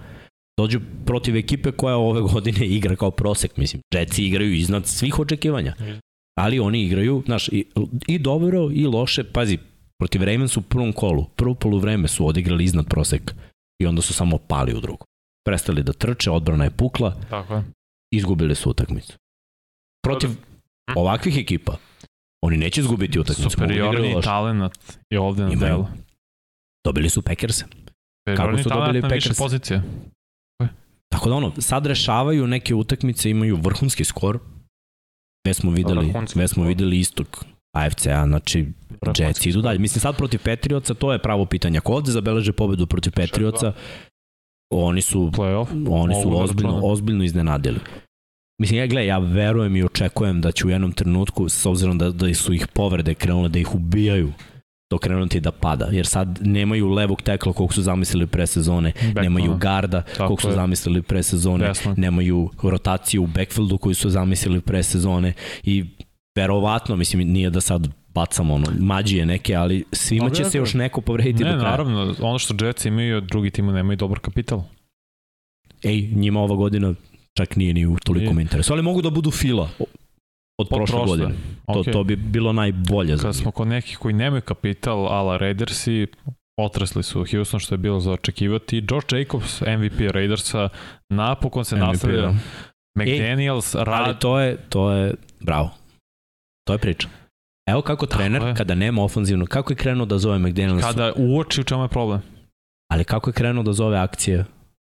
dođu protiv ekipe koja ove godine igra kao prosek, mislim, Jetsi igraju iznad svih očekivanja. Ali oni igraju, znaš, i, i dobro i loše, pazi, Protiv Ravens u prvom kolu, prvo poluvreme su odigrali iznad proseka i onda su samo pali u drugu. Prestali da trče, odbrana je pukla, Tako je. izgubili su utakmicu. Protiv ovakvih ekipa, oni neće izgubiti utakmicu. Superiorni talent je ovde na delu. Dobili su Packers. Kako su dobili Packers? Više pozicije. Tako da ono, sad rešavaju neke utakmice, imaju vrhunski skor. Već smo videli, već smo videli istok AFC-a, znači Jets idu dalje. Mislim, sad protiv Patriotsa, to je pravo pitanje. Ako ovde zabeleže pobedu protiv Patriotsa, oni su, oni su ozbiljno, ozbiljno iznenadili. Mislim, ja gledaj, ja verujem i očekujem da će u jednom trenutku, s obzirom da, da su ih povrede krenule da ih ubijaju, to krenuti da pada, jer sad nemaju levog tekla koliko su zamislili pre sezone, Back, nemaju garda koliko su zamislili pre sezone, Jasno. nemaju rotaciju u backfieldu koju su zamislili pre sezone i verovatno, mislim, nije da sad bacamo ono, mađije neke, ali svima će se još neko povrediti ne, do kraja. naravno, ono što Jets imaju, drugi timo nemaju dobar kapital. Ej, njima ova godina čak nije ni u toliko interesu, ali mogu da budu fila od, od prošle prošle. godine. To, okay. to bi bilo najbolje za Kad smo kod nekih koji nemaju kapital, ala Raidersi, otresli su Houston što je bilo za očekivati. Josh Jacobs, MVP Raidersa, napokon se MVP, nastavlja. Da. McDaniels, Ej, rad... Ali to je, to je, bravo. To je priča. Evo kako trener, je. kada nema ofanzivno, kako je krenuo da zove McDaniels? Kada uoči u čemu je problem. Ali kako je krenuo da zove akcije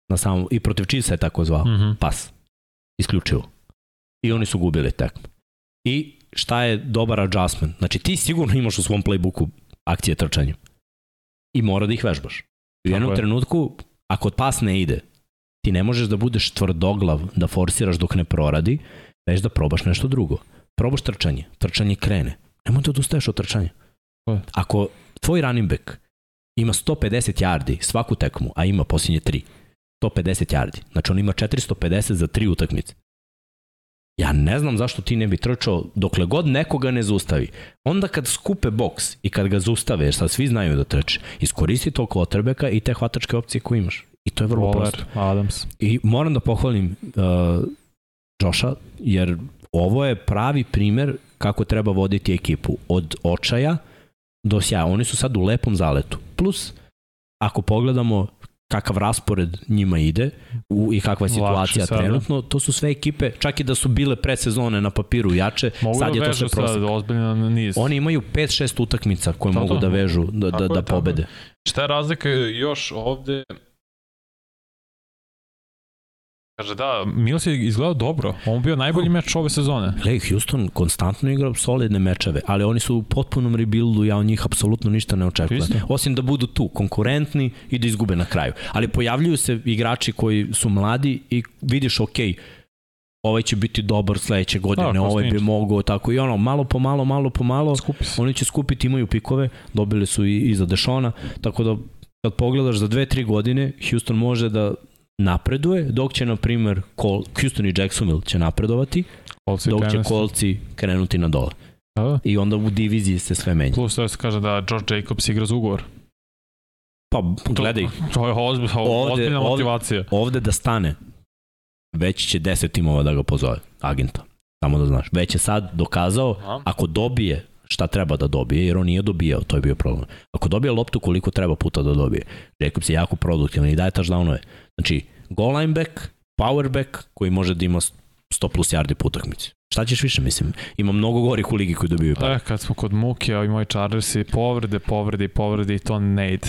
Na samom, I protiv Chiefsa je tako zvao. Mm -hmm. Pas. Isključivo. I oni su gubili tekmu. I šta je dobar adjustment? Znači ti sigurno imaš u svom playbooku akcije trčanja. I mora da ih vežbaš. U jednom je. trenutku, ako pas ne ide, ti ne možeš da budeš tvrdoglav, da forsiraš dok ne proradi, već da probaš nešto drugo. Probaš trčanje, trčanje krene. Nemoj da odustaješ od trčanja. Ako tvoj running back ima 150 yardi svaku tekmu, a ima posljednje 3, 150 yardi, znači on ima 450 za tri utakmice. Ja ne znam zašto ti ne bi trčao dokle god nekoga ne zaustavi. Onda kad skupe boks i kad ga zaustave, jer sad svi znaju da trče, iskoristi tog kvotrbeka i te hvatačke opcije koje imaš. I to je vrlo Waller, prosto. Adams. I moram da pohvalim uh, Joša, jer ovo je pravi primer kako treba voditi ekipu. Od očaja do sjaja. Oni su sad u lepom zaletu. Plus, ako pogledamo kakav raspored njima ide u, i kakva je situacija sada. trenutno, to su sve ekipe, čak i da su bile sezone na papiru jače, mogu sad da je to sve prosek. Sad, ozbiljno niz. Oni imaju 5-6 utakmica koje to, mogu to. da vežu, da, da, da pobede. Šta je razlika još ovde? Kaže da, Mills je izgledao dobro. On bio najbolji meč ove sezone. Lej, Houston konstantno igra solidne mečeve, ali oni su u potpunom rebuildu, ja od njih apsolutno ništa ne očekujem. Osim da budu tu, konkurentni i da izgube na kraju. Ali pojavljuju se igrači koji su mladi i vidiš, ok, ovaj će biti dobar sledeće godine, da, ovaj bi mogao tako i ono, malo po malo, malo po malo, oni će skupiti, imaju pikove, dobili su i, i za Dešona, tako da kad pogledaš za dve, tri godine, Houston može da napreduje, dok će, na primer, Col Houston i Jacksonville će napredovati, Colts dok će Colci krenuti na dole. A? I onda u diviziji se sve menja. Plus to je se kaže da George Jacobs igra za ugovor. Pa, gledaj. To, to je ozbiljna, ovde, ozbiljna motivacija. Ovde, ovde da stane, već će 10 timova da ga pozove, agenta. Samo da znaš. Već je sad dokazao, Aha. ako dobije šta treba da dobije, jer on nije dobijao, to je bio problem. Ako dobije loptu koliko treba puta da dobije, Jacobs je jako produktivan i daje touchdownove. Znači, goal line back, power back, koji može da ima 100 plus yardi po utakmici. Šta ćeš više, mislim? Ima mnogo gorih u ligi koji dobiju pare. E, kad smo kod muke, ovi moji Chargersi, povrede, povrede i povrede i to ne ide.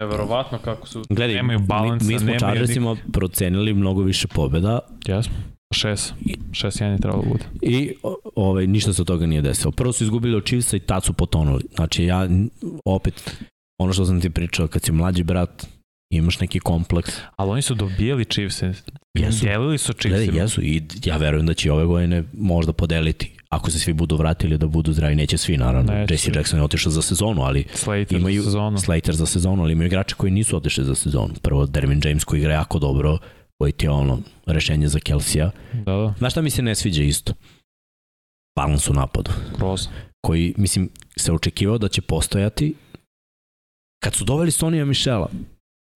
Neverovatno kako su, Gledaj, nemaju balansa. Mi, mi smo Chargersima nik... procenili mnogo više pobjeda. Jesmo. Šest. Šest jedan je trebalo da bude. I ovaj, ništa se od toga nije desilo. Prvo su izgubili od Chiefsa i tad su potonuli. Znači ja opet, ono što sam ti pričao, kad si mlađi brat, imaš neki kompleks. Ali oni su dobijali Chiefs-e. Jesu. Delili su Chiefs-e. Jesu i ja verujem da će ove godine možda podeliti. Ako se svi budu vratili da budu zdravi, neće svi naravno. Neće. Jesse Jackson je otišao za sezonu, ali Slater imaju, za sezonu. Slater za sezonu, ali imaju igrače koji nisu otišli za sezonu. Prvo Dervin James koji igra jako dobro, koji ti je ono rešenje za Kelsija. Da, da. Znaš šta mi se ne sviđa isto? Balans u napadu. Kroz. Koji, mislim, se očekivao da će postojati kad su doveli Sonija Mišela,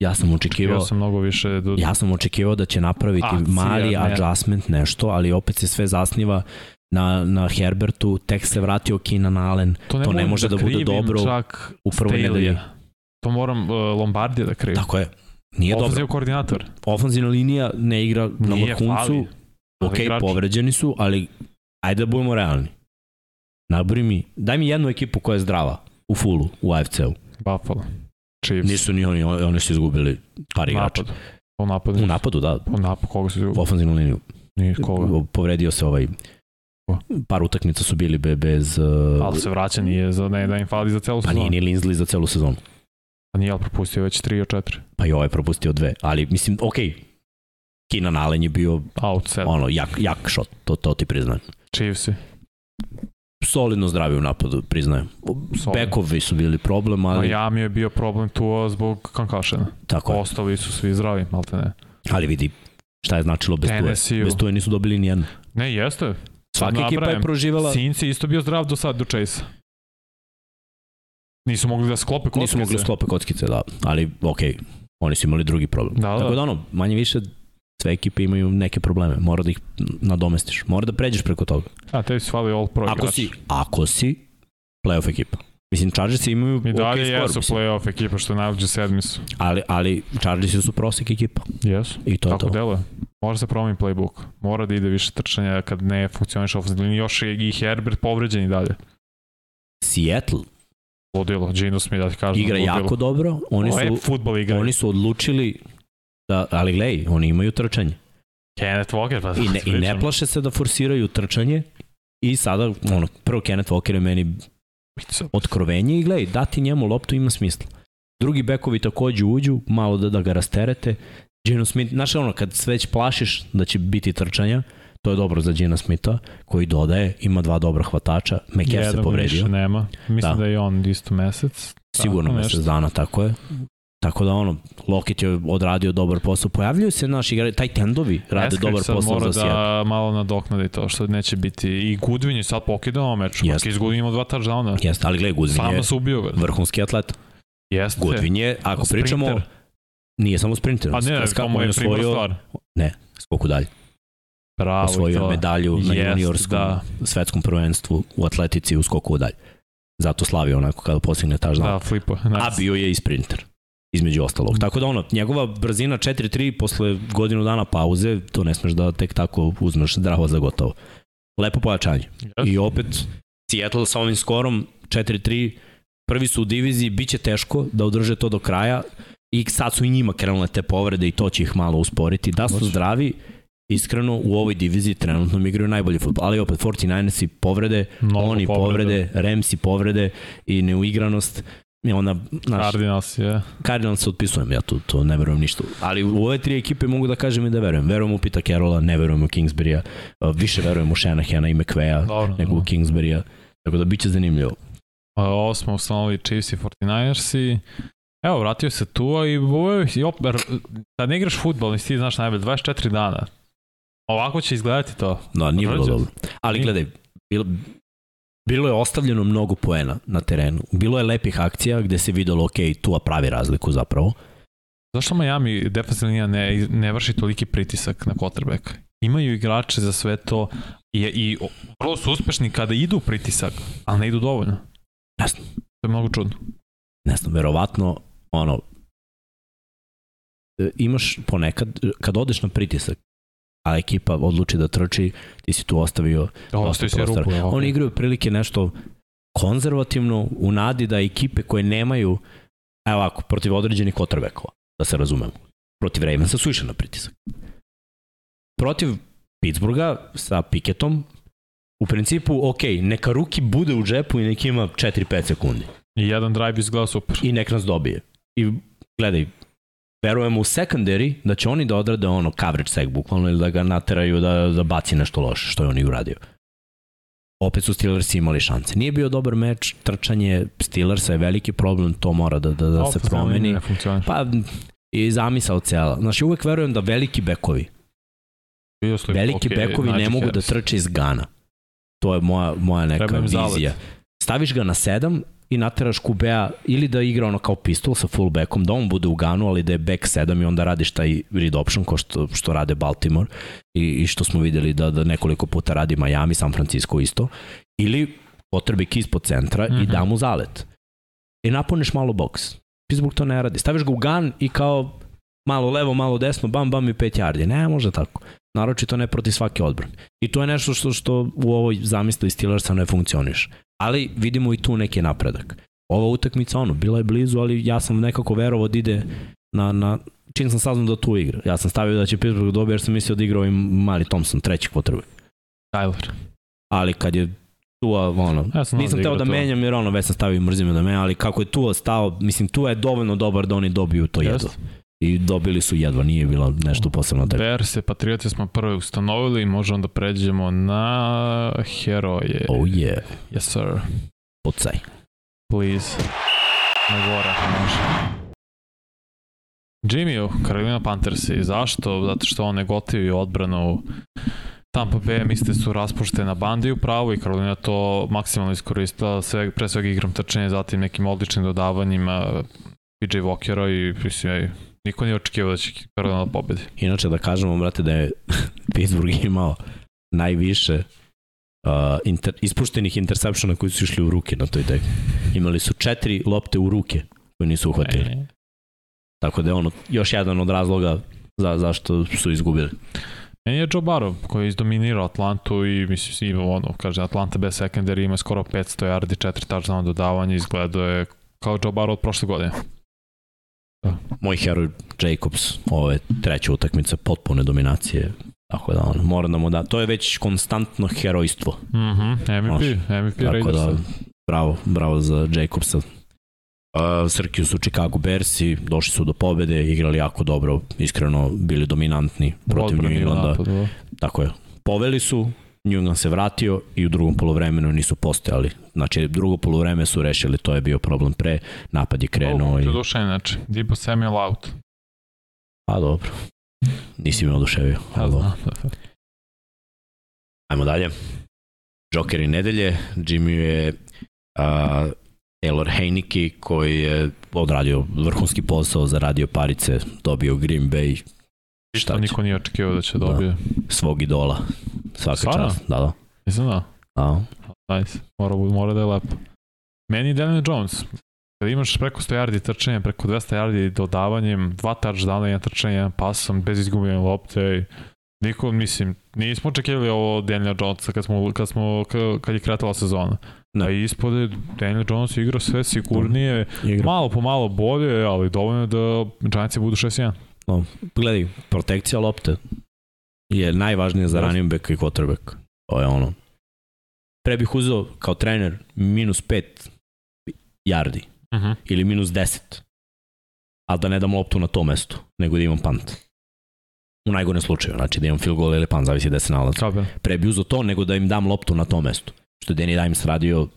Ja sam očekivao... Ja sam mnogo više... Do... Ja sam očekivao da će napraviti Akcija, mali ne. adjustment, nešto, ali opet se sve zasniva na, na Herbertu, tek se vratio Keenan Allen, to ne, to ne može da, da bude dobro čak u prvoj nedelji. To moram uh, Lombardija da krivim. Tako je. Nije Ofenziv dobro. koordinator. Ofenzivna linija ne igra na vrhuncu. Ok, igrač. povređeni su, ali ajde da budemo realni. Nabori mi, daj mi jednu ekipu koja je zdrava u fullu, u AFC-u. Buffalo. Chiefs. Nisu ni oni, oni su izgubili par igrača. Napad. U napadu. U napadu, da. U napadu, koga su izgubili? Ofenzivnu liniju. Nije koga. Povredio se ovaj par utakmica su bili be, bez... Uh, ali se vraća, nije za, ne da im fali za celu sezonu. Pa nije ni Linsley za celu sezonu. Pa nije, ali propustio već 3 od 4. Pa i ovaj propustio dve, ali mislim, okej, okay. Keenan Allen je bio Out ono, jak, jak shot, to, to ti priznajem. Chiefs solidno zdravi u napadu, priznajem. Bekovi su bili problem, ali... Miami je bio problem tu zbog concussion. Tako je. Ostali su svi zdravi, malte ne. Ali vidi, šta je značilo bez Tennessee. Bez tuje nisu dobili ni jedno. Ne, jeste. Svaka ekipa je proživala... Sinci isto bio zdrav do sad, do Chase. Nisu mogli da sklope kockice. Nisu mogli da sklope kockice, da. Ali, okej, okay, oni su imali drugi problem. Da, da. Tako da ono, manje više sve ekipe imaju neke probleme, mora da ih nadomestiš, mora da pređeš preko toga. A te su fali all pro ako igrač. si, ako si playoff ekipa. Mislim, Chargers imaju I dalje okay jesu playoff ekipa, što najluđe sedmi su. Ali, ali Chargers su prosek ekipa. Jesu. I to Tako je to. deluje. Mora se promeni playbook. Mora da ide više trčanja kad ne funkcioniš ofenzivno. Još je i Herbert povređen i dalje. Seattle Ludilo, Gino Smith, da ti kažem. Igra ludilo. jako dobro. Oni su, futbol igra. Oni su odlučili Da, ali gledaj, oni imaju trčanje. Kenneth Walker, pa I ne, I ne plaše se da forsiraju trčanje i sada, ono, prvo Kenneth Walker je meni otkrovenje i gledaj, dati njemu loptu ima smisla. Drugi bekovi takođe uđu, malo da, da ga rasterete. Gino Smith, znaš ono, kad sve već plašiš da će biti trčanja, to je dobro za Gina Smitha, koji dodaje, ima dva dobra hvatača, Mekev se povredio. Jedan nema, mislim da. da je on isto mesec. Sigurno mesec dana, tako je. Tako da ono, Lockett je odradio dobar posao. Pojavljuju se naši igrali, taj tendovi rade Eskak dobar posao za Seattle. da malo nadoknadi to što neće biti. I Goodwin je sad pokidao meč. Jeste. Iz Goodwin ima dva touchdowna. Jeste, ali gledaj, Goodwin je se ubio vrhunski atlet. Jeste. Goodwin je, ako sprinter. pričamo, nije samo sprinter. A ne, kao je prima stvar. Ne, skoku dalje. Bravo, osvojio medalju na yes, juniorskom da. svetskom prvenstvu u atletici u skoku dalje. Zato slavio onako kada postigne taždan. Da, flipo. Nice. A bio je i sprinter između ostalog. Tako da ono, njegova brzina 4-3 posle godinu dana pauze, to ne smeš da tek tako uzmeš zdravo za gotovo. Lepo pojačanje. Yes. I opet, Seattle sa ovim skorom 4-3, prvi su u diviziji, bit će teško da održe to do kraja i sad su i njima krenule te povrede i to će ih malo usporiti. Da su zdravi, iskreno u ovoj diviziji trenutno mi igraju najbolji futbol, ali opet 49ersi povrede, Mnogo oni povrede, povrede Ramsi povrede i neuigranost I onda, naš, Cardinals je. Cardinals otpisujem, ja tu, to ne verujem ništa. Ali u ove tri ekipe mogu da kažem i da verujem. Verujem u Pita Carola, ne verujem u Kingsbury-a. Više verujem u Shanahana i McVeya nego u Kingsbury-a. Tako da biće zanimljivo. Ovo smo ustanovili Chiefs i 49ersi. Evo, vratio se tu i je, opet, da ne igraš futbol, nisi ti znaš najbolje, 24 dana. Ovako će izgledati to. No, nije bilo dobro. Ali gledaj, bilo, bilo je ostavljeno mnogo poena na terenu. Bilo je lepih akcija gde se videlo, ok, tu pravi razliku zapravo. Zašto Miami defensivna ne, ne vrši toliki pritisak na quarterback? Imaju igrače za sve to i, i vrlo su uspešni kada idu pritisak, ali ne idu dovoljno. Ne znam. To je mnogo čudno. Ne znam, verovatno, ono, e, imaš ponekad, kad odeš na pritisak, a ekipa odluči da trči, ti si tu ostavio dosta prostora. Rupu, Oni igraju prilike nešto konzervativno u nadi da ekipe koje nemaju evo ovako, protiv određenih kotrbekova, da se razumemo. Protiv Ravensa su išli na pritisak. Protiv Pittsburgha sa Piketom, u principu, ok, neka ruki bude u džepu i nek ima 4-5 sekundi. I jedan drive izgleda super. I nek nas dobije. I gledaj, verujemo u secondary da će oni da odrade ono coverage sec bukvalno ili da ga nateraju da, da baci nešto loše što je on i uradio. Opet su Steelers imali šanse. Nije bio dobar meč, trčanje Steelersa je veliki problem, to mora da, da, da se promeni. Pa i zamisao cela. Znači uvek verujem da veliki bekovi veliki okay, bekovi ne mogu da trče iz Gana. To je moja, moja neka vizija. Staviš ga na 7 i nateraš Kubea ili da igra ono kao pistol sa fullbackom, da on bude u ganu, ali da je back 7 i onda radiš taj read option ko što, što rade Baltimore i, i što smo videli da, da nekoliko puta radi Miami, San Francisco isto, ili potrebi ispod centra mm -hmm. i mhm. da mu zalet. I napuniš malo boks. Pittsburgh to ne radi. Staviš ga u gan i kao malo levo, malo desno, bam, bam i pet yardi. Ne, može tako. Naročito ne proti svake odbrane. I to je nešto što, što u ovoj zamisli Steelersa ne funkcioniš ali vidimo i tu neki napredak. Ova utakmica, ono, bila je blizu, ali ja sam nekako verovao da ide na, na čim sam saznao da tu igra. Ja sam stavio da će Pittsburgh dobiti jer sam mislio da igrao i mali Thompson, treći potrebe. Tyler. Ali kad je Tua, ono, ja sam nisam da teo da to. menjam jer ono, već sam stavio mrzime da menjam, ali kako je Tua stao, mislim, Tua je dovoljno dobar da oni dobiju to jedno. I dobili su jedva, nije bilo nešto posebno tega. Bears se Patrioti smo prvo ustanovili i možemo da pređemo na heroje. Oh yeah. Yes sir. Pucaj. Please. Na gore, može. Jimmy, Carolina Panthersi, zašto? Zato što on negotivi odbranu Tampa Bay mislite su raspuštena bandi u pravu i Carolina to maksimalno iskoristila sve, pre svega igram trčanja, zatim nekim odličnim dodavanjima PJ Walkera i mislim, Niko nije očekivao da će Carolina da pobedi. Inače da kažemo, brate, da je (laughs) Pittsburgh imao najviše uh, inter, ispuštenih interseptiona koji su išli u ruke na toj tek. Imali su četiri lopte u ruke koje nisu uhvatili. E. Tako da je ono još jedan od razloga za, zašto su izgubili. Meni je Joe Barrow koji je izdominirao Atlantu i mislim ima ono, kaže Atlanta bez secondary ima skoro 500 yardi, 4 touchdown dodavanja, izgledao je kao Joe Barrow od prošle godine. Da. moj heroj Jacobs, ove treće utakmice, potpune dominacije, Tako da, on, mora da mu da, to je već konstantno herojstvo. Mhm, mm MVP, MVP Tako da, bravo, bravo za Jacobsa. Uh, Srkiju su Chicago Bearsi, došli su do pobede, igrali jako dobro, iskreno bili dominantni protiv New Englanda. Da. Tako je. Poveli su, New England se vratio i u drugom polovremenu nisu postojali. Znači, drugo polovreme su rešili, to je bio problem pre, napad je krenuo. Oh, i... Duša inače, Dipo Samuel out. Pa dobro. Nisi me oduševio. Ja znam. Ajmo dalje. Joker i nedelje. Jimmy je uh, Taylor Heineke koji je odradio vrhunski posao, zaradio parice, dobio Green Bay. Šta niko nije očekivao da će da. dobije. Da, svog idola. Svaka Svarno? čast. Da, da. Nisam da. Da. Nice. Mora, mora da je lepo. Meni Daniel Jones. Kada imaš preko 100 yardi trčanja, preko 200 yardi dodavanjem, dva touchdowna, jedan trčanja, jedan pasom, bez izgubljene lopte, Niko, mislim, nismo očekivali ovo od Daniela Jonesa kad, smo, kad, smo, kad je kretala sezona. Ne. A ispod je Daniel Jones igrao sve sigurnije, Igra. malo po malo bolje, ali dovoljno da Giantsi budu 6-1. No, gledaj, protekcija lopte je najvažnija za running back i quarterback. To je ono. Pre bih uzeo kao trener minus 5 yardi uh mhm. -huh. ili minus 10, ali da ne dam loptu na to mesto, nego da imam punt. U najgorem slučaju, znači da imam field goal ili punt, zavisi gde se nalazi. Pre bi uzao to nego da im dam loptu na to mesto. Što je Danny Dimes radio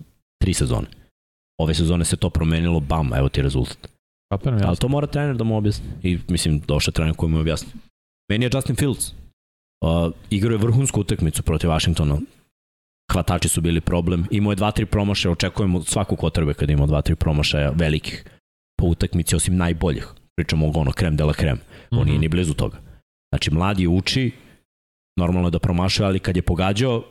tri sezone. Ove sezone se to promenilo, bam, evo ti rezultat. Kapiram, Ali to mora trener da mu objasni. I mislim, došao trener koji mu objasni. Meni je Justin Fields. Uh, igrao je vrhunsku utakmicu protiv Washingtona hvatači su bili problem. Imao je 2-3 promašaja, očekujemo svaku kotrbe kada ima 2-3 promašaja velikih po utakmici, osim najboljih. Pričamo o ono krem de la krem. On mm -hmm. nije ni blizu toga. Znači, mladi uči, normalno je da promašuje, ali kad je pogađao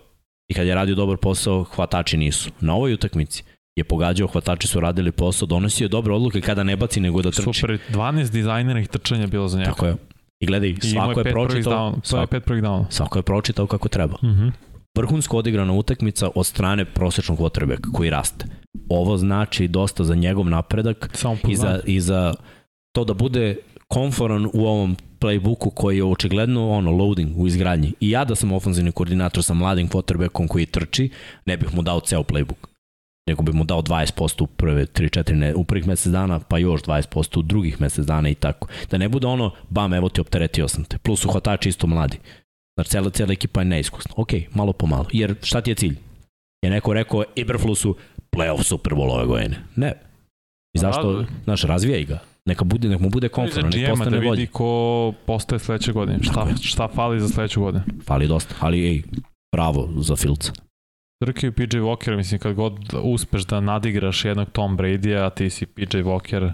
i kad je radio dobar posao, hvatači nisu. Na ovoj utakmici je pogađao, hvatači su radili posao, donosio dobre odluke kada ne baci nego da trči. Super, 12 dizajnerih trčanja bilo za njega. Tako je. I gledaj, svako je, je pročitao, svako, je pet svako je pročitao kako treba. Mm -hmm vrhunsko odigrana utakmica od strane prosečnog quarterbacka koji raste. Ovo znači dosta za njegov napredak i za, i za to da bude konforan u ovom playbooku koji je očigledno ono loading u izgradnji. I ja da sam ofenzivni koordinator sa mladim quarterbackom koji trči, ne bih mu dao ceo playbook nego bi mu dao 20% u prve 3-4 ne, u prvih mesec dana, pa još 20% u drugih mesec dana i tako. Da ne bude ono, bam, evo ti opteretio sam te. Plus uhvatači isto mladi. Znači, cela, cela ekipa je neiskusna. Ok, malo po malo. Jer šta ti je cilj? Je neko rekao Iberflusu playoff Super Bowl ove godine. Ne. I zašto, da, znaš, razvijaj ga. Neka, bude, nek mu bude konforno, nek postane da vidi ko postaje sledeće godine. Šta, šta fali za sledeću godinu? Fali dosta, ali ej, bravo za Filca. Trke PJ Walker, mislim, kad god uspeš da nadigraš jednog Tom Brady-a, ti si PJ Walker,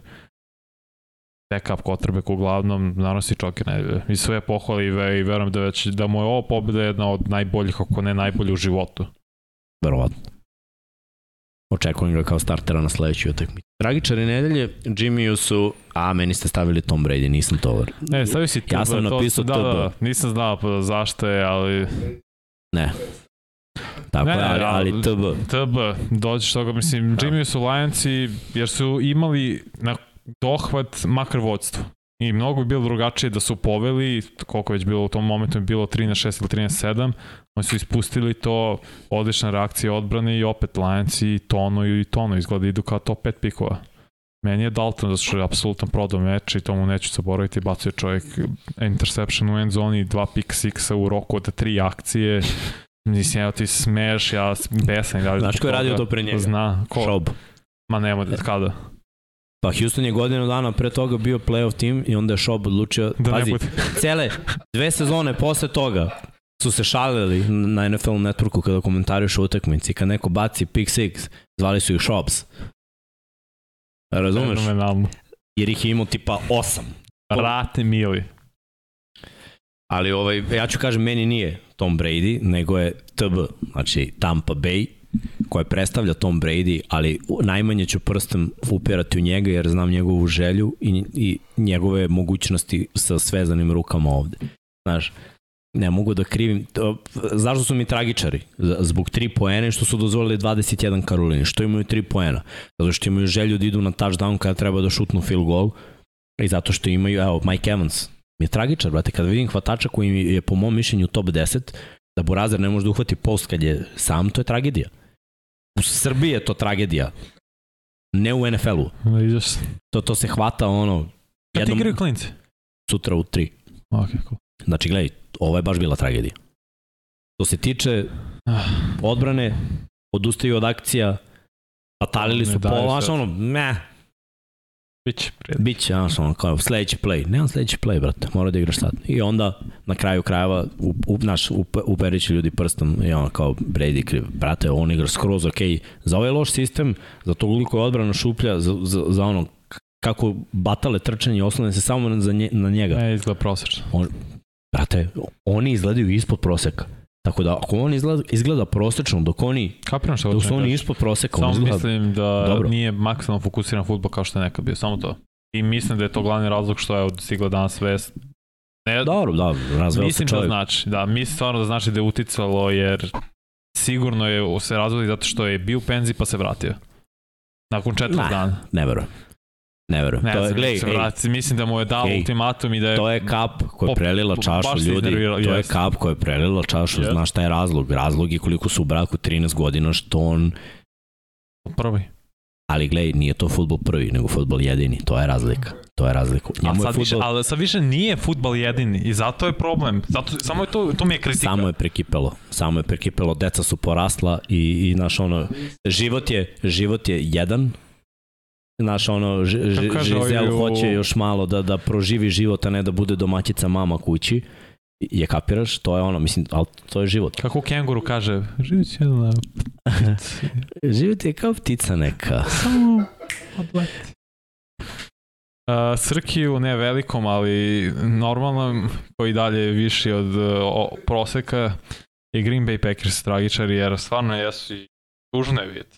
backup quarterback uglavnom nanosi čoke nedelje. I sve pohvali i, ve, i verujem da, već, da mu je ovo pobjeda jedna od najboljih, ako ne najbolji u životu. Verovatno. Očekujem ga kao startera na sledećoj utakmici. Tragičari nedelje, Jimmyu su, a meni ste stavili Tom Brady, nisam to. Ne, stavio si TB. Ja sam napisao da, da, da, nisam znao zašto je, ali... Ne. Tako ne, je, ali, ali TB. TB, dođeš toga, mislim, da. Jimmy su Lionsi, jer su imali na dohvat makar vodstvo. I mnogo bi bilo drugačije da su poveli, koliko već bilo u tom momentu, je bilo 3 na 6 ili 3 na 7, oni su ispustili to, odlična reakcija odbrane i opet Lions i Tono i Tono izgleda idu kao top 5 pikova. Meni je Dalton zato što je apsolutno prodao meč i tomu neću zaboraviti, bacio čovjek interception u end zoni, dva pick sixa u roku od tri akcije, Mislim, evo ti smeš, ja besan. Znaš ko je radio to pre njega? Zna. Ko? Šob. Ma nema, kada? Pa Houston je godinu dana pre toga bio playoff tim i onda je Šob odlučio, da pazi, (laughs) cele dve sezone posle toga su se šalili na NFL networku kada komentariš u utakmici, kad neko baci pick six, zvali su ih Šobs. Razumeš? Fenomenalno. Jer ih je imao tipa osam. Rate mili. Ali ovaj, ja ću kažem, meni nije Tom Brady, nego je TB, znači Tampa Bay, koje predstavlja Tom Brady, ali najmanje ću prstom upirati u njega jer znam njegovu želju i, i njegove mogućnosti sa svezanim rukama ovde. Znaš, ne mogu da krivim. Zašto su mi tragičari? Zbog 3 poena što su dozvolili 21 Karolini. Što imaju 3 poena? Zato što imaju želju da idu na touchdown kada treba da šutnu field goal I zato što imaju, evo, Mike Evans mi je tragičar, brate, kada vidim hvatača koji je po mom mišljenju top 10, da Burazer ne može da uhvati post kad je sam, to je tragedija. U Srbiji je to tragedija. Ne u NFL-u. To, to se hvata ono... Kad ti igraju klinci? Sutra u 3. Ok, cool. Znači, gledaj, ovo je baš bila tragedija. To se tiče (sighs) odbrane, odustaju od akcija, patalili su pola, ono, meh, Biće. Biće, znaš, ono, kao sledeći play. Nemam sledeći play, brate, mora da igraš sad. I onda, na kraju krajeva, u, u, naš, uperići ljudi prstom i ono, kao Brady kriv. Brate, on igra skroz ok. Za ovaj loš sistem, za to koliko je odbrana šuplja, za, za, za ono, kako batale trčanje oslone se samo za nje, na njega. Ne, izgleda prosečno. On, brate, oni izgledaju ispod proseka. Tako da ako on izgleda, izgleda prosečno, dok oni, Kapiram što dok su oni ispod proseka, Samo izgleda... mislim da dobro. nije maksimalno fokusiran futbol kao što je nekad bio, samo to. I mislim da je to glavni razlog što je stigla danas vest. Ne, dobro, da, razveo mislim se čovjek. da znači, da, mislim stvarno da znači da je uticalo, jer sigurno je se razvodi zato što je bio u penzi pa se vratio. Nakon četvrt dana. Ne verujem. Ne verujem. Ne to je, glej, ej, mislim da mu je dao ej, ultimatum i da je... To je kap koja je prelila čašu ljudi. To je kap koja je prelila čašu. Yes. Znaš šta je razlog? Razlog je koliko su u braku 13 godina što on... Prvi. Ali glej, nije to futbol prvi, nego futbol jedini. To je razlika. To je razlika. Njemu sad je futbol... više, ali sad više nije futbol jedini i zato je problem. Zato, samo je to, to mi je kritika. Samo je prekipelo. Samo je prekipelo. Deca su porasla i, i naš ono, život je, život je jedan, Znaš, ono, Žizel hoće još malo da, da proživi život, a ne da bude domaćica mama kući. Je kapiraš? To je ono, mislim, ali to je život. Kako kenguru kaže, život je na (laughs) život je kao ptica neka. Samo odleti. Uh, Srkiju ne velikom, ali normalno, koji dalje je viši od uh, proseka i Green Bay Packers tragičari, jer stvarno jesu i tužno je vidjeti.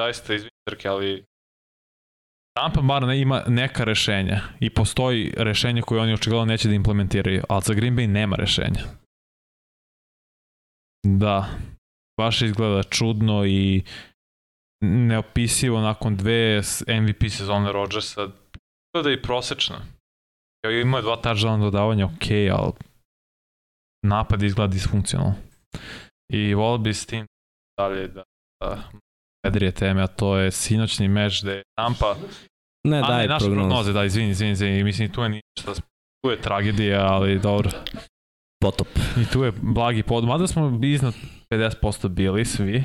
Zaista izvini Srke, ali Tampa bar ne ima neka rešenja i postoji rešenje koje oni očigledno neće da implementiraju, ali za Green Bay nema rešenja. Da, baš izgleda čudno i neopisivo nakon dve MVP sezone Rodgersa. Da je i prosečno. Ja, ima dva touchdown dodavanja, ok, ali napad izgleda disfunkcionalno. I volio bi s tim dalje da, da vedrije teme, a to je sinoćni meč gde je Tampa Ne, daj naše prognoze. prognoze, da, izvini, izvini, izvini, mislim, tu je ništa, tu je tragedija, ali dobro. Potop. I tu je blagi pod, mada smo iznad 50% bili svi.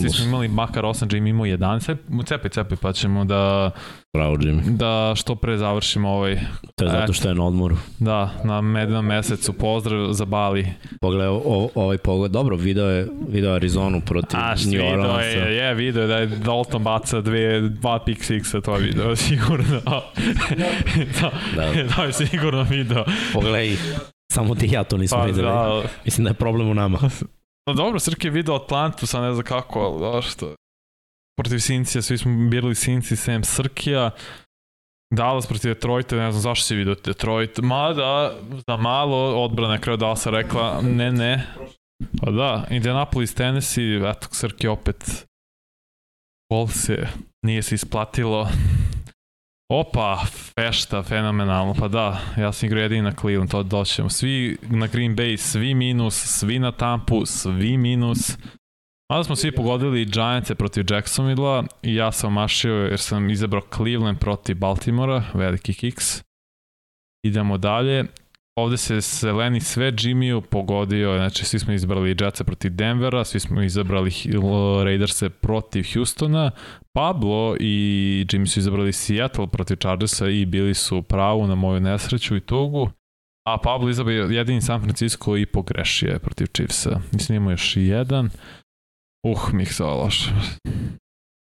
Svi smo imali makar 8, Jimmy imao 11. Cepaj, cepaj, pa ćemo da... Bravo, Jimmy. Da što pre završimo ovaj... To je zato što je na odmoru. Da, na mednom mesecu. Pozdrav za Bali. Pogledaj ovaj pogled. Dobro, video je, video Arizonu protiv New Orleans. Je, je, video je da je Dalton baca dve, dva pick sixa, to je video (laughs) sigurno. da, da. (laughs) da je sigurno video. Pogledaj, samo ti ja to nismo pa, videli. Da. Mislim da je problem u nama. No dobro, Srke je video Atlantu, sad ne znam kako, ali da što. Protiv Sincija, svi smo birali Sinci, sem Srkija. Dallas protiv Detroita, ne znam zašto si vidio Detroit. Mada, za malo odbrana je kreo Dallasa rekla, ne, ne. Pa da, Indianapolis, Tennessee, eto, Srke opet Gol se nije se isplatilo. Opa, fešta, fenomenalno, pa da, ja sam igrao jedini na Cleveland, to doćemo. Svi na Green Bay, svi minus, svi na Tampu, svi minus. Mada smo svi pogodili Giantse protiv Jacksonville i ja sam omašio jer sam izabrao Cleveland protiv Baltimora, veliki kiks. Idemo dalje. Ovde se Seleni sve Jimmyu pogodio, znači svi smo izbrali Jetsa protiv Denvera, svi smo izabrali Raiderse protiv Houstona, Pablo i Jimmy su izabrali Seattle protiv Chargersa i bili su pravu na moju nesreću i tugu. A Pablo izabrao jedini San Francisco i pogrešio je protiv Chiefsa. Mislim imamo još jedan. Uh, mi ih loše.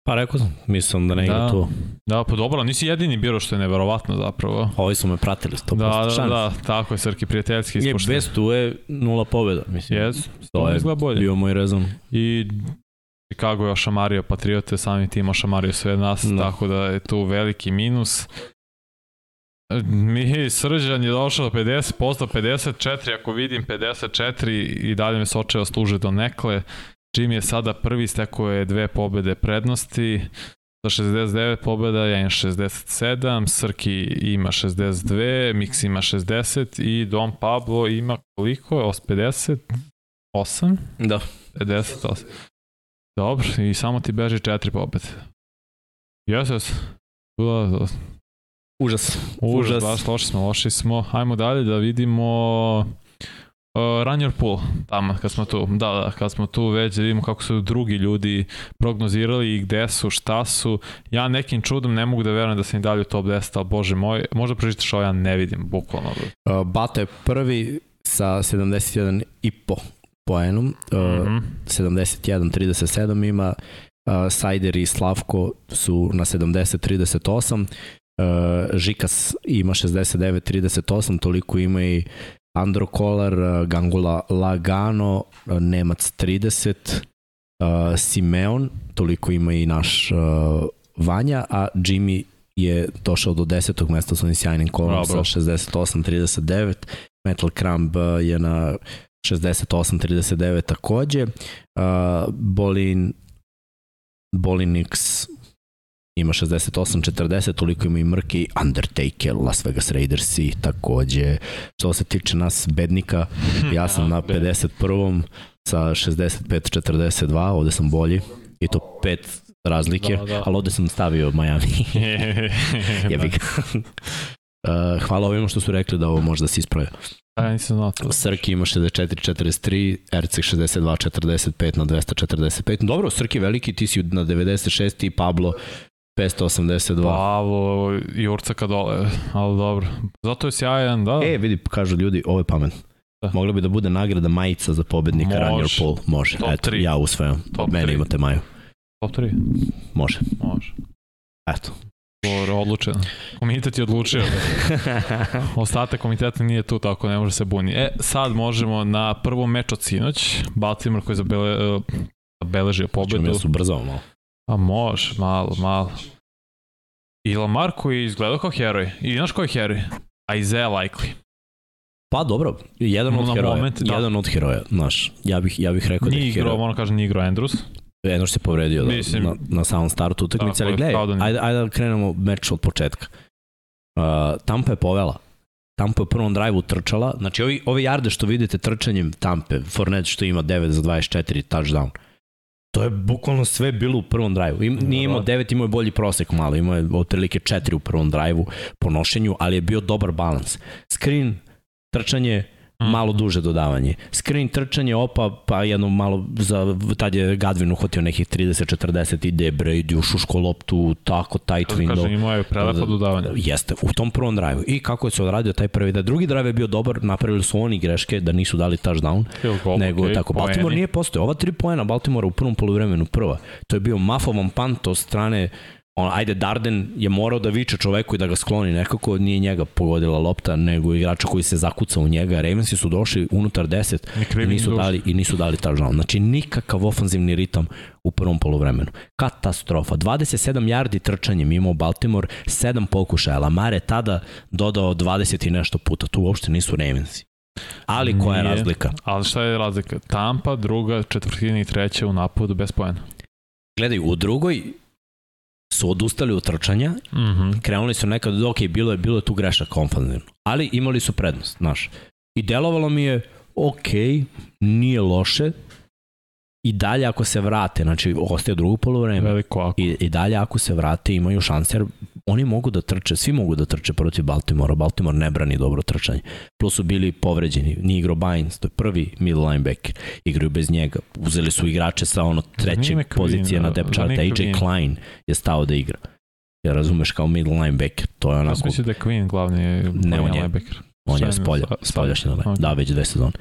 Pa rekao sam, mislim da ne igra da. tu. Da, pa dobro, nisi jedini biro što je neverovatno zapravo. Ovi su me pratili 100% da, da, Da, tako je, Srki, prijateljski ispošten. Je, bez tu je nula pobjeda, mislim. Yes, to je bolje. bio moj rezon. I Chicago je ošamario Patriote, sami tim ošamario sve nas, da. tako da je tu veliki minus. Mi Srđan je došao do 50%, 54, ako vidim 54 i dalje me sočeva služe do nekle. Jimmy je sada prvi, stekao je dve pobede prednosti. Sa 69 pobjeda, ja imam 67, Srki ima 62, Mix ima 60 i Don Pablo ima koliko? 58? Da. 58. Dobro, i samo ti beži četiri pobjede. Jes, jes. Užas. Užas, baš loši smo, loši smo. Hajmo dalje da vidimo Uh, run your pool, tamo kad smo tu, da, da, kad smo tu već da vidimo kako su drugi ljudi prognozirali i gde su, šta su. Ja nekim čudom ne mogu da verujem da sam i dalje u top 10, ali bože moj, možda pročitaš ovo, ja ne vidim, bukvalno. Uh, Bata je prvi sa 71,5 poenom, uh, mm -hmm. 71-37 ima, uh, Sajder i Slavko su na 70-38, uh, Žikas ima 69-38, toliko ima i Andro Kolar, uh, Gangula Lagano, uh, Nemac 30, uh, Simeon, toliko ima i naš uh, Vanja, a Jimmy je došao do desetog mesta sa onim sjajnim kolom sa 68-39, Metal Crumb je na 68-39 takođe, uh, Bolin Bolinix ima 68-40, toliko ima i Mrki, Undertaker, Las Vegas Raiders i takođe. Što se tiče nas bednika, (laughs) ja sam na 51. sa 65-42, ovde sam bolji i to pet razlike, da, da. ali ovde sam stavio Miami. (laughs) (laughs) Jebi ga. Uh, hvala ovima što su rekli da ovo može da se ispravi. Ja nisam znao. Srki ima 64-43, Erceg 62-45 na 245. Dobro, Srki veliki, ti si na 96 i Pablo 582. Pavlo, Jurcaka dole, ali dobro. Zato je sjajan, da. E, vidi, kažu ljudi, ovo je pametno. Da. Mogla bi da bude nagrada majica za pobednika Može. Run Your Pool. Može. Top Eto, 3. ja usvajam. Top Meni 3. imate maju. Top 3? Može. Može. Eto. Dobro, odlučeno. Komitet je odlučio. (laughs) Ostatak komiteta nije tu, tako ne može se buni. E, sad možemo na prvom meč od sinoć. Baltimore koji zabele, uh, zabeležio pobedu. Čemo ja su brzao malo. A može, malo, malo. I Lamar koji je izgledao kao heroj. I znaš koji je heroj? Isaiah Likely. Pa dobro, jedan od heroja. Moment, da. Jedan od heroja, znaš. Ja bih, ja bih rekao nije da je heroj. Nije igrao, nije igrao Andrews. Jedno se povredio da, Mislim, na, na samom startu utakmice, ali gledaj, da ajde, ajde da krenemo meč od početka. Uh, Tampa je povela. Tampa je u prvom drajvu trčala, znači ovi, ovi jarde što vidite trčanjem Tampe, Fournette što ima 9 za 24 touchdown, to je bukvalno sve bilo u prvom drajvu. Im, nije imao 9, imao je bolji prosek malo, imao je otprilike 4 u prvom drajvu po nošenju, ali je bio dobar balans. Screen, trčanje. Malo duže dodavanje. Screen trčanje, opa, pa jedno malo, za, tad je Gadvin uhvatio nekih 30-40, ide Brady, ušuško loptu, tako, tight window. Kažem, imao je prelepo da, dodavanje. Jeste, u tom prvom drive. I kako je se odradio taj prvi da drugi drive je bio dobar, napravili su oni greške da nisu dali touchdown, goal, nego okay, tako. Baltimore poeni. nije postoje. Ova tri poena Baltimore u prvom poluvremenu prva. To je bio mafovan pant od strane on, ajde, Darden je morao da viče čoveku i da ga skloni nekako, nije njega pogodila lopta, nego igrača koji se zakuca u njega. Ravensi su došli unutar 10 i nisu, dali, i nisu dali touchdown. Znači, nikakav ofanzivni ritam u prvom polovremenu. Katastrofa. 27 yardi trčanjem imao Baltimore, 7 pokušaja. Lamar je tada dodao 20 i nešto puta. Tu uopšte nisu Ravensi. Ali koja je razlika? Ali šta je razlika? Tampa, druga, četvrtina i treća u napadu bez pojena. Gledaj, u drugoj su odustali od trčanja, mm -hmm. krenuli su nekad, ok, bilo je, bilo je tu grešak ofanzivno, ali imali su prednost, znaš. I delovalo mi je, ok, nije loše, i dalje ako se vrate, znači ostaje drugo polovreme. Veliko ako. I, I dalje ako se vrate imaju šanse, jer oni mogu da trče, svi mogu da trče protiv Baltimora. Baltimore ne brani dobro trčanje. Plus su bili povređeni. Nije igrao Bynes, to je prvi middle linebacker. Igraju bez njega. Uzeli su igrače sa ono treće pozicije na depth chart. AJ Klein je stao da igra. Ja razumeš kao middle linebacker. To je onako... Ja da je Queen glavni ne, on je, linebacker. On je spolja, spoljašnji. Da, već dve sezone.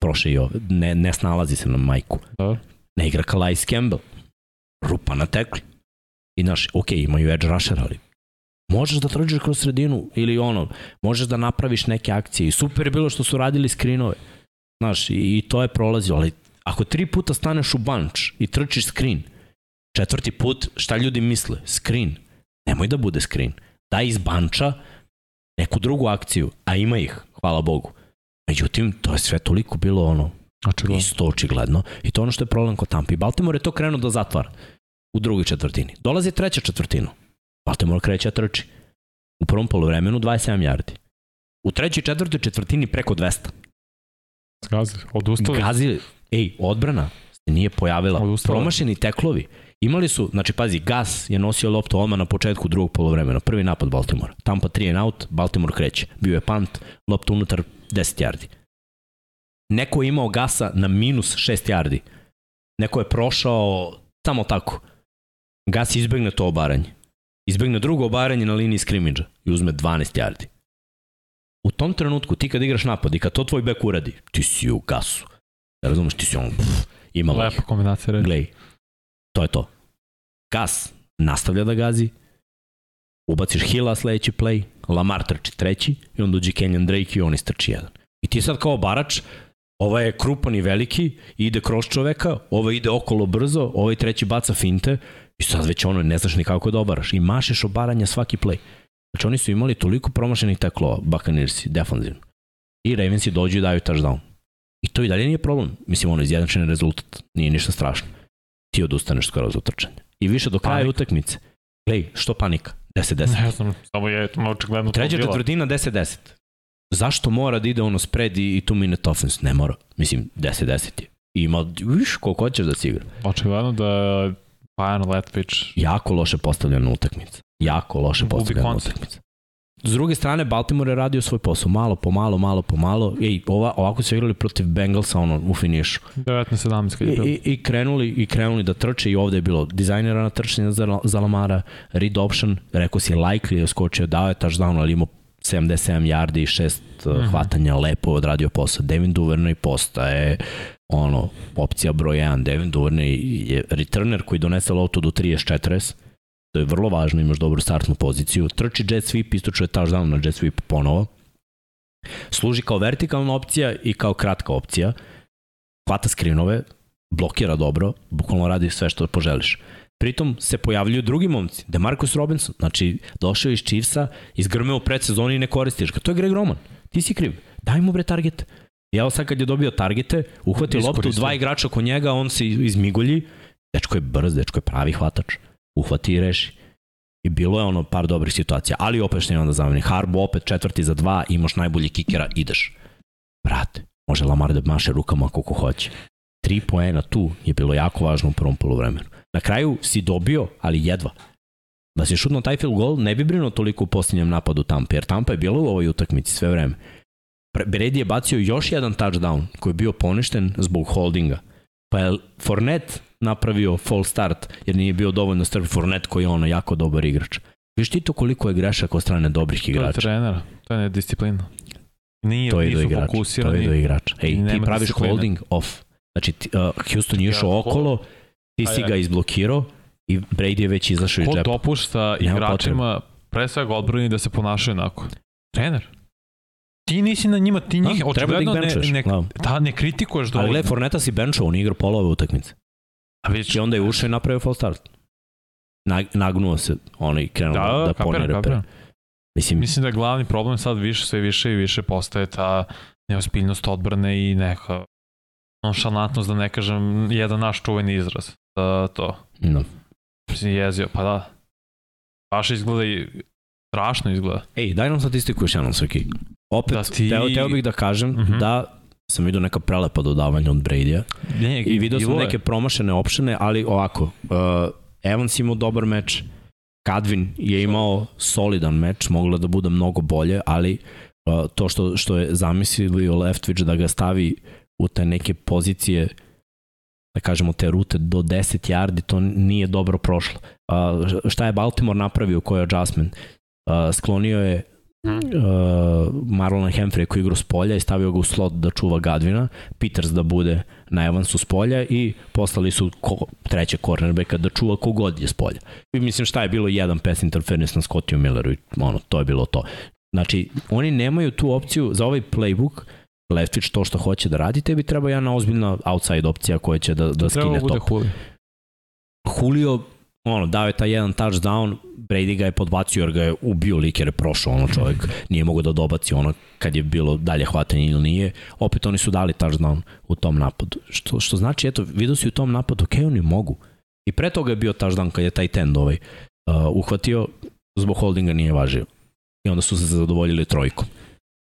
Prošle i ove. Ne, ne snalazi se na majku. Da. Ne igra Calais Campbell. Rupa na tekli. I znaš, ok, imaju edge rusher, ali možeš da trđeš kroz sredinu ili ono, možeš da napraviš neke akcije i super je bilo što su radili skrinove. Znaš, i, i to je prolazio, ali ako tri puta staneš u bunch i trčiš screen, četvrti put, šta ljudi misle? Screen. Nemoj da bude screen. Daj iz banča neku drugu akciju, a ima ih, hvala Bogu. Međutim, to je sve toliko bilo ono, Očigledno. Isto očigledno. I to ono što je problem kod Tampa. I Baltimore je to krenuo da zatvara. u drugoj četvrtini. Dolazi treća četvrtina. Baltimore kreće trči. U prvom polovremenu 27 yardi. U trećoj četvrtoj četvrtini preko 200. Gazi, odustali. Gazi, ej, odbrana se nije pojavila. Odustali. Promašeni teklovi. Imali su, znači pazi, Gas je nosio loptu odmah na početku drugog polovremena. Prvi napad Baltimore. Tampa 3 and out, Baltimore kreće. Bio je punt, lopta unutar 10 yardi. Neko je imao Gasa na minus 6 yardi. Neko je prošao samo tako. Gas izbegne to obaranje. Izbegne drugo obaranje na liniji skrimidža i uzme 12 yardi. U tom trenutku, ti kad igraš napad i kad to tvoj bek uradi, ti si u gasu. Ja razumeš, ti si on, pff, ima Lepa kombinacija reći. Glej, to je to. Gas nastavlja da gazi, ubaciš Hila sledeći play, Lamar trči treći i onda uđe Kenyon Drake i on istrči jedan. I ti sad kao barač, ova je krupan i veliki, ide kroz čoveka, ova ide okolo brzo, ovaj treći baca finte i sad već ono ne znaš ni kako da obaraš. I mašeš obaranja svaki play. Znači oni su imali toliko promašenih teklova, Buccaneersi, defanzivno. I Ravensi dođu i daju touchdown. I to i dalje nije problem. Mislim, ono, izjednačen rezultat. Nije ništa strašno. Ti odustaneš skoro za utrčanje. I više do kraja utakmice. Glej, što panika? 10-10. Ne znam, samo je očigledno Treća četvrtina 10-10. Zašto mora da ide ono spread i, i two minute offense? Ne mora. Mislim, 10-10 je. I ima, viš, koliko hoćeš da si igra. Očigledno da Pajan Letvić... Jako loše postavljena utakmica. Jako loše postavljena utakmica. S druge strane, Baltimore je radio svoj posao, malo po malo, malo po malo. Ej, ova, ovako su igrali protiv Bengalsa ono, u finišu. 19-17 I, i, I, krenuli, I krenuli da trče i ovde je bilo dizajnera na trčanje za, za Lamara, read option, rekao si likely je skočio, dao je touchdown, ali imao 77 yardi i 6 uh -huh. hvatanja, lepo odradio posao. Devin Duvernay postaje ono, opcija broj 1. Devin Duvernay je returner koji donese loptu do 30-40 To je vrlo važno, imaš dobru startnu poziciju. Trči jet sweep, istočuje touchdown na jet sweep ponovo. Služi kao vertikalna opcija i kao kratka opcija. Hvata skrinove, blokira dobro, bukvalno radi sve što poželiš. Pritom se pojavljuju drugi momci. Demarcus Robinson, znači došao iz Chiefsa, izgrmeo u predsezoni i ne koristiš ga. To je Greg Roman. Ti si kriv. Daj mu bre target. Ja sad kad je dobio targete, uhvati loptu, dva igrača oko njega, on se izmigolji. Dečko je brz, dečko je pravi hvatač uhvati i reši. I bilo je ono par dobrih situacija, ali opet što je onda zameni. Harbo opet četvrti za dva, imaš najbolji kikera, ideš. Brate, može Lamar da maše rukama kako hoće. Tri poena tu je bilo jako važno u prvom polovremenu. Na kraju si dobio, ali jedva. Da si šutno taj field goal, ne bi brinuo toliko u posljednjem napadu Tampa, jer Tampa je bilo u ovoj utakmici sve vreme. Brady je bacio još jedan touchdown koji je bio poništen zbog holdinga. Pa je Fournette napravio full start jer nije bio dovoljno strp Fournette koji je ono jako dobar igrač. Viš ti to koliko je grešaka od strane dobrih igrača? To je trener, to je nedisciplina. Nije, to je do igrača, to je do igrača. Ej, ti praviš disciplina. holding off. Znači, ti, uh, Houston je išao ja, okolo, ti si ga izblokirao i Brady je već izašao iz džepa. Ko dopušta igračima, pre svega odbrani da se ponašaju onako? Trener. Ti nisi na njima, ti njih, da, treba da ih benčuješ. Ne, ne, da, ne kritikuješ dovoljno. Ali gled, Forneta si benčao, on igra pola ove utakmice. A već... I onda je ušao i napravio false start. Nag, nagnuo se, ono i krenuo da, da, da ponere pre. Mislim, Mislim da je glavni problem sad više, sve više i više postaje ta neospiljnost odbrane i neka nonšalantnost, da ne kažem, jedan naš čuveni izraz. Da, to. No. Mislim, jezio, pa da. Baš izgleda i strašno izgleda. Ej, daj nam statistiku još jednom, Srki. Opet, da ti... teo, teo bih da kažem uh mhm. -huh. da sam vidio neka prelepa dodavanja od Brady-a i vidio sam neke promašene opšene, ali ovako, uh, Evans imao dobar meč, Kadvin je imao solidan meč, moglo da bude mnogo bolje, ali uh, to što, što je zamislio Leftwich da ga stavi u te neke pozicije da kažemo te rute do 10 yardi, to nije dobro prošlo. Uh, šta je Baltimore napravio, koji je adjustment? Uh, sklonio je Hmm. Uh, Marlon Humphrey koji igra s polja i stavio ga u slot da čuva Gadvina, Peters da bude na Evansu s polja i poslali su ko, treće cornerbacka da čuva kogod je s polja. I mislim šta je bilo jedan pass interference na Scottiju Milleru i ono, to je bilo to. Znači, oni nemaju tu opciju za ovaj playbook, Leftwich to što hoće da radi, tebi treba jedna ozbiljna outside opcija koja će da, da skine top. Julio. Julio ono, dao je taj jedan touchdown, Brady ga je podbacio jer ga je ubio lik jer je prošao ono čovjek, nije mogao da dobaci ono kad je bilo dalje hvatanje ili nije, opet oni su dali touchdown u tom napadu, što, što znači, eto, vidio si u tom napadu, ok, oni mogu, I pre toga je bio dan kad je taj tend ovaj uh, uhvatio, zbog holdinga nije važio. I onda su se zadovoljili trojkom.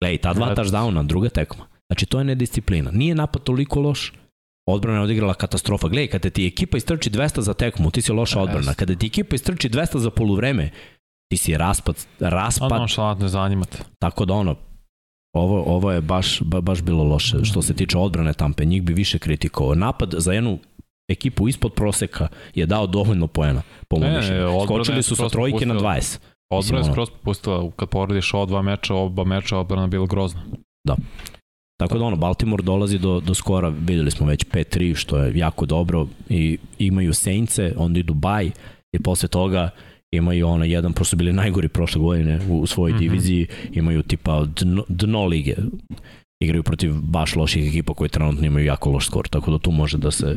Glej, ta dva touchdowna, druga tekma. Znači, to je nedisciplina. Nije napad toliko loš, odbrana je odigrala katastrofa. Gledaj, kada ti ekipa istrči 200 za tekmu, ti si loša odbrana. Kada ti ekipa istrči 200 za poluvreme, ti si raspad, raspad. Ono što ne zanimate. Tako da ono, ovo, ovo je baš, ba, baš bilo loše. Što se tiče odbrane Tampe, njih bi više kritikovao. Napad za jednu ekipu ispod proseka je dao dovoljno poena, po mojom mišljenju. Skočili su sa trojke na 20. Odbrana je skroz popustila, kad porediš ova dva meča, oba meča odbrana bila grozna. Da. Tako da ono, Baltimore dolazi do, do skora, videli smo već 5-3, što je jako dobro i imaju Saintse, onda idu baj i posle toga imaju ono jedan, prosto bili najgori prošle godine u, u svojoj mm -hmm. diviziji, imaju tipa dno, dno lige, igraju protiv baš loših ekipa koji trenutno imaju jako loš skor, tako da tu može da se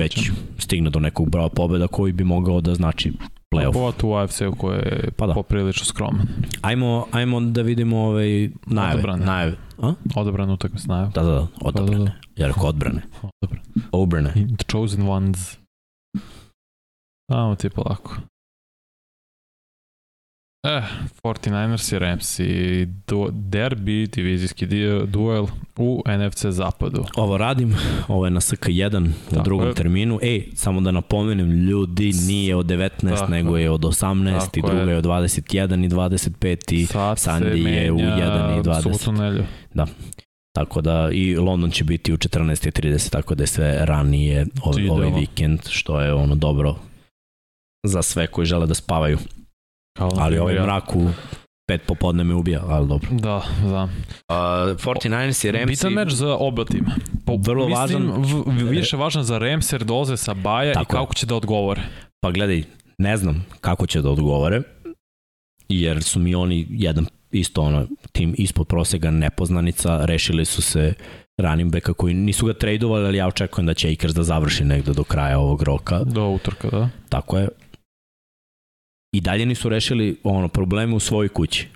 već stigne do nekog brava pobeda koji bi mogao da znači playoff. Pogotovo u AFC-u koji je pa da. poprilično skroman. Ajmo, ajmo da vidimo ovaj najave. Odobrane. najave. A? Odobrane utakmice najave. Da, da, da, odobrane. Da, da, da. Ja rekao odbrane. Odobrane. Obrane. The chosen ones. Samo ti polako. Eh, 49ers i Rams i du derbi, divizijski duel u NFC zapadu. Ovo radim, ovo je na SK1 u drugom je. terminu. Ej, samo da napomenem, ljudi nije od 19, Tako nego je od 18 Tako i druga je. je od 21 i 25 i Sad Sandy je u 1 i 20. Da. Tako da i London će biti u 14.30, tako da je sve ranije ovaj vikend, što je ono dobro za sve koji žele da spavaju. Kao ali ovaj mrak u pet popodne me ubija, ali dobro. Da, da. Uh, 49ers i Rams. Bitan meč za oba tima. Po, Vrlo mislim, važan. V, više važan za Rams jer dolaze sa baja Tako i kako će da odgovore. Pa gledaj, ne znam kako će da odgovore, jer su mi oni jedan isto ono, tim ispod prosega nepoznanica, rešili su se running backa koji nisu ga tradeovali, ali ja očekujem da će Akers da završi negde do kraja ovog roka. Do utorka, da. Tako je i dalje nisu rešili ono probleme u svojoj kući.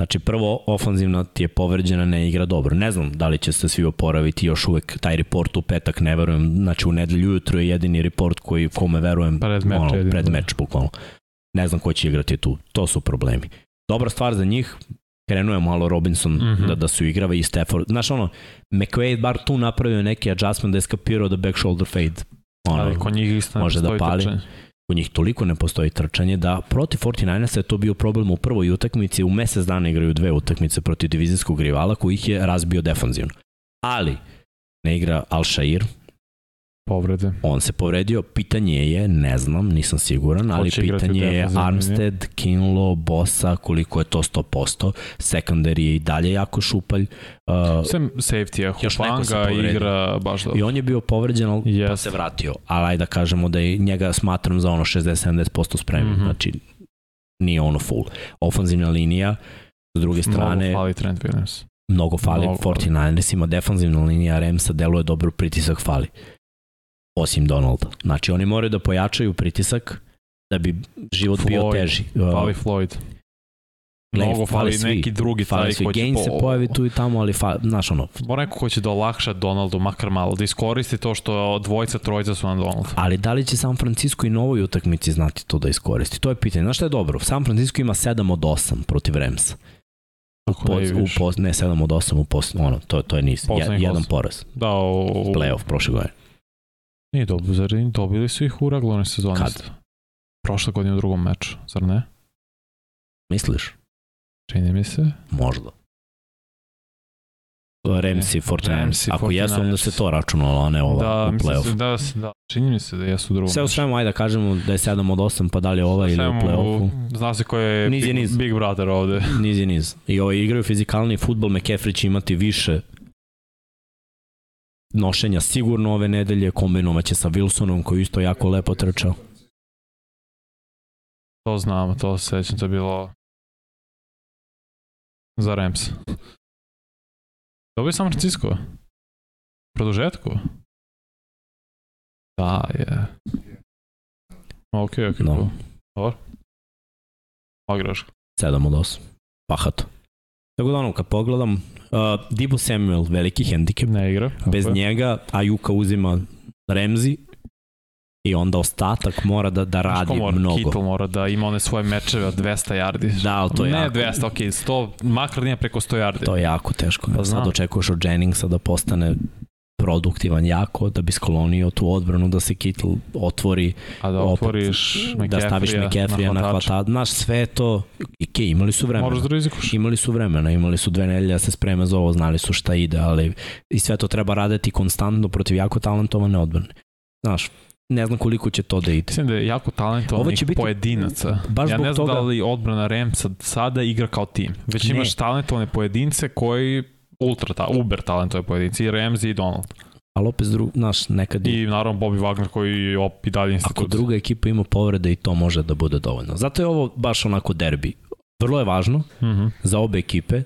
Znači prvo ofanzivna ti je povređena, ne igra dobro. Ne znam da li će se svi oporaviti još uvek taj report u petak, ne verujem. Znači u nedelju ujutru je jedini report koji kome verujem pred meč, ono, pred da. meč bukvalno. Ne znam ko će igrati tu. To su problemi. Dobra stvar za njih, krenuo je malo Robinson mm -hmm. da, da su igrava i Stafford. Znaš ono, McVay bar tu napravio neki adjustment da je skapirao da back shoulder fade. Ono, Ali kod njih isto može da pali. Trčanje u njih toliko ne postoji trčanje da protiv 49ersa je to bio problem u prvoj utakmici, u mesec dana igraju dve utakmice protiv divizijskog rivala koji ih je razbio defanzivno. Ali ne igra Al-Shair, Povrede. On se povredio, pitanje je, ne znam, nisam siguran, ali pitanje je Armstead, Kinlo, Bosa, koliko je to 100%, secondary je i dalje jako šupalj. Uh, Sem safety-a, Hupanga igra baš dobro. I on je bio povređen, yes. pa se vratio, ali ajde da kažemo da je njega smatram za ono 60-70% spremni, mm -hmm. znači nije ono full. Ofanzivna linija, s druge strane... Mnogo fali Trent Williams. Mnogo fali, mnogo 49ersima, defanzivna linija Remsa deluje dobro, pritisak fali osim Donalda. Znači oni moraju da pojačaju pritisak da bi život Floyd, bio teži. Fali Floyd. Mnogo fali, fali neki drugi fali taj koji će... Gain se pojavi tu i tamo, ali fa, znaš ono... Mora neko ko će da olakša Donaldu makar malo, da iskoristi to što dvojica, trojica su na Donaldu. Ali da li će San Francisco i novoj utakmici znati to da iskoristi? To je pitanje. Znaš šta je dobro? San Francisco ima 7 od 8 protiv Ramsa. U, poz, u poz, ne 7 od 8 u post, ono, to, to je niz. Je, jedan poraz. Da, u... Playoff prošle godine. Nije dobro, zar dobili su ih u regularnoj sezoni? Kad? Prošle godine u drugom meču, zar ne? Misliš? Čini mi se. Možda. Remsi, Fortnite. Ako jesu, onda se to računalo, a ne ova da, u play-off. Da, da, čini mi se da jesu u drugom. Sve u svemu, ajde da kažemo da je 7 od 8, pa da li je ova ili u play-offu. Zna se ko je niz je niz. Big Brother ovde. Niz je niz. I ovo igraju fizikalni futbol, McCaffrey će imati više nošenja sigurno ove nedelje, kombinovaće sa Wilsonom koji isto jako lepo trčao. To znamo, to se sećam, to je bilo za Rams. Dobio San Francisco. Produžetku? Da, je. Ok, ok, no. Dobro. Magraš. 7 od 8. Pahato. Tako da ono, kad pogledam, uh, Dibu Samuel, veliki hendikep. Ne igra. Bez njega Ajuka uzima Remzi i onda ostatak mora da, da radi mora, mnogo. Kittle mora da ima one svoje mečeve od 200 yardi. Da, ali to je ne jako... 200, ok, 100, makar nije preko 100 yardi. To je jako teško. Pa Sad očekuješ od Jenningsa da postane produktivan jako da bi sklonio tu odbranu da se Kittle otvori a da otvoriš opet, da staviš McCaffrey na hvatač znaš sve to ok, imali su vremena Moraš da rizikuš. imali su vremena imali su dve nedelje da se spreme za ovo znali su šta ide ali i sve to treba raditi konstantno protiv jako talentovane odbrane znaš ne znam koliko će to da ide. Mislim da je jako talentovanih biti, pojedinaca. Baš ja ne znam toga... da li odbrana Remsa sada igra kao tim. Već ne. imaš talentovane pojedince koji ultra, ta, uber talentove pojedinci, i Ramsey i Donald. Ali opet, drug, naš, nekad... I naravno Bobby Wagner koji op, i dalje institut. Ako druga ekipa ima povrede i to može da bude dovoljno. Zato je ovo baš onako derbi. Vrlo je važno mm -hmm. za obe ekipe,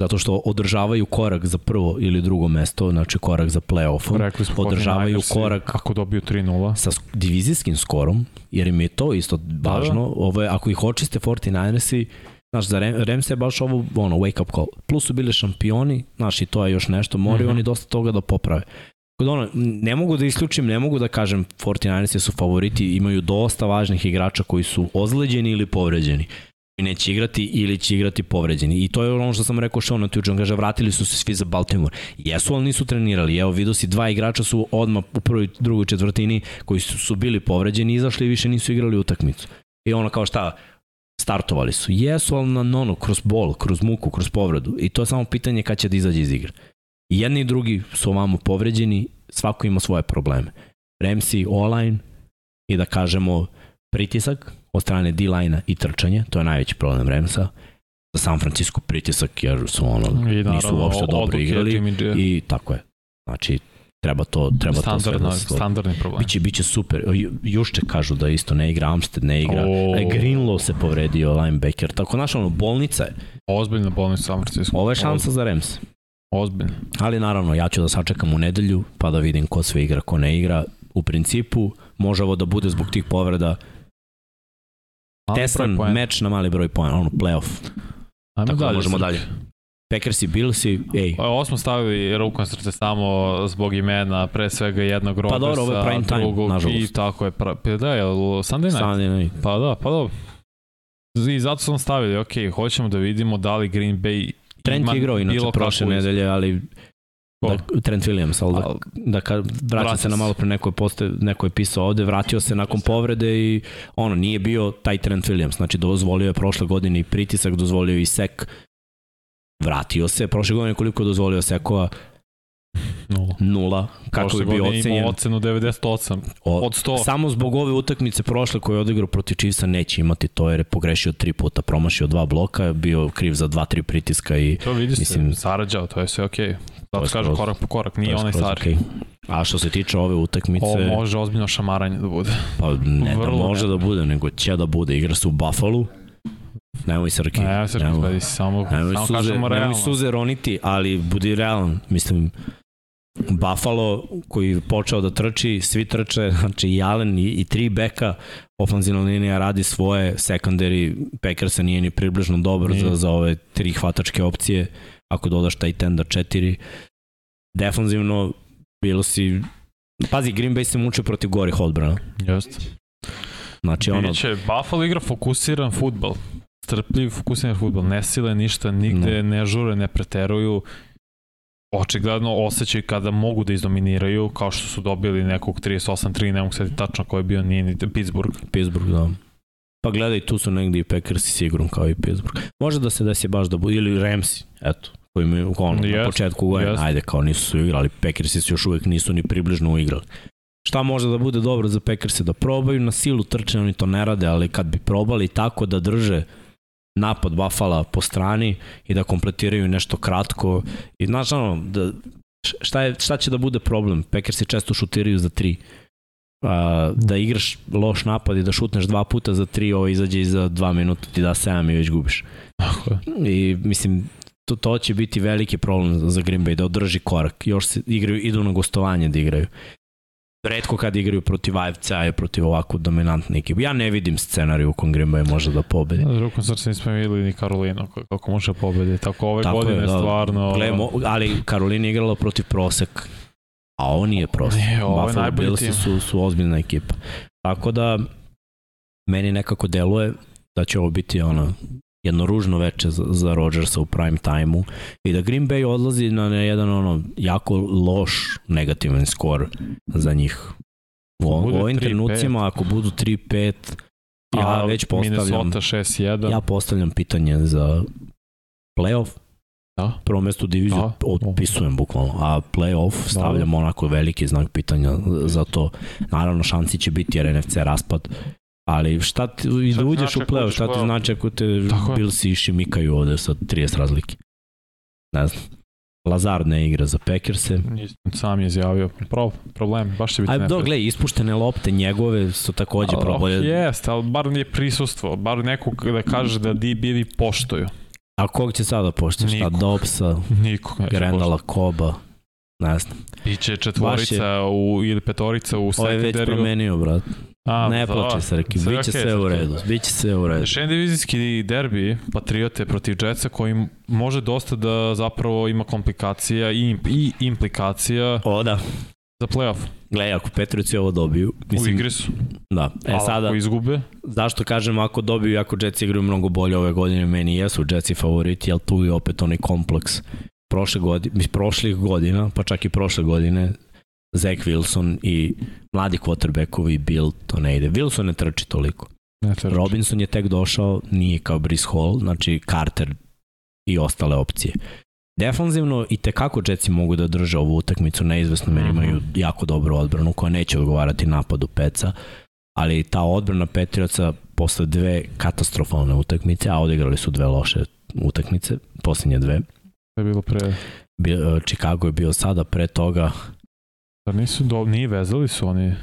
zato što održavaju korak za prvo ili drugo mesto, znači korak za play-off. Održavaju korak ako dobiju 3-0 sa divizijskim skorom, jer im je to isto važno. Da, da. Ovo je, ako ih očiste 49ersi, Znaš, za Rams je baš ovo, ono, wake up call. Plus su bili šampioni, znaš, i to je još nešto, moraju mm -hmm. oni dosta toga da poprave. Kod ono, ne mogu da isključim, ne mogu da kažem 49ers su favoriti, imaju dosta važnih igrača koji su ozleđeni ili povređeni i neće igrati ili će igrati povređeni. I to je ono što sam rekao što ono Tuđan kaže, vratili su se svi za Baltimore. Jesu, ali nisu trenirali. Evo, vidio si, dva igrača su odmah u prvoj, drugoj četvrtini koji su, su bili povređeni, izašli i više nisu igrali utakmicu. I ono kao šta, startovali su. Jesu, ali na nono, kroz bol, kroz muku, kroz povredu. I to je samo pitanje kad će da izađe iz igre. I jedni i drugi su ovamo povređeni, svako ima svoje probleme. Remsi, online i da kažemo pritisak od strane D-line-a i trčanje, to je najveći problem Remsa. Za San Francisco pritisak jer su ono, I naravno, nisu uopšte dobro igrali i tako je. Znači, treba to treba Standardno, to sve da standardni problem. Biće biće super. Jušće kažu da isto ne igra Amstead, ne igra. Oh. E, Greenlow se povredio linebacker. Tako naša ono bolnica je. Ozbiljna bolnica San Francisco. Ovo je šansa za Rams. Ozbiljno. Ali naravno, ja ću da sačekam u nedelju, pa da vidim ko sve igra, ko ne igra. U principu, može ovo da bude zbog tih povreda tesan meč na mali broj pojena, ono playoff. Ajmo Tako da dalje, da možemo dalje. Packers i Billsi, ej. Pa, ovo smo stavili rukom srce samo zbog imena, pre svega jednog Robertsa, pa dobro, ovo je prime time, drugog, nažalost. I tako je, pra, pa da, je Sunday night? Sunday night. Pa da, pa dobro. I zato smo stavili, ok, hoćemo da vidimo da li Green Bay Trent ima igrao inače prošle nedelje, ali Da, Trent Williams, ali da, da ka, vraća se na malo pre neko je, poste, neko je pisao ovde, vratio se nakon povrede i ono, nije bio taj Trent Williams, znači dozvolio je prošle godine i pritisak, dozvolio i sek, vratio se, prošle godine koliko je dozvolio sekova, Nula. Nula. Kako je bio ocenjen? Imao ocenu 98 od 100. Samo zbog ove utakmice prošle koje je odigrao protiv Chiefsa neće imati to jer je pogrešio tri puta, promašio dva bloka, bio kriv za dva, tri pritiska i... To vidi mislim, se, sarađao, to je sve okej. Okay. Zato kaže korak po korak, nije onaj stari. Okay. A što se tiče ove utakmice... Ovo može ozbiljno šamaranje da bude. Pa ne da Vrlo da može ne. da bude, nego će da bude. Igra se u Buffalo, Nemoj Srki. Ne, Srki, nemoj, samo, nemoj samo suze, kažemo realno. Nemoj suze roniti, ali budi realan. Mislim, Buffalo koji je počeo da trči, svi trče, (laughs) znači i Allen i, i tri beka, ofanzivna linija radi svoje, secondary Packersa nije ni približno dobro za, za ove tri hvatačke opcije, ako dodaš taj tenda četiri. Defanzivno bilo si Pazi, Green Bay se muče protiv gorih odbrana. Jeste. Znači ono... Biće, Buffalo igra fokusiran futbol. Strpljiv, fokusiran futbol. Ne sile ništa, nigde no. ne žure, ne preteruju očigledno osjećaju kada mogu da izdominiraju, kao što su dobili nekog 38-3, ne mogu sediti tačno ko je bio, nije ni Pittsburgh. Pittsburgh, da. Pa gledaj, tu su negdje i Packers i sigurno kao i Pittsburgh. Može da se desi baš da bude, ili Ramsey, eto, koji imaju ono, yes, na početku yes. ajde, kao nisu su igrali, Packersi se još uvek nisu ni približno uigrali. Šta može da bude dobro za Packerse? Da probaju na silu trče, oni to ne rade, ali kad bi probali tako da drže napad Buffalo po strani i da kompletiraju nešto kratko i znaš ono, da, šta, je, šta će da bude problem? se često šutiraju za tri. A, da igraš loš napad i da šutneš dva puta za tri, ovo izađe i za dva minuta ti da sedam i već gubiš. Tako I mislim, to, to će biti veliki problem za Green Bay, da održi korak. Još se igraju, idu na gostovanje da igraju redko kad igraju protiv AFC-a i protiv ovako dominantne ekipe. Ja ne vidim scenariju u kom Green Bay može da pobedi. Na drugom srcu nismo videli ni Karolinu kako može pobedi. Tako ove Tako godine je, da, stvarno... Gledamo, ali Karolina igrala protiv prosek. A ovo nije prosto. Ne, ovo je Buffalo Billsi su, su ozbiljna ekipa. Tako da, meni nekako deluje da će ovo biti ono, jedno ružno veče za, za Rodgersa u prime time-u i da Green Bay odlazi na jedan ono jako loš negativan skor za njih. U, u ovim trenucima, ako budu 3-5, ja već postavljam... Minnesota 6-1. Ja postavljam pitanje za playoff. Da. Prvo mesto diviziju da. otpisujem bukvalno, a playoff da. stavljam da. onako veliki znak pitanja za to. Naravno, šansi će biti jer NFC raspad, ali šta ti, i da uđeš u play-off, šta ti znači ako te Billsi šimikaju ovde sa 30 razlike? Ne znam. Lazard ne igra za Packerse. Sam je izjavio pro, problem, baš će biti Ajde, do, gledaj, ispuštene lopte njegove su takođe oh, problem. Jeste, ali bar nije prisustvo, bar neko da kaže da DB-vi poštuju. A kog će sada poštoš? Šta, Dobsa, Niko Grendala Koba, ne znam. Biće četvorica je, u, ili petorica u sekundariju. Ovo je već promenio, brat. A, ne da, plače se, reki, bit će sve u redu, bit će sve u redu. Šen divizijski derbi Patriote protiv Jetsa koji može dosta da zapravo ima komplikacija i, i implikacija o, da. za playoff. Gledaj, ako Petrovici ovo dobiju... Mislim, u igri su. Da. E, Ali sada, ako izgube? Zašto kažem ako dobiju, ako Jetsi igraju mnogo bolje ove godine, meni jesu Jetsi favoriti, ali tu je opet onaj kompleks prošle godine, prošlih godina, pa čak i prošle godine, Zach Wilson i mladi quarterbackovi Bill to ne ide. Wilson ne trči toliko. Ne trči. Robinson je tek došao, nije kao Brice Hall, znači Carter i ostale opcije. Defanzivno i tekako Jetsi mogu da drže ovu utakmicu neizvesno jer imaju mhm. jako dobru odbranu koja neće odgovarati napadu Peca, ali ta odbrana Petrioca posle dve katastrofalne utakmice, a odigrali su dve loše utakmice, posljednje dve. Je bilo pre... Chicago je bio sada pre toga Da nisu, do, nije vezali su oni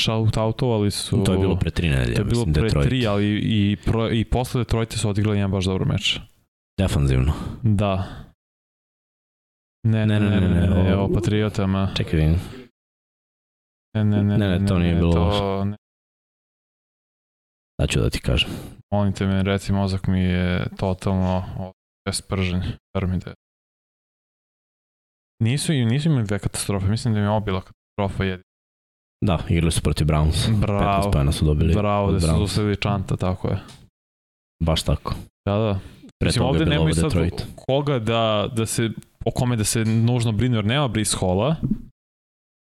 shout-outovali su... To je bilo pre tri nedelje, To je bilo pre Detroit. tri, ali i, pro, i posle Detroita su odigrali jedan baš dobro meč. Defanzivno. Da. Ne, ne, ne, ne, ne, ne, ne, ne evo Patriotama. Čekaj vidim. Ne, ne, ne, ne, ne, to nije bilo to, ne. Da ću da ti kažem. Molim te me, reci, mozak mi je totalno bespržen. Verujem da je Nisu, nisu imali dve katastrofe, mislim da im je obila katastrofa jedina. Da, igrali su protiv Browns. Bravo. 15 su dobili. Bravo, da su zustavili Čanta, tako je. Baš tako. Da, da. Pre mislim, ovde nema sad Detroit. koga da, da se, o kome da se nužno brinu, jer nema Brice Halla.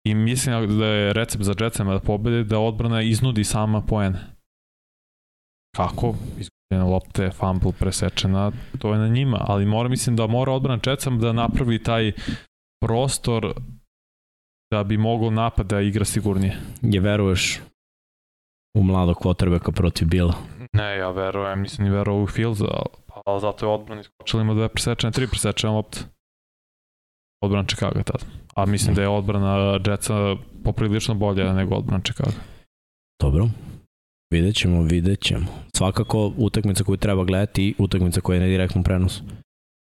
I mislim da je recept za Jetsama da pobede da odbrana iznudi sama poen. Kako? Izgubljena lopte, fumble presečena, to je na njima, ali mora, mislim da mora odbrana Jetsama da napravi taj prostor da bi mogao napad da igra sigurnije. Je veruješ u mladog quarterbacka protiv Bila? Ne, ja verujem, nisam ni verovao u Fields, ali, ali zato je odbran iskočili ima dve presečene, tri presečene lopte. Odbran Chicago tada. A mislim da je odbrana Jetsa poprilično bolja nego odbran Chicago. Dobro. Vidjet ćemo, vidjet ćemo. Svakako utakmica koju treba gledati i utakmica koja je na direktnom prenosu.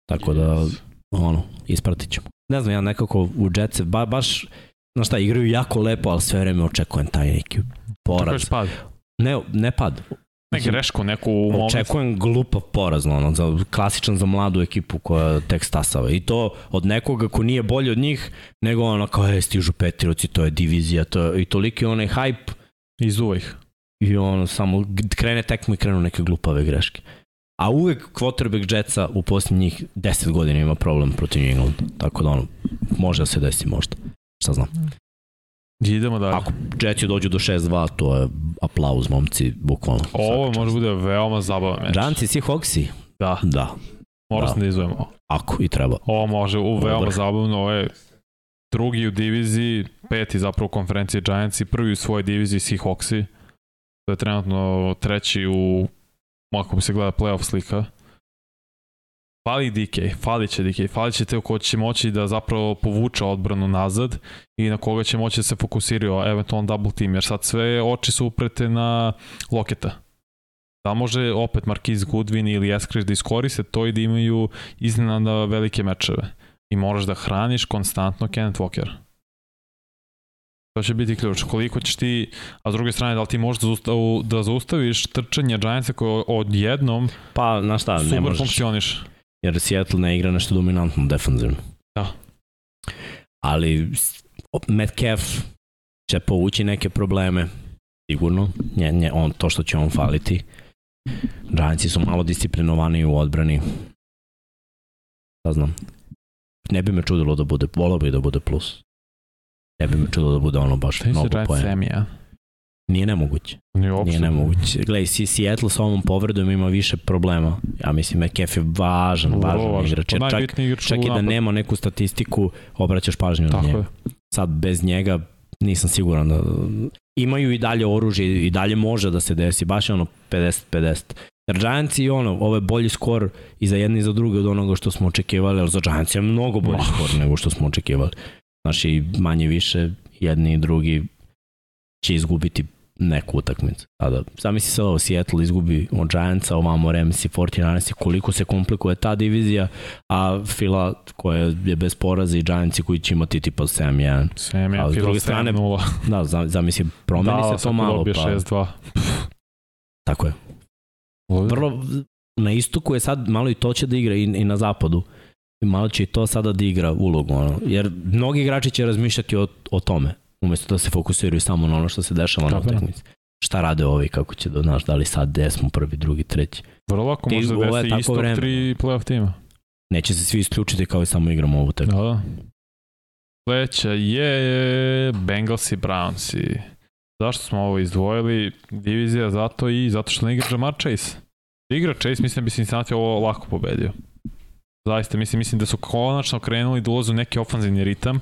Tako da, ono, ispratit ćemo ne znam, ja nekako u Jetsu, ba, baš, znaš šta, igraju jako lepo, ali sve vreme očekujem taj neki poraz. pad? Ne, ne pad. Ne grešku, neku moment. Očekujem glupav poraz, ono, za, klasičan za mladu ekipu koja tek stasava. I to od nekoga ko nije bolji od njih, nego ono kao je stižu Petriroci, to je divizija, to je, i toliki onaj hype. Izuva ih. I ono, samo krene tekmo i krenu neke glupave greške. A uvek quarterback Jetsa u posljednjih 10 godina ima problem protiv New England. Tako da ono, može da se desi možda. Šta znam. Idemo dalje. Ako Jetsi dođu do 6-2, to je aplauz, momci, bukvalno. Ovo može bude veoma zabavan meč. Giantsi, Seahawksi? Da. Da. Mora da. se da izvojemo. Ako i treba. Ovo može, u veoma Dobar. zabavno, ovo je drugi u diviziji, peti zapravo u konferenciji Giantsi, prvi u svojoj diviziji Seahawksi. To je trenutno treći u ako se gleda playoff slika, fali DK, fali će DK, fali će te ko će moći da zapravo povuče odbranu nazad i na koga će moći da se fokusiraju, eventualno double team, jer sad sve oči su uprete na Loketa. Da može opet Marquise Goodwin ili Eskridge da iskoriste to i da imaju iznenada velike mečeve. I moraš da hraniš konstantno Kenneth Walker. To će biti ključ. Koliko ćeš ti, a s druge strane, da li ti možeš da, da zaustaviš trčanje Giantsa koje odjednom pa, na šta, super ne možeš. funkcioniš. Jer Seattle ne igra nešto dominantno defanzivno. Da. Ali Metcalf će povući neke probleme, sigurno, nje, nje, on, to što će on faliti. Giantsi su malo disciplinovani u odbrani. Da znam. Ne bi me čudilo da bude, volao bi da bude plus. Ne bi me čudilo da bude ono baš mnogo pojena. Nije nemoguće. Nije, Nije nemoguće. Gledaj, si Seattle sa ovom povredom ima više problema. Ja mislim, McAfee je važan, važan Ovo, igrač. Jer čak, igrač čak i da nema neku statistiku, obraćaš pažnju Tako na njega. Je. Sad, bez njega, nisam siguran da... Imaju i dalje oružje i dalje može da se desi, baš je ono 50-50. Jer Giants i ono, ovo je bolji skor i za jedne i za druge od onoga što smo očekivali, ali za Giants je mnogo bolji oh. skor nego što smo očekivali. Znači, manje više, jedni i drugi će izgubiti neku utakmicu. Sada, zamisli se ovo, Seattle izgubi od Giantsa, ovamo Rams i 49 koliko se komplikuje ta divizija, a Fila koja je bez poraza i Giantsi koji će imati tipa 7-1. 7-1, Fila 7-0. Da, zamisli, promeni da, se to malo. Da, 6-2. Tako je. Vrlo, na istoku je sad malo i to će da igra i, i na zapadu. I malo će i to sada da igra ulogu. Ono. Jer mnogi igrači će razmišljati o, o tome umesto da se fokusiraju samo na ono što se dešava na utakmici. Šta rade ovi, kako će da, znaš, da li sad gde smo prvi, drugi, treći. Vrlo lako može da desi istog vreme. tri playoff tima. Neće se svi isključiti kao i samo igramo ovu tekmu. Da, da. Sledeća je Bengals i Browns i zašto smo ovo izdvojili? Divizija zato i zato što ne igra Jamar Chase. Igra Chase, mislim da bi Cincinnati ovo lako pobedio. Zaista, mislim, mislim da su konačno krenuli da ulazu neki ofanzivni ritam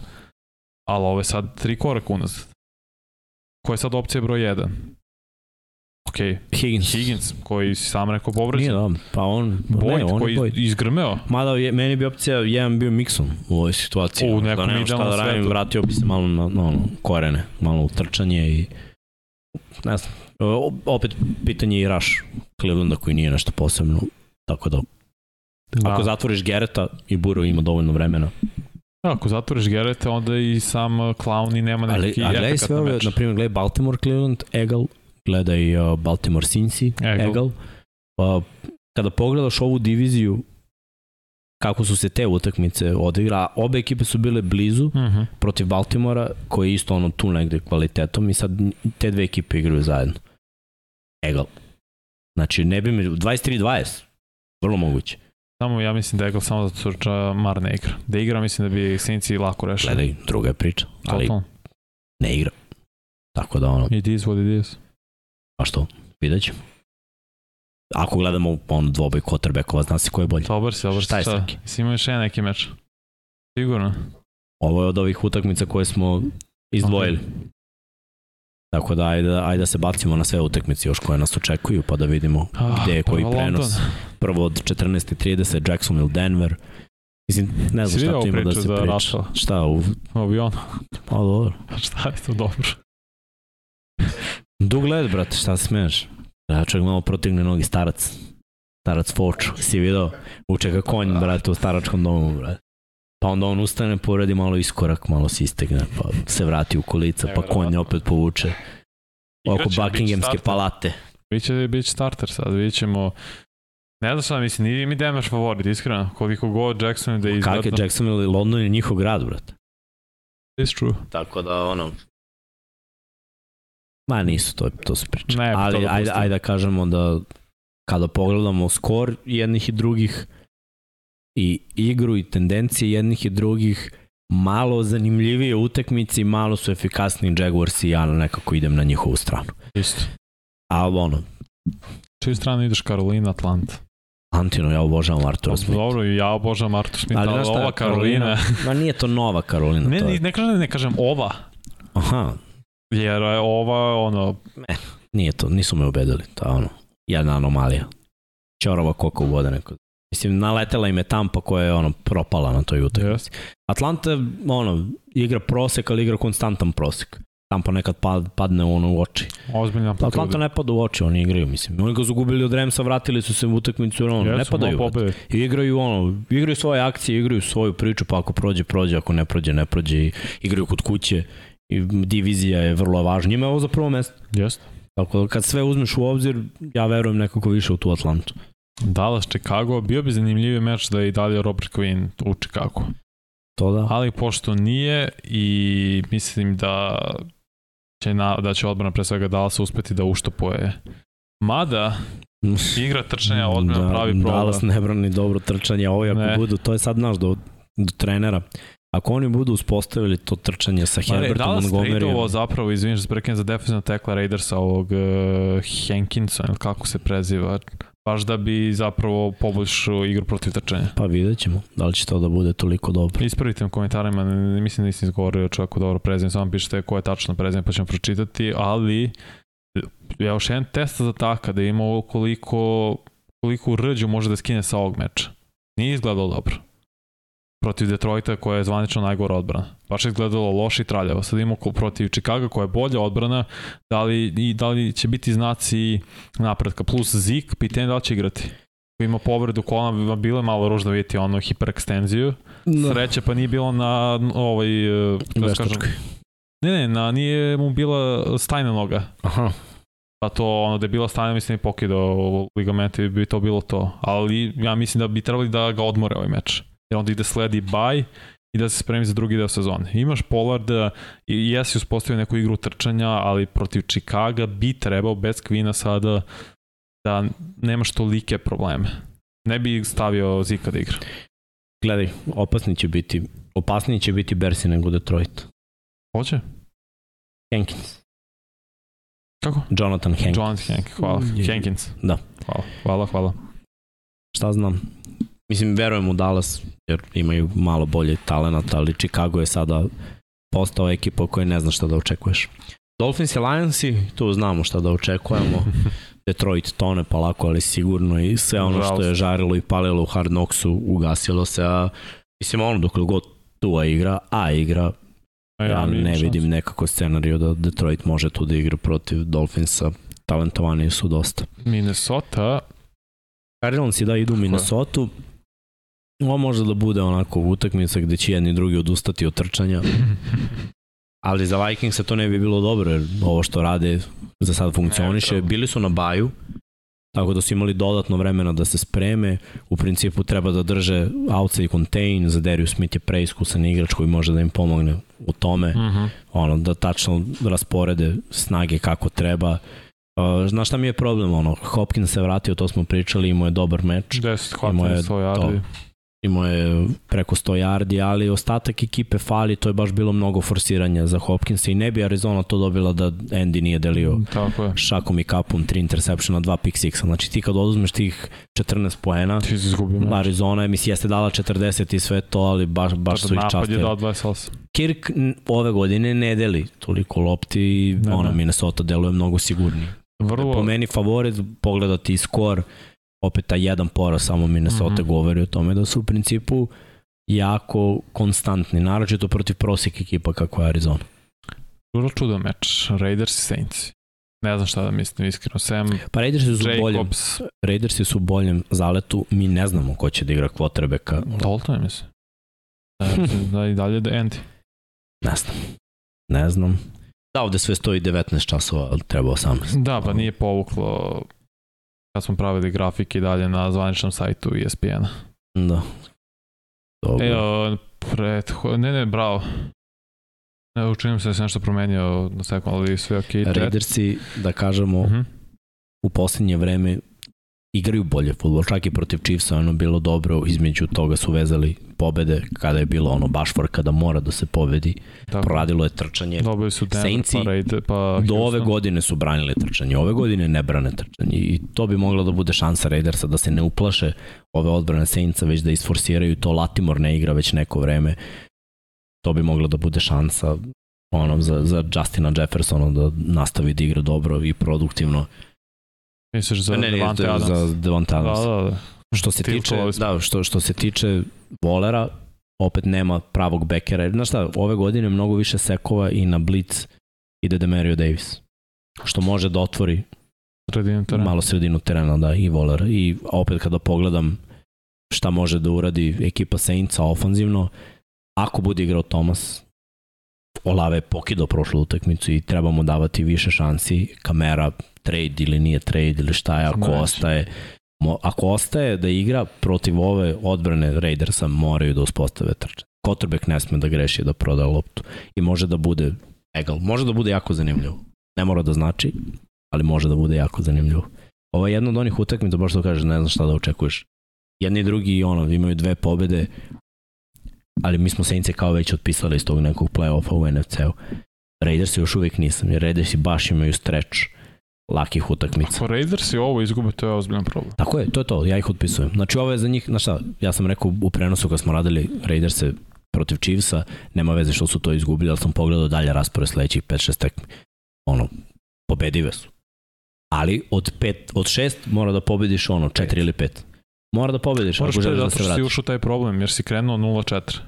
ali ovo je sad tri koraka unazad. Koja je sad opcija broj 1? Ok, Higgins. Higgins, koji si sam rekao povređen. Nije da, pa on... Boyd, ne, on koji je izgrmeo. Mada je, meni bi opcija jedan bio Mixon u ovoj situaciji. U nekom da šta da radim, vratio bi se malo na, na ono, korene, malo u trčanje i... Ne znam, opet pitanje i Rush Clevelanda koji nije nešto posebno, tako da... da. Ako zatvoriš Gereta i Buro ima dovoljno vremena, Da, ako zatvoriš Gerete, onda i sam uh, Clown i nema neki ali, gledaj sve ove, na primjer, gledaj Baltimore Cleveland, Egal, gledaj uh, Baltimore Cincy, Egal. Egal. Uh, kada pogledaš ovu diviziju, kako su se te utakmice odigra, obe ekipe su bile blizu uh mhm. -huh. protiv Baltimora, koji je isto ono tu negde kvalitetom i sad te dve ekipe igraju zajedno. Egal. Znači, ne bi me... 23-20. Vrlo moguće. Samo ja mislim da je samo zato što Mar ne igra. Da igra mislim da bi Sinci lako rešili. Gledaj, druga je priča, ali Total. ne igra. Tako da ono... It is what it is. Pa što? Vidjet ćemo. Ako gledamo on dvoboj quarterbackova, zna se ko je bolji. Dobar si, dobar si. Šta je? Si imao još jedan neki meč? Sigurno. Ovo je od ovih utakmica koje smo izdvojili. Okay. Tako da ajde, ajde da se bacimo na sve utakmice još koje nas očekuju pa da vidimo ah, gde je koji prenos. London. Prvo od 14.30 Jacksonville, Denver. Mislim, ne znam šta tu ima da se priča. Šta u... Avion. Pa dobro. (laughs) šta je to dobro? Dug led, brate, šta se smiješ? Ja čovjek malo protigne nogi starac. Starac Foču, si vidio? Uče ga konj, brate, u staračkom domu, brate. Pa onda on ustane, poredi malo iskorak, malo se istegne, pa se vrati u kolica, pa konj opet povuče oko Buckinghamske palate. Biće, biće starter sad, vidjet ćemo Ne znam šta mislim, nije mi Denver favorit, iskreno. Koliko god Jackson da je izgledno. Kak je Jackson ili London je njihov grad, brate. It's true. Tako da, ono... Ma nisu, to, to se priča. Ne, Ali ajde, ajde da kažemo da kada pogledamo skor jednih i drugih, i igru i tendencije jednih i drugih malo zanimljivije utakmice i malo su efikasni Jaguars i ja nekako idem na njihovu stranu. Isto. Ali ono... Čiju stranu ideš Karolina, Atlanta? Antino, ja obožavam Artura Smith. Dobro, ja obožavam Artur Smith, ali, ali ova Karolina... Karolina... Ma nije to nova Karolina. Ne, to je... ne, kažem, ne kažem ova. Aha. Jer je ova, ono... Ne, nije to, nisu me ubedili. To je ono, jedna anomalija. Čorova koliko vode neko Mislim, naletela im je Tampa koja je ono propala na toj utakmici. Yes. Atlanta, ono, igra prosek, ali igra konstantan prosek. Tampa nekad pad, padne ono u oči. Ozbiljna Atlanta ne pada u oči, oni igraju, mislim. Oni ga zagubili od Remsa, vratili su se u utakmicu, ono, yes, ne padaju. I igraju, ono, igraju svoje akcije, igraju svoju priču, pa ako prođe, prođe, ako ne prođe, ne prođe. I igraju kod kuće. I divizija je vrlo važna. Njima je ovo za prvo mesto. Jeste. Tako da kad sve uzmeš u obzir, ja verujem nekako više u tu Atlantu. Dallas, Chicago, bio bi zanimljiviji meč da je i dalje Robert Quinn u Chicago. To da. Ali pošto nije i mislim da će, na, da će odbrana pre svega Dallas uspeti da uštopuje. Mada, (laughs) igra trčanja odbrana da, pravi problem. Dallas ne brani dobro trčanje, ovo ako ne. budu, to je sad naš do, do trenera. Ako oni budu uspostavili to trčanje sa Herbertom Montgomery... Dallas zapravo, izvinš, za prekine za defensivna tekla Raidersa ovog uh, Hankinsa, ili kako se preziva, baš da bi zapravo poboljšao igru protiv trčanja. Pa vidjet ćemo, da li će to da bude toliko dobro. Ispravite u komentarima, mislim da nisam izgovorio čovjeku dobro prezime, samo pišete koje je tačno prezime pa ćemo pročitati, ali ja još jedan test za taka da ima koliko, koliko rđu može da skine sa ovog meča. Nije izgledalo dobro protiv Detroita koja je zvanično najgora odbrana. Baš izgledalo loše i traljavo. Sad imamo protiv Chicago koja je bolja odbrana, da li, i da li će biti znaci napretka. Plus Zik, pitanje da li će igrati. Ima povredu kolana, bilo je malo ružno vidjeti ono hiperekstenziju. Da. Sreće pa nije bilo na ovaj... E, da kažem, ne, ne, na, nije mu bila stajna noga. Aha. Pa to ono da je bila stajna, mislim je pokidao ligamente, bi to bilo to. Ali ja mislim da bi trebali da ga odmore ovaj meč jer onda ide sledi baj i da se spremi za drugi deo sezone. Imaš Pollarda i jesi uspostavio neku igru trčanja, ali protiv Chicaga bi trebao bez Kvina sada da nemaš tolike probleme. Ne bi stavio Zika da igra. Gledaj, opasni će biti, opasniji će biti Bersi nego Detroit. Hoće? Hankins. Kako? Jonathan Hankins. Jonathan Hankins, hvala. Hankins. Da. Hvala, hvala, hvala. Šta znam? Mislim, verujem u Dallas, jer imaju malo bolje talent, ali Chicago je sada postao ekipa koja ne zna šta da očekuješ. Dolphins i Lionsi, tu znamo šta da očekujemo. (laughs) Detroit tone polako, ali sigurno i sve ono što je žarilo i palilo u Hard Knocksu ugasilo se, a mislim ono dok god Tua igra, a igra, a ja, ja ne vidim nekako scenariju da Detroit može tu da igra protiv Dolphinsa. Talentovani su dosta. Minnesota Cardinals i da idu u Minnesota. Ovo može da bude onako utakmica gde će jedni drugi odustati od trčanja. (laughs) Ali za Vikings se to ne bi bilo dobro, jer ovo što rade za sad funkcioniše. Bili su na baju, tako da su imali dodatno vremena da se spreme. U principu treba da drže outside contain, za Darius Smith je preiskusan igrač koji može da im pomogne u tome. Uh mhm. -huh. ono, da tačno rasporede snage kako treba. Uh, znaš šta mi je problem? Ono, Hopkins se vratio, to smo pričali, imao je dobar meč. 10 hvatanja, 100 yardi imao je preko 100 yardi, ali ostatak ekipe fali, to je baš bilo mnogo forsiranja za Hopkinsa i ne bi Arizona to dobila da Andy nije delio mm, Tako je. šakom i kapom, 3 interseptiona, 2 pick sixa. Znači ti kad oduzmeš tih 14 poena, ti Arizona je, misli, jeste dala 40 i sve to, ali baš, baš su ih častili. Napad je dao 28. Kirk ove godine ne deli toliko lopti i ona, Minnesota deluje mnogo sigurniji. Vrlo... Po meni favorit pogledati skor opet ta jedan poraz samo Minnesota mm -hmm. govori o tome da su u principu jako konstantni, naročito protiv prosjek ekipa kako je Arizona. Vrlo čudan meč, Raiders i Saints. Ne znam šta da mislim, iskreno. Sam pa Raidersi su, boljem, Raidersi su u boljem zaletu, mi ne znamo ko će da igra quarterbacka. Dalton je mislim. Da, (laughs) da i dalje da Andy. Ne znam. Ne znam. Da, ovde sve stoji 19 časova, ali treba 18. Da, pa nije povuklo kad smo pravili grafike dalje na zvaničnom sajtu ESPN-a. Da. Dobro. E, pred, ne, ne, bravo. Ne, učinim se da se nešto promenio na sekund, ali sve ok. Raidersi, da kažemo, uh mhm. -huh. u poslednje vreme igraju bolje futbol, čak i protiv Chiefsa ono bilo dobro, između toga su vezali pobede kada je bilo ono baš for kada mora da se pobedi. Tako. Proradilo je trčanje. Dobili su Denver, Saintsi pa, Raid, pa do ove godine su branili trčanje, ove godine ne brane trčanje i to bi mogla da bude šansa Raidersa da se ne uplaše ove odbrane Saintsa, već da isforsiraju to. Latimor ne igra već neko vreme. To bi mogla da bude šansa ono, za, za Justina Jeffersona da nastavi da igra dobro i produktivno Misliš za ne, Devante Adams? Za Devante Adams. Da, da, da. Što se tiče, da, što, što se tiče Volera, opet nema pravog bekera. Znaš šta, ove godine mnogo više sekova i na Blitz ide Demario Davis. Što može da otvori sredinu terena. malo sredinu terena, da, i Volera. I opet kada pogledam šta može da uradi ekipa Saintsa ofanzivno, ako bude igrao Thomas, Olave je pokidao prošlu utakmicu i trebamo davati više šansi. Kamera trade ili nije trade ili šta je, ako Znači. ostaje ako ostaje da igra protiv ove odbrane Raidersa moraju da uspostave trče. Kotrbek ne sme da greši da proda loptu i može da bude egal, može da bude jako zanimljivo. Ne mora da znači, ali može da bude jako zanimljivo. Ovo je jedna od onih utakmica, baš to kažeš, ne znam šta da očekuješ. Jedni i drugi ono, imaju dve pobede, ali mi smo Saints kao već otpisali iz tog nekog play-offa u NFC-u. Raiders još uvijek nisam, jer Raiders i baš imaju stretch lakih utakmica. Ako Raiders i ovo izgube, to je ozbiljan problem. Tako je, to je to, ja ih otpisujem. Znači ovo je za njih, znaš šta, ja sam rekao u prenosu kad smo radili Raiders protiv Chiefsa, nema veze što su to izgubili, ali sam pogledao dalje raspore sledećih 5-6 tekmi. Ono, pobedive su. Ali od, pet, od šest mora da pobediš ono, četiri ili pet. Mora da pobediš Moraš da se vratiš. Moraš si ušao taj problem, jer si krenuo 0-4.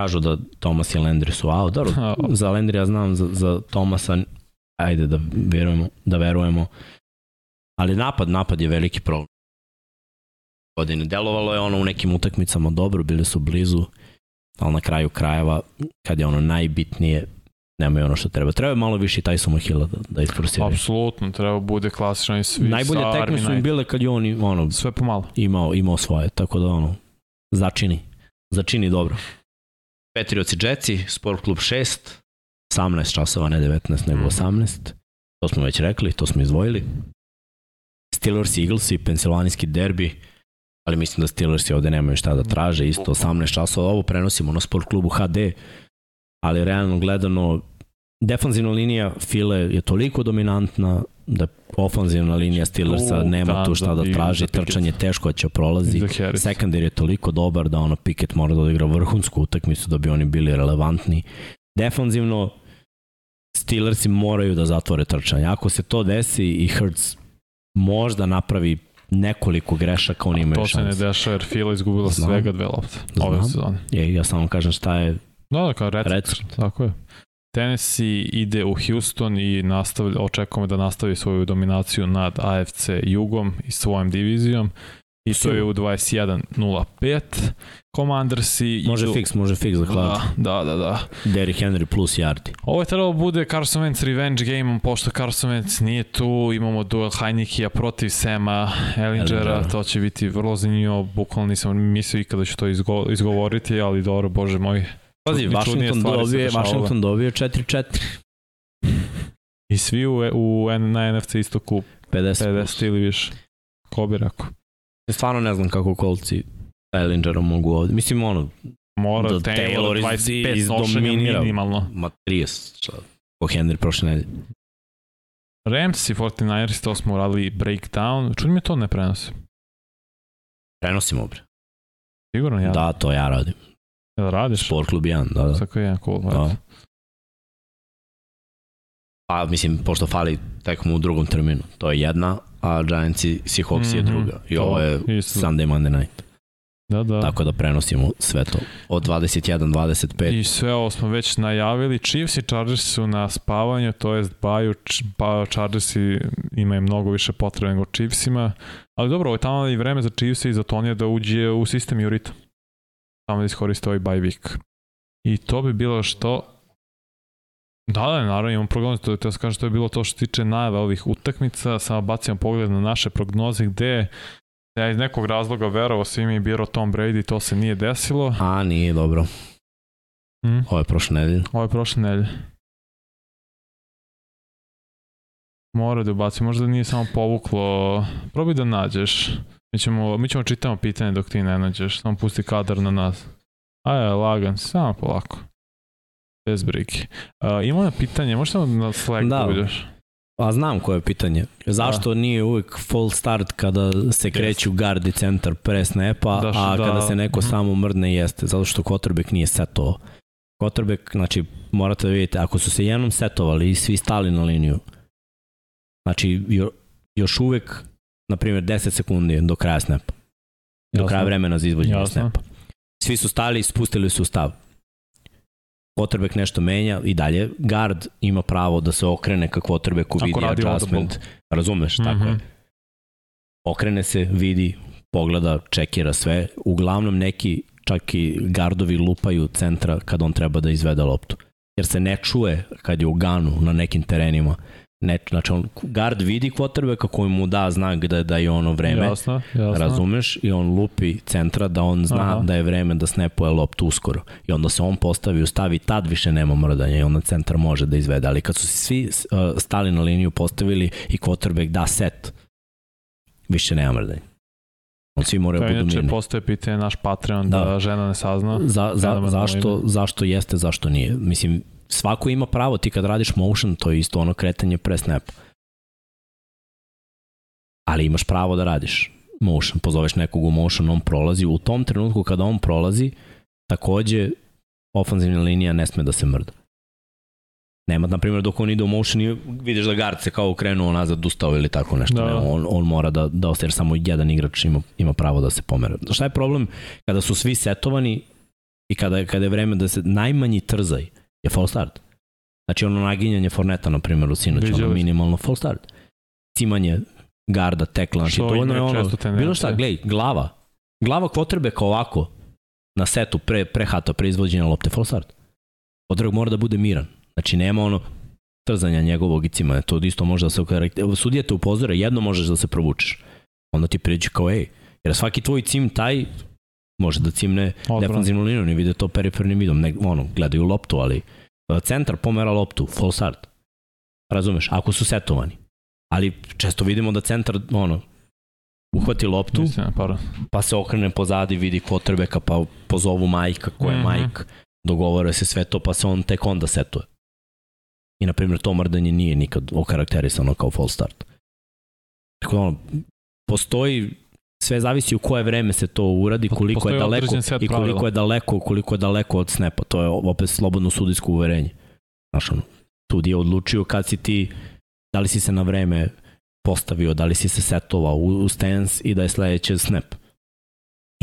Kažu da Thomas i Landry su out. Dobro, (laughs) za Landry ja znam, za, za Thomasa ajde da verujemo, da verujemo. Ali napad, napad je veliki problem. Godine delovalo je ono u nekim utakmicama dobro, bili su blizu, ali na kraju krajeva, kad je ono najbitnije, nemaju ono što treba. Treba malo više taj Hilla da, da isforsiraju. Apsolutno, treba bude klasično i svi Najbolje tekme su im bile kad je on ono, sve pomalo. Imao, imao svoje, tako da ono, začini. Začini dobro. Petrioci Jetsi, Sport klub 6, 18 časova, ne 19, nego 18. Mhm. To smo već rekli, to smo izdvojili. Steelers, Eagles i pensilvanijski derbi, ali mislim da Steelers ovde nemaju šta da traže, isto 18 časova, ovo prenosimo na sport klubu HD, ali realno gledano defanzivna linija File je toliko dominantna da ofanzivna linija Steelersa nema da, tu šta da, da traži, trčanje teško će prolazi. Sekundar je toliko dobar da ono Pickett mora da odigra vrhunsku utakmicu da bi oni bili relevantni. Defanzivno Steelersi moraju da zatvore trčanje. Ako se to desi i Hurts možda napravi nekoliko grešaka, oni imaju šanse. To se ne dešava jer Fila izgubila Znam. svega dve lopte ove sezone. Je, ja samo kažem šta je Da, da, kao recept. recept. Tako je. Tennessee ide u Houston i nastavlja, očekujemo da nastavi svoju dominaciju nad AFC jugom i svojom divizijom. I to je u 21.05. Commandersi može idu... fix, može fix za Da, da, da, da. Derrick Henry plus yardi. Ovo je trebalo bude Carson Wentz revenge game, pošto Carson Wentz nije tu, imamo duel Heinikija protiv Sema Ellingera, to će biti vrlo zanimljivo, bukvalno nisam mislio ikada ću to izgo, izgovoriti, ali dobro, bože moj. Pazi, Washington dobije, Washington dobije 4-4. I svi u, u, na NFC istoku 50, 50 ili više. Ko bi rekao? Stvarno ne znam kako kolci Ellingera mogu ovde. Mislim, ono, Mora da Taylor, Taylor 25 iz, nošenja minimalno. Ma 30, šta? Ko Henry prošle nedelje. Rams i 49ers, to smo uradili breakdown. Čudi mi to ne prenosi. Prenosimo, bre. Sigurno ja? Da, to ja radim. Jel radiš? Sport klub 1, da, da. Sako je, cool. Da. Pa, mislim, pošto fali tekmu u drugom terminu. To je jedna, a Giants i Seahawks mm -hmm. je mhm. druga. I to, ovo je isto. Sunday Monday night. Da, da. Tako da prenosimo sve to od 21-25. I sve ovo smo već najavili. Chiefs i Chargers su na spavanju, to jest baju, pa Chargersi imaju mnogo više potrebe nego Chiefsima. Ali dobro, ovo je tamo i vreme za Chiefs i za Tonija da uđe u sistem Jurita. Tamo da iskoriste ovaj bye week. I to bi bilo što Da, da, naravno imam prognoze, to, to kažem što je bilo to što tiče najave ovih utakmica, samo bacimo pogled na naše prognoze gde ja iz nekog razloga verovao svi mi biro Tom Brady, to se nije desilo. A, nije dobro. Hmm? Ovo je prošle nedelje. Ovo je prošle nedelje. Mora da ubaci, možda nije samo povuklo. Probaj da nađeš. Mi ćemo, mi ćemo čitamo pitanje dok ti ne nađeš. Samo pusti kadar na nas. Ajde, lagan, samo polako. Bez brige. Uh, na pitanje, samo na Slack da. uđeš? A znam koje je pitanje. Zašto da. nije uvijek full start kada se kreću guard i centar pre snapa, da, a da, kada se neko mm samo mrdne jeste? Zato što quarterback nije setovao. Quarterback, znači, morate da vidite, ako su se jednom setovali i svi stali na liniju, znači, jo, još uvek, na primjer, 10 sekundi do kraja snapa. Do kraja vremena za izvođenje snapa. Svi su stali i spustili su stav quarterback nešto menja i dalje, guard ima pravo da se okrene ka quarterbacku, vidi adjustment, razumeš, mm -hmm. tako je. Mhm. Okrene se, vidi, pogleda, čekira sve, uglavnom neki čak i gardovi lupaju centra kad on treba da izvede loptu. Jer se ne čuje kad je u ganu na nekim terenima Ne, znači on, guard vidi quarterbacka koji mu da znak da, da je ono vreme. Jasno, jasno. Razumeš? I on lupi centra da on zna Aha. da je vreme da snapuje loptu uskoro. I onda se on postavi, ustavi, tad više nema mrdanja i onda centar može da izvede. Ali kad su svi uh, stali na liniju, postavili i quarterback da set, više nema mrdanja. On svi moraju budu mirni. Inače, postoje pitanje naš Patreon da, da žena ne sazna. Za, za, zašto, zašto jeste, zašto nije. Mislim, svako ima pravo, ti kad radiš motion, to je isto ono kretanje pre snapa. Ali imaš pravo da radiš motion, pozoveš nekog u motion, on prolazi. U tom trenutku kada on prolazi, takođe ofanzivna linija ne sme da se mrda. Nema, na primjer, dok on ide u motion i vidiš da guard se kao krenuo nazad, ustao ili tako nešto. Da. Nema, on, on mora da, da ostaje, samo jedan igrač ima, ima pravo da se pomera. Šta je problem? Kada su svi setovani i kada, kada je vreme da se najmanji trzaj je fall start. Znači ono naginjanje Forneta, na primjer, u sinoć, ono minimalno fall start. Cimanje garda, tekla, znači to je ono, bilo šta, glej, glava. Glava kao ovako, na setu, pre, pre hata, pre izvođenja lopte, fall start. Odrag mora da bude miran. Znači nema ono trzanja njegovog i cimanja, to isto može da se okarakter... Sudija te upozore, jedno možeš da se provučeš. Onda ti priđe kao, ej, jer svaki tvoj cim taj može da cimne defanzivnu liniju, ne vide to perifernim vidom, ne, ono, gledaju loptu, ali e, centar pomera loptu, full start. Razumeš, ako su setovani. Ali često vidimo da centar, ono, uhvati loptu, Mislim, pa se okrene pozadi, vidi quarterbacka, pa pozovu majka, ko je mm -hmm. majk, dogovore se sve to, pa se on tek onda setuje. I, na primjer, to mrdanje nije nikad okarakterisano kao full start. Tako da, ono, postoji sve zavisi u koje vreme se to uradi, koliko Postoji je daleko i koliko je daleko, koliko je daleko od snapa. To je opet slobodno sudijsko uverenje. Znaš, ono, sud je odlučio kad si ti, da li si se na vreme postavio, da li si se setovao u, u stance i da je sledeće snap.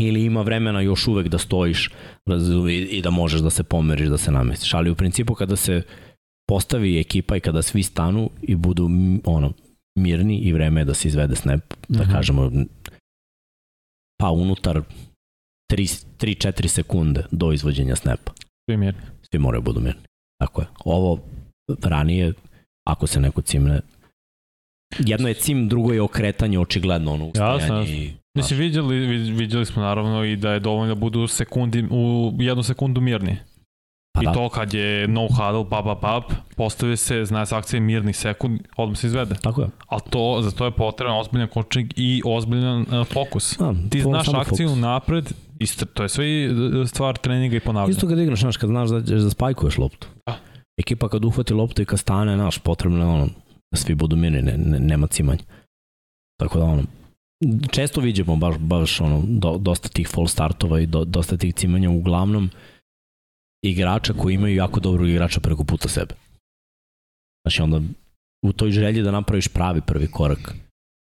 Ili ima vremena još uvek da stojiš i, i da možeš da se pomeriš, da se namestiš. Ali u principu kada se postavi ekipa i kada svi stanu i budu ono, mirni i vreme je da se izvede snap, da mm -hmm. kažemo pa unutar 3-4 sekunde do izvođenja snapa. Svi mirni. Svi moraju budu mirni. Tako je. Ovo ranije, ako se neko cimne, jedno je cim, drugo je okretanje očigledno ono ustajanje. Jasno, i, Mislim, vidjeli, vidjeli smo naravno i da je dovoljno da budu sekundi, u jednu sekundu mirni. Pa I da. to kad je no huddle, pa, pa, pa, postavi se, zna se akcija mirni sekund, odmah se izvede. Tako je. Ali to, za to je potreban ozbiljan kočnik i ozbiljan uh, fokus. Da, Ti znaš akciju fokus. napred, isto, to je sve e, stvar treninga i ponavljanja. Isto kad igraš, znaš, kad znaš da, da spajkuješ loptu. Da. Ekipa kad uhvati loptu i kad stane, znaš, potrebno je ono, da svi budu mirni, ne, ne, nema cimanja. Tako da ono, često vidimo baš, baš ono, do, dosta tih full startova i do, dosta tih cimanja, uglavnom, igrača koji imaju jako dobrog igrača preko puta sebe. Znači onda u toj želji da napraviš pravi prvi korak,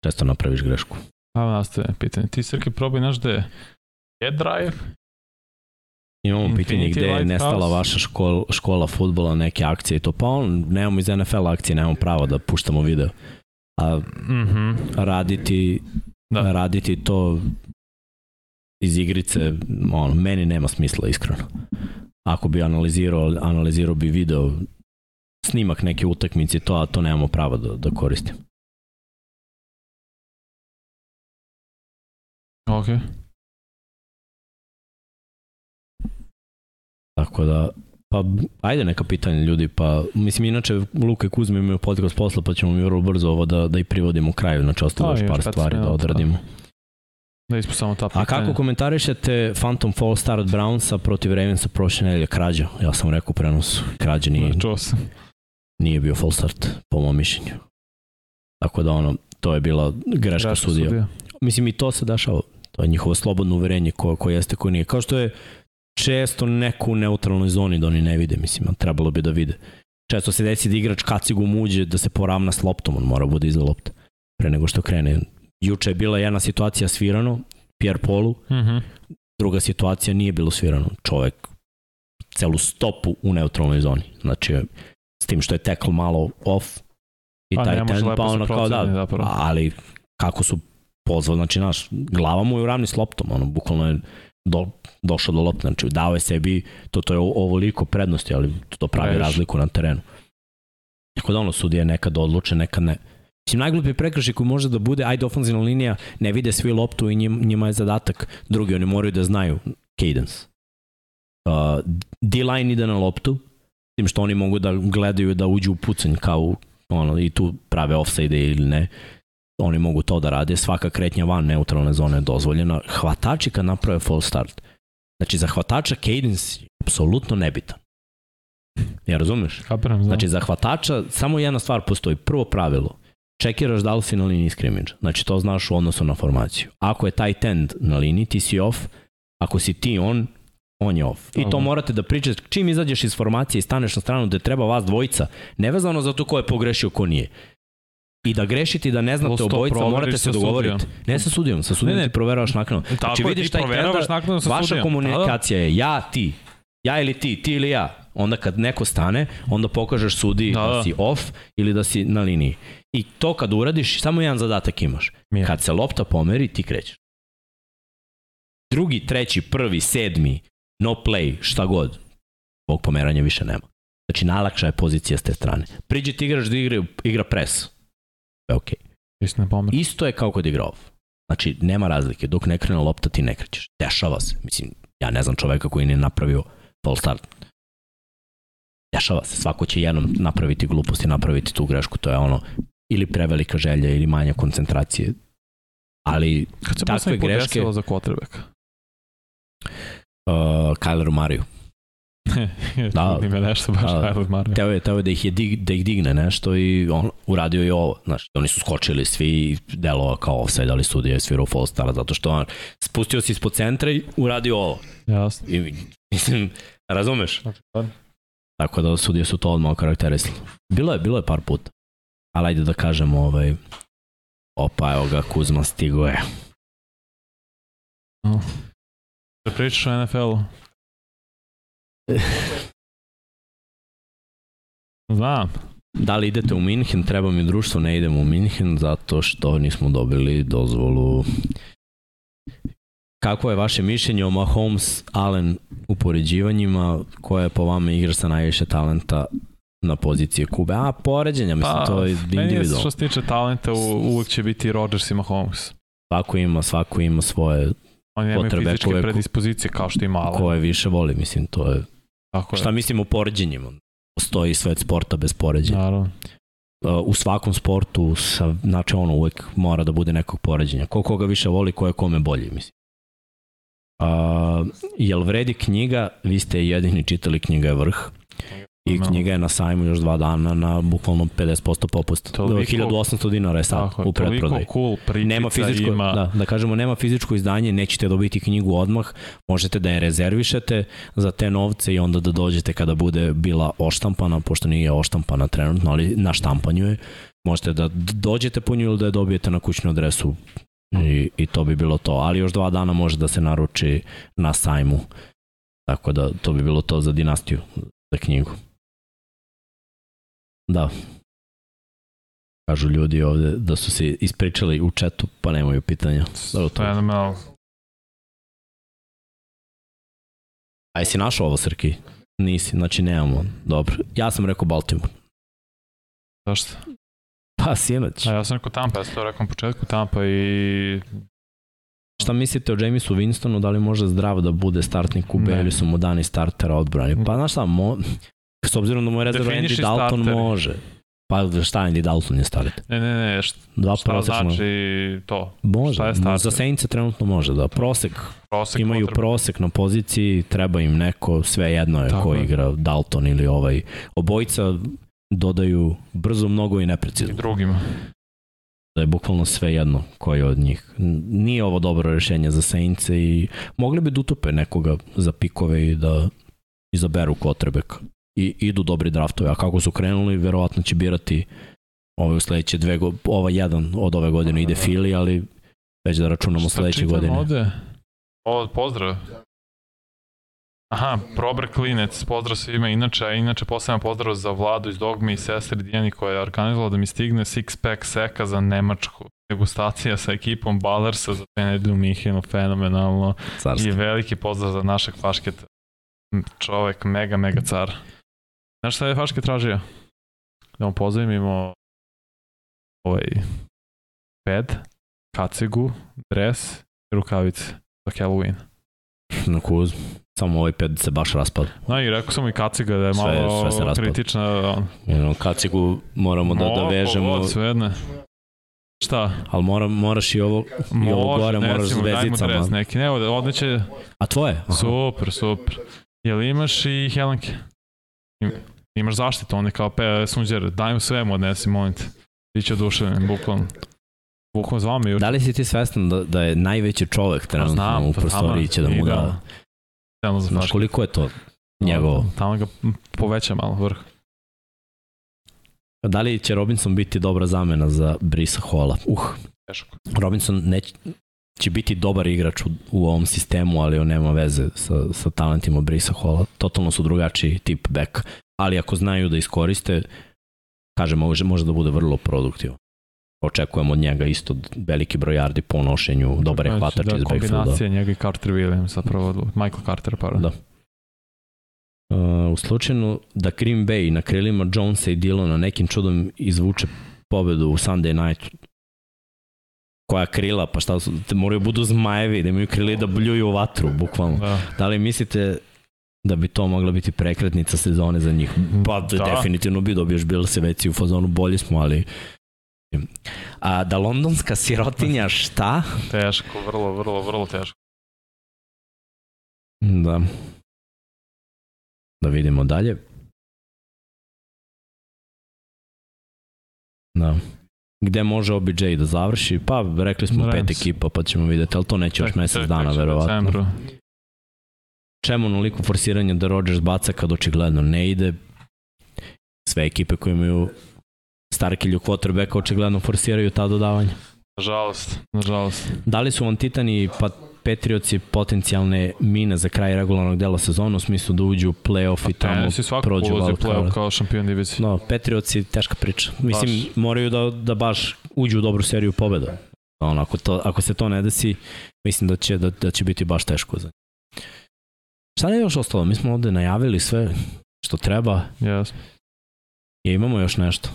često napraviš grešku. Pa nastaje pitanje. Ti Srke probaj naš da je Head Drive Imamo Infinity pitanje gde je nestala vaša škola, škola futbola, neke akcije i to. Pa on, nemamo iz NFL akcije, nemamo pravo da puštamo video. A mm -hmm. raditi, da. raditi to iz igrice, on, meni nema smisla, iskreno ako bi analizirao, analizirao bi video snimak neke utakmice to, a to nemamo pravo da, da koristim. Ok. Tako da, pa ajde neka pitanja ljudi, pa mislim inače Luka i Kuzma imaju podcast posla pa ćemo mi vrlo brzo ovo da, da i privodimo kraju, znači ostalo još par stvari da odradimo. Da. Da samo ta pitanja. A kako komentarišete Phantom Fall Star od Brownsa protiv Ravensa prošle nedelje krađa? Ja sam rekao prenos, krađa nije, Čuo sam. nije bio fall start, po mom mišljenju. Tako da ono, to je bila greška, greška sudija. sudija. Mislim i to se dešava. To je njihovo slobodno uverenje ko, ko jeste, ko nije. Kao što je često neku u neutralnoj zoni da oni ne vide, mislim, trebalo bi da vide. Često se desi da igrač kacigom uđe da se poravna s loptom, on mora bude iza lopta pre nego što krene Juče je bila jedna situacija svirano, Pierre Polu, uh mhm. -huh. druga situacija nije bilo svirano. Čovek celu stopu u neutralnoj zoni. Znači, s tim što je tekl malo off i pa, taj ten, pa ono kao da, zapravo. ali kako su pozvali, znači naš, glava mu je u ravni s loptom, ono, bukvalno je do, došao do lopta, znači dao je sebi, to, to je ovoliko prednosti, ali to pravi Previš. razliku na terenu. Tako da ono, sudije nekad odluče, nekad ne. Mislim, najglupi prekršaj koji može da bude, ajde ofenzivna linija, ne vide svi loptu i njima je zadatak. Drugi, oni moraju da znaju cadence. Uh, D-line ide na loptu, tim što oni mogu da gledaju da uđu u pucanj kao ono, i tu prave offside ili ne. Oni mogu to da rade, svaka kretnja van neutralne zone je dozvoljena. Hvatači kad naprave full start. Znači, za hvatača cadence je apsolutno nebitan. Ja razumeš? Kapiram, znam. Znači, za hvatača samo jedna stvar postoji. Prvo pravilo, čekiraš da li si na liniji skrimidža. Znači, to znaš u odnosu na formaciju. Ako je taj tend na liniji, ti si off. Ako si ti on, on je off. I to morate da pričate. Čim izađeš iz formacije i staneš na stranu gde treba vas dvojica, nevezano za to ko je pogrešio, ko nije. I da grešite i da ne znate obojica, morate se dogovoriti. Ne sa sudijom, sa sudijom ne, ne. ti proveravaš naknadno. Znači vidiš taj trend, vaša komunikacija je ja, ti. Ja ili ti, ti ili ja. Onda kad neko stane, onda pokažeš sudi da, da si off ili da si na liniji. I to kad uradiš, samo jedan zadatak imaš. Mir. Kad se lopta pomeri, ti krećeš. Drugi, treći, prvi, sedmi, no play, šta god. Ovog pomeranja više nema. Znači, najlakša je pozicija s te strane. Priđe ti igraš da igra, igra pres. Je okej. Okay. Isto je kao kod igra off. Znači, nema razlike. Dok ne krene lopta, ti ne krećeš. Dešava se. Mislim, ja ne znam čoveka koji nije napravio full start. Dešava se. Svako će jednom napraviti glupost i napraviti tu grešku. To je ono, ili prevelika želja ili manja koncentracije. Ali Kad se takve greške... Kad se za quarterbacka? Uh, Kyler Mariju. (laughs) da, ima nešto baš da, Kyler Mariju. Teo je, teo je da ih, je dig, da ih digne nešto i on uradio je ovo. Znaš, oni su skočili svi delova kao offside, ali sudija je svirao full stara zato što on spustio se ispod centra i uradio ovo. Jasno. I, mislim, razumeš? Tako da sudije su to odmah karakterisali. Bilo je, bilo je par puta. Ali ajde da kažemo, ovaj, opa, evo ga, Kuzma stigo je. Da pričaš o NFL-u? Znam. Da li idete u Minhen? Treba mi društvo, ne idemo u Minhen zato što nismo dobili dozvolu. Kako je vaše mišljenje o Mahomes Allen upoređivanjima? Koja je po vama igra sa najviše talenta na pozicije Kube? A, poređenja, mislim, pa, to je individualno. Što se tiče talenta, uvek će biti Rodgers i Mahomes. Svako ima, svako ima svoje Oni nemaju fizičke koje, predispozicije kao što ima Allen. Koje više voli, mislim, to je... Tako je. Šta mislim o poređenjima? Postoji svet sporta bez poređenja. Naravno. Uh, u svakom sportu, sa, znači ono, uvek mora da bude nekog poređenja. Ko koga više voli, ko je kome bolji, mislim. Uh, jel vredi knjiga? Vi ste jedini čitali knjiga je vrh. I no. knjiga je na sajmu još dva dana na bukvalno 50% popusta. Toliko, 1800 dinara je sad tako, u pretprodaju. cool nema fizičko, ima. Da, da kažemo, nema fizičko izdanje, nećete dobiti knjigu odmah, možete da je rezervišete za te novce i onda da dođete kada bude bila oštampana, pošto nije oštampana trenutno, ali na štampanju je. Možete da dođete po nju ili da je dobijete na kućnu adresu i, i to bi bilo to. Ali još dva dana može da se naruči na sajmu. Tako da to bi bilo to za dinastiju, za knjigu. Da. Kažu ljudi ovde da su se ispričali u četu, pa nemaju pitanja. Dobro, to je malo. Aj si našao ovo, Srki? Nisi, znači nemamo. Dobro. Ja sam rekao Baltimore. Zašto? Pa, sinoć. A ja sam rekao Tampa, ja sam to rekao na početku Tampa i... Šta mislite o Jamesu Winstonu, da li može zdrav da bude startnik u su mu dani startera odbrani? Pa znaš šta, mo... S obzirom da mu je rezerva Andy Dalton starteri. može. Pa šta Andy Dalton je starter? Ne, ne, ne, šta, Dva šta znači to? Može, šta je starter? za Saints trenutno može, da. Prosek, prosek imaju potreba. prosek na poziciji, treba im neko, sve jedno je Tako ko je. igra, Dalton ili ovaj. Obojica dodaju brzo, mnogo i neprecizno. I drugima. Da je bukvalno sve jedno koji od njih. Nije ovo dobro rešenje za Saints i mogli bi da utope nekoga za pikove i da izaberu kotrebeka i idu dobri draftovi, a kako su krenuli, verovatno će birati ove u sledeće dve, go, ova jedan od ove godine ide Fili, ali već da računamo Šta sledeće godine. Ovde? O, pozdrav. Aha, Prober Klinec, pozdrav svima, inače, a inače posebno pozdrav za Vladu iz Dogme i sestri Dijani koja je organizovala da mi stigne six pack seka za Nemačku. Degustacija sa ekipom Ballersa za te nedelju u Mihinu, fenomenalno. Carski. I veliki pozdrav za našeg fašketa. Čovek, mega, mega car. Znaš šta je Faške tražio? da mu pozajmimo ovaj ped, kacigu, dres i rukavice za Halloween. Na kuz. Samo ovaj ped se baš raspad. No i rekao sam i kaciga da je sve, malo sve kritična. On. Jedno, kacigu moramo da, da vežemo. Mo, sve jedne. Šta? Ali mora, moraš i ovo, Može, i ovo gore, moraš s vezicama. Dres neki, ne, odneće... A tvoje? Aha. Super, super. Jel imaš i helenke? Imaš zaštitu, on je kao pe, sunđer, daj mu sve mu odnesi, molim te. Biće oduševljen, bukvalno. Bukvalno zvao mi Da li si ti svestan da, da je najveći čovek trenutno znam, u pa prostoriji će da mu da... da Znaš koliko je to njegovo? Tamo ga poveća malo vrh. Da li će Robinson biti dobra zamena za Brisa Hola? Uh, Teško. Robinson neć, će biti dobar igrač u, u ovom sistemu, ali on nema veze sa, sa talentima Brisa Hola. Totalno su drugačiji tip back. Ali ako znaju da iskoriste, kažem, može, može da bude vrlo produktivan. Očekujemo od njega isto veliki broj yardi po nošenju, dobar je znači, hvatač da, iz backfielda. Kombinacija njega i Carter Williams, zapravo Michael Carter, pardon. Da. Uh, u slučaju da Green Bay na krilima Jonesa i Dillona nekim čudom izvuče pobedu u Sunday night koja krila, pa šta su, moraju budu zmajevi, da imaju krili da bljuju vatru, bukvalno. Da. da li mislite da bi to mogla biti prekretnica sezone za njih? Pa da. definitivno bi dobiješ bil se veci u fazonu, bolji smo, ali A da londonska sirotinja (laughs) šta? Teško, vrlo, vrlo, vrlo teško. Da. Da vidimo dalje. Da. Gde može OBJ da završi? Pa, rekli smo Rams. pet ekipa, pa ćemo videti, ali to neće još mesec dana, verovatno. Decembru. Čemu noliko forsiranje da Rodgers baca kad očigledno ne ide? Sve ekipe koje imaju Starkilju quarterbacka očigledno forsiraju ta dodavanja. Nažalost, nažalost. Da li su vam Titani pa Patriotsi potencijalne mine za kraj regularnog dela sezona u smislu da uđu u playoff i pa tamo prođu wild card. kao šampion divizije. No, Patriotsi teška priča. Mislim, baš. moraju da, da baš uđu u dobru seriju pobeda. On, ako, to, ako se to ne desi, mislim da će, da, da će biti baš teško za Šta je još ostalo? Mi smo ovde najavili sve što treba. Yes. I imamo još nešto.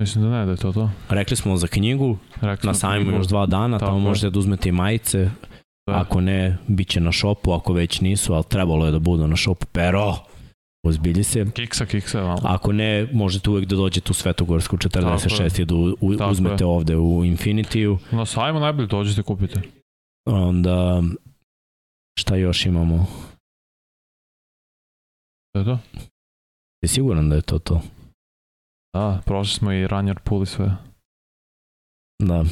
Mislim da ne, da je to to. Rekli smo za knjigu, Rekli na sajmu još dva dana, tamo možete da uzmete i majice, Da. Ako ne, bit će na šopu, ako već nisu, ali trebalo je da budu na šopu. Pero, ozbilji se. Kiksa, kiksa. Malo. Ako ne, možete uvek da dođete u Svetogorsku 46 i da u, uzmete je. ovde u Infinitiju. Na sajmu najbolje dođete kupite. Onda, šta još imamo? To je to? Je siguran da je to to? Da, prošli smo i runner pool i sve. Da.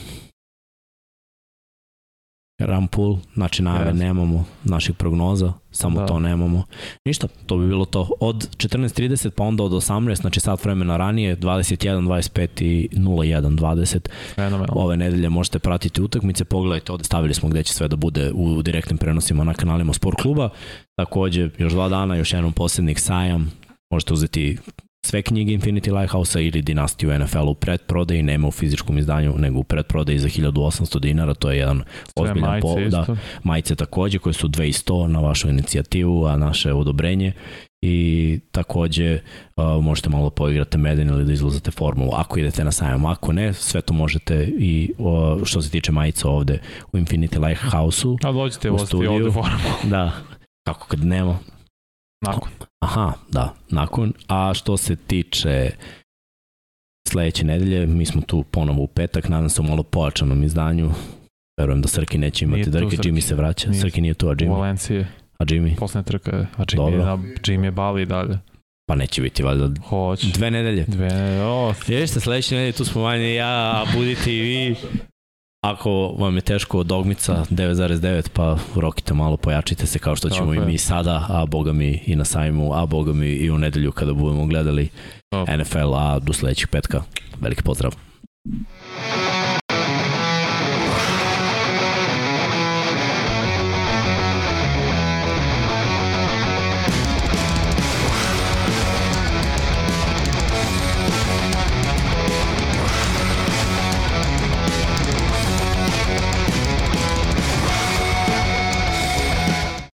Pool, znači najave yes. nemamo, naših prognoza, samo da. to nemamo. Ništa, to bi bilo to. Od 14.30 pa onda od 18, znači sat vremena ranije, 21, 25 i 01, 20. Fenomenal. Ove nedelje možete pratiti utakmice, pogledajte, ovde stavili smo gde će sve da bude u direktnim prenosima na kanalima Sport kluba. Takođe, još dva dana, još jednom poslednik sajam, možete uzeti sve knjige Infinity Lighthouse-a ili Dinastiju NFL u predprodaji, nema u fizičkom izdanju, nego u predprodaji za 1800 dinara, to je jedan sve ozbiljan povod. Da, majice takođe koje su 200 na vašu inicijativu, a naše odobrenje i takođe uh, možete malo poigrati meden ili da izlazate formulu ako idete na sajam, ako ne, sve to možete i uh, što se tiče majica ovde u Infinity Lighthouse-u a dođite u studiju. ovde formulu. Da, kako kad nema, Nakon. Aha, da, nakon. A što se tiče sledeće nedelje, mi smo tu ponovo u petak, nadam se u malo pojačanom izdanju. Verujem da Srki neće imati drke, Jimmy se vraća. Nije. Srki nije tu, a Jimmy? U Valencije. A Jimmy? Poslednja trka, a Jimmy, Dobro. je, na, Jimmy je Bali dalje. Pa neće biti valjda Hoće. dve nedelje. Dve nedelje, o. Jeste, sledeće nedelje tu smo manje ja, a budite i vi. Ako vam je teško od dogmica 9.9, pa rokite malo, pojačite se kao što ćemo Tako i mi sada, a boga mi i na sajmu, a boga mi i u nedelju kada budemo gledali Tako. NFL, a do sledećeg petka. Veliki pozdrav.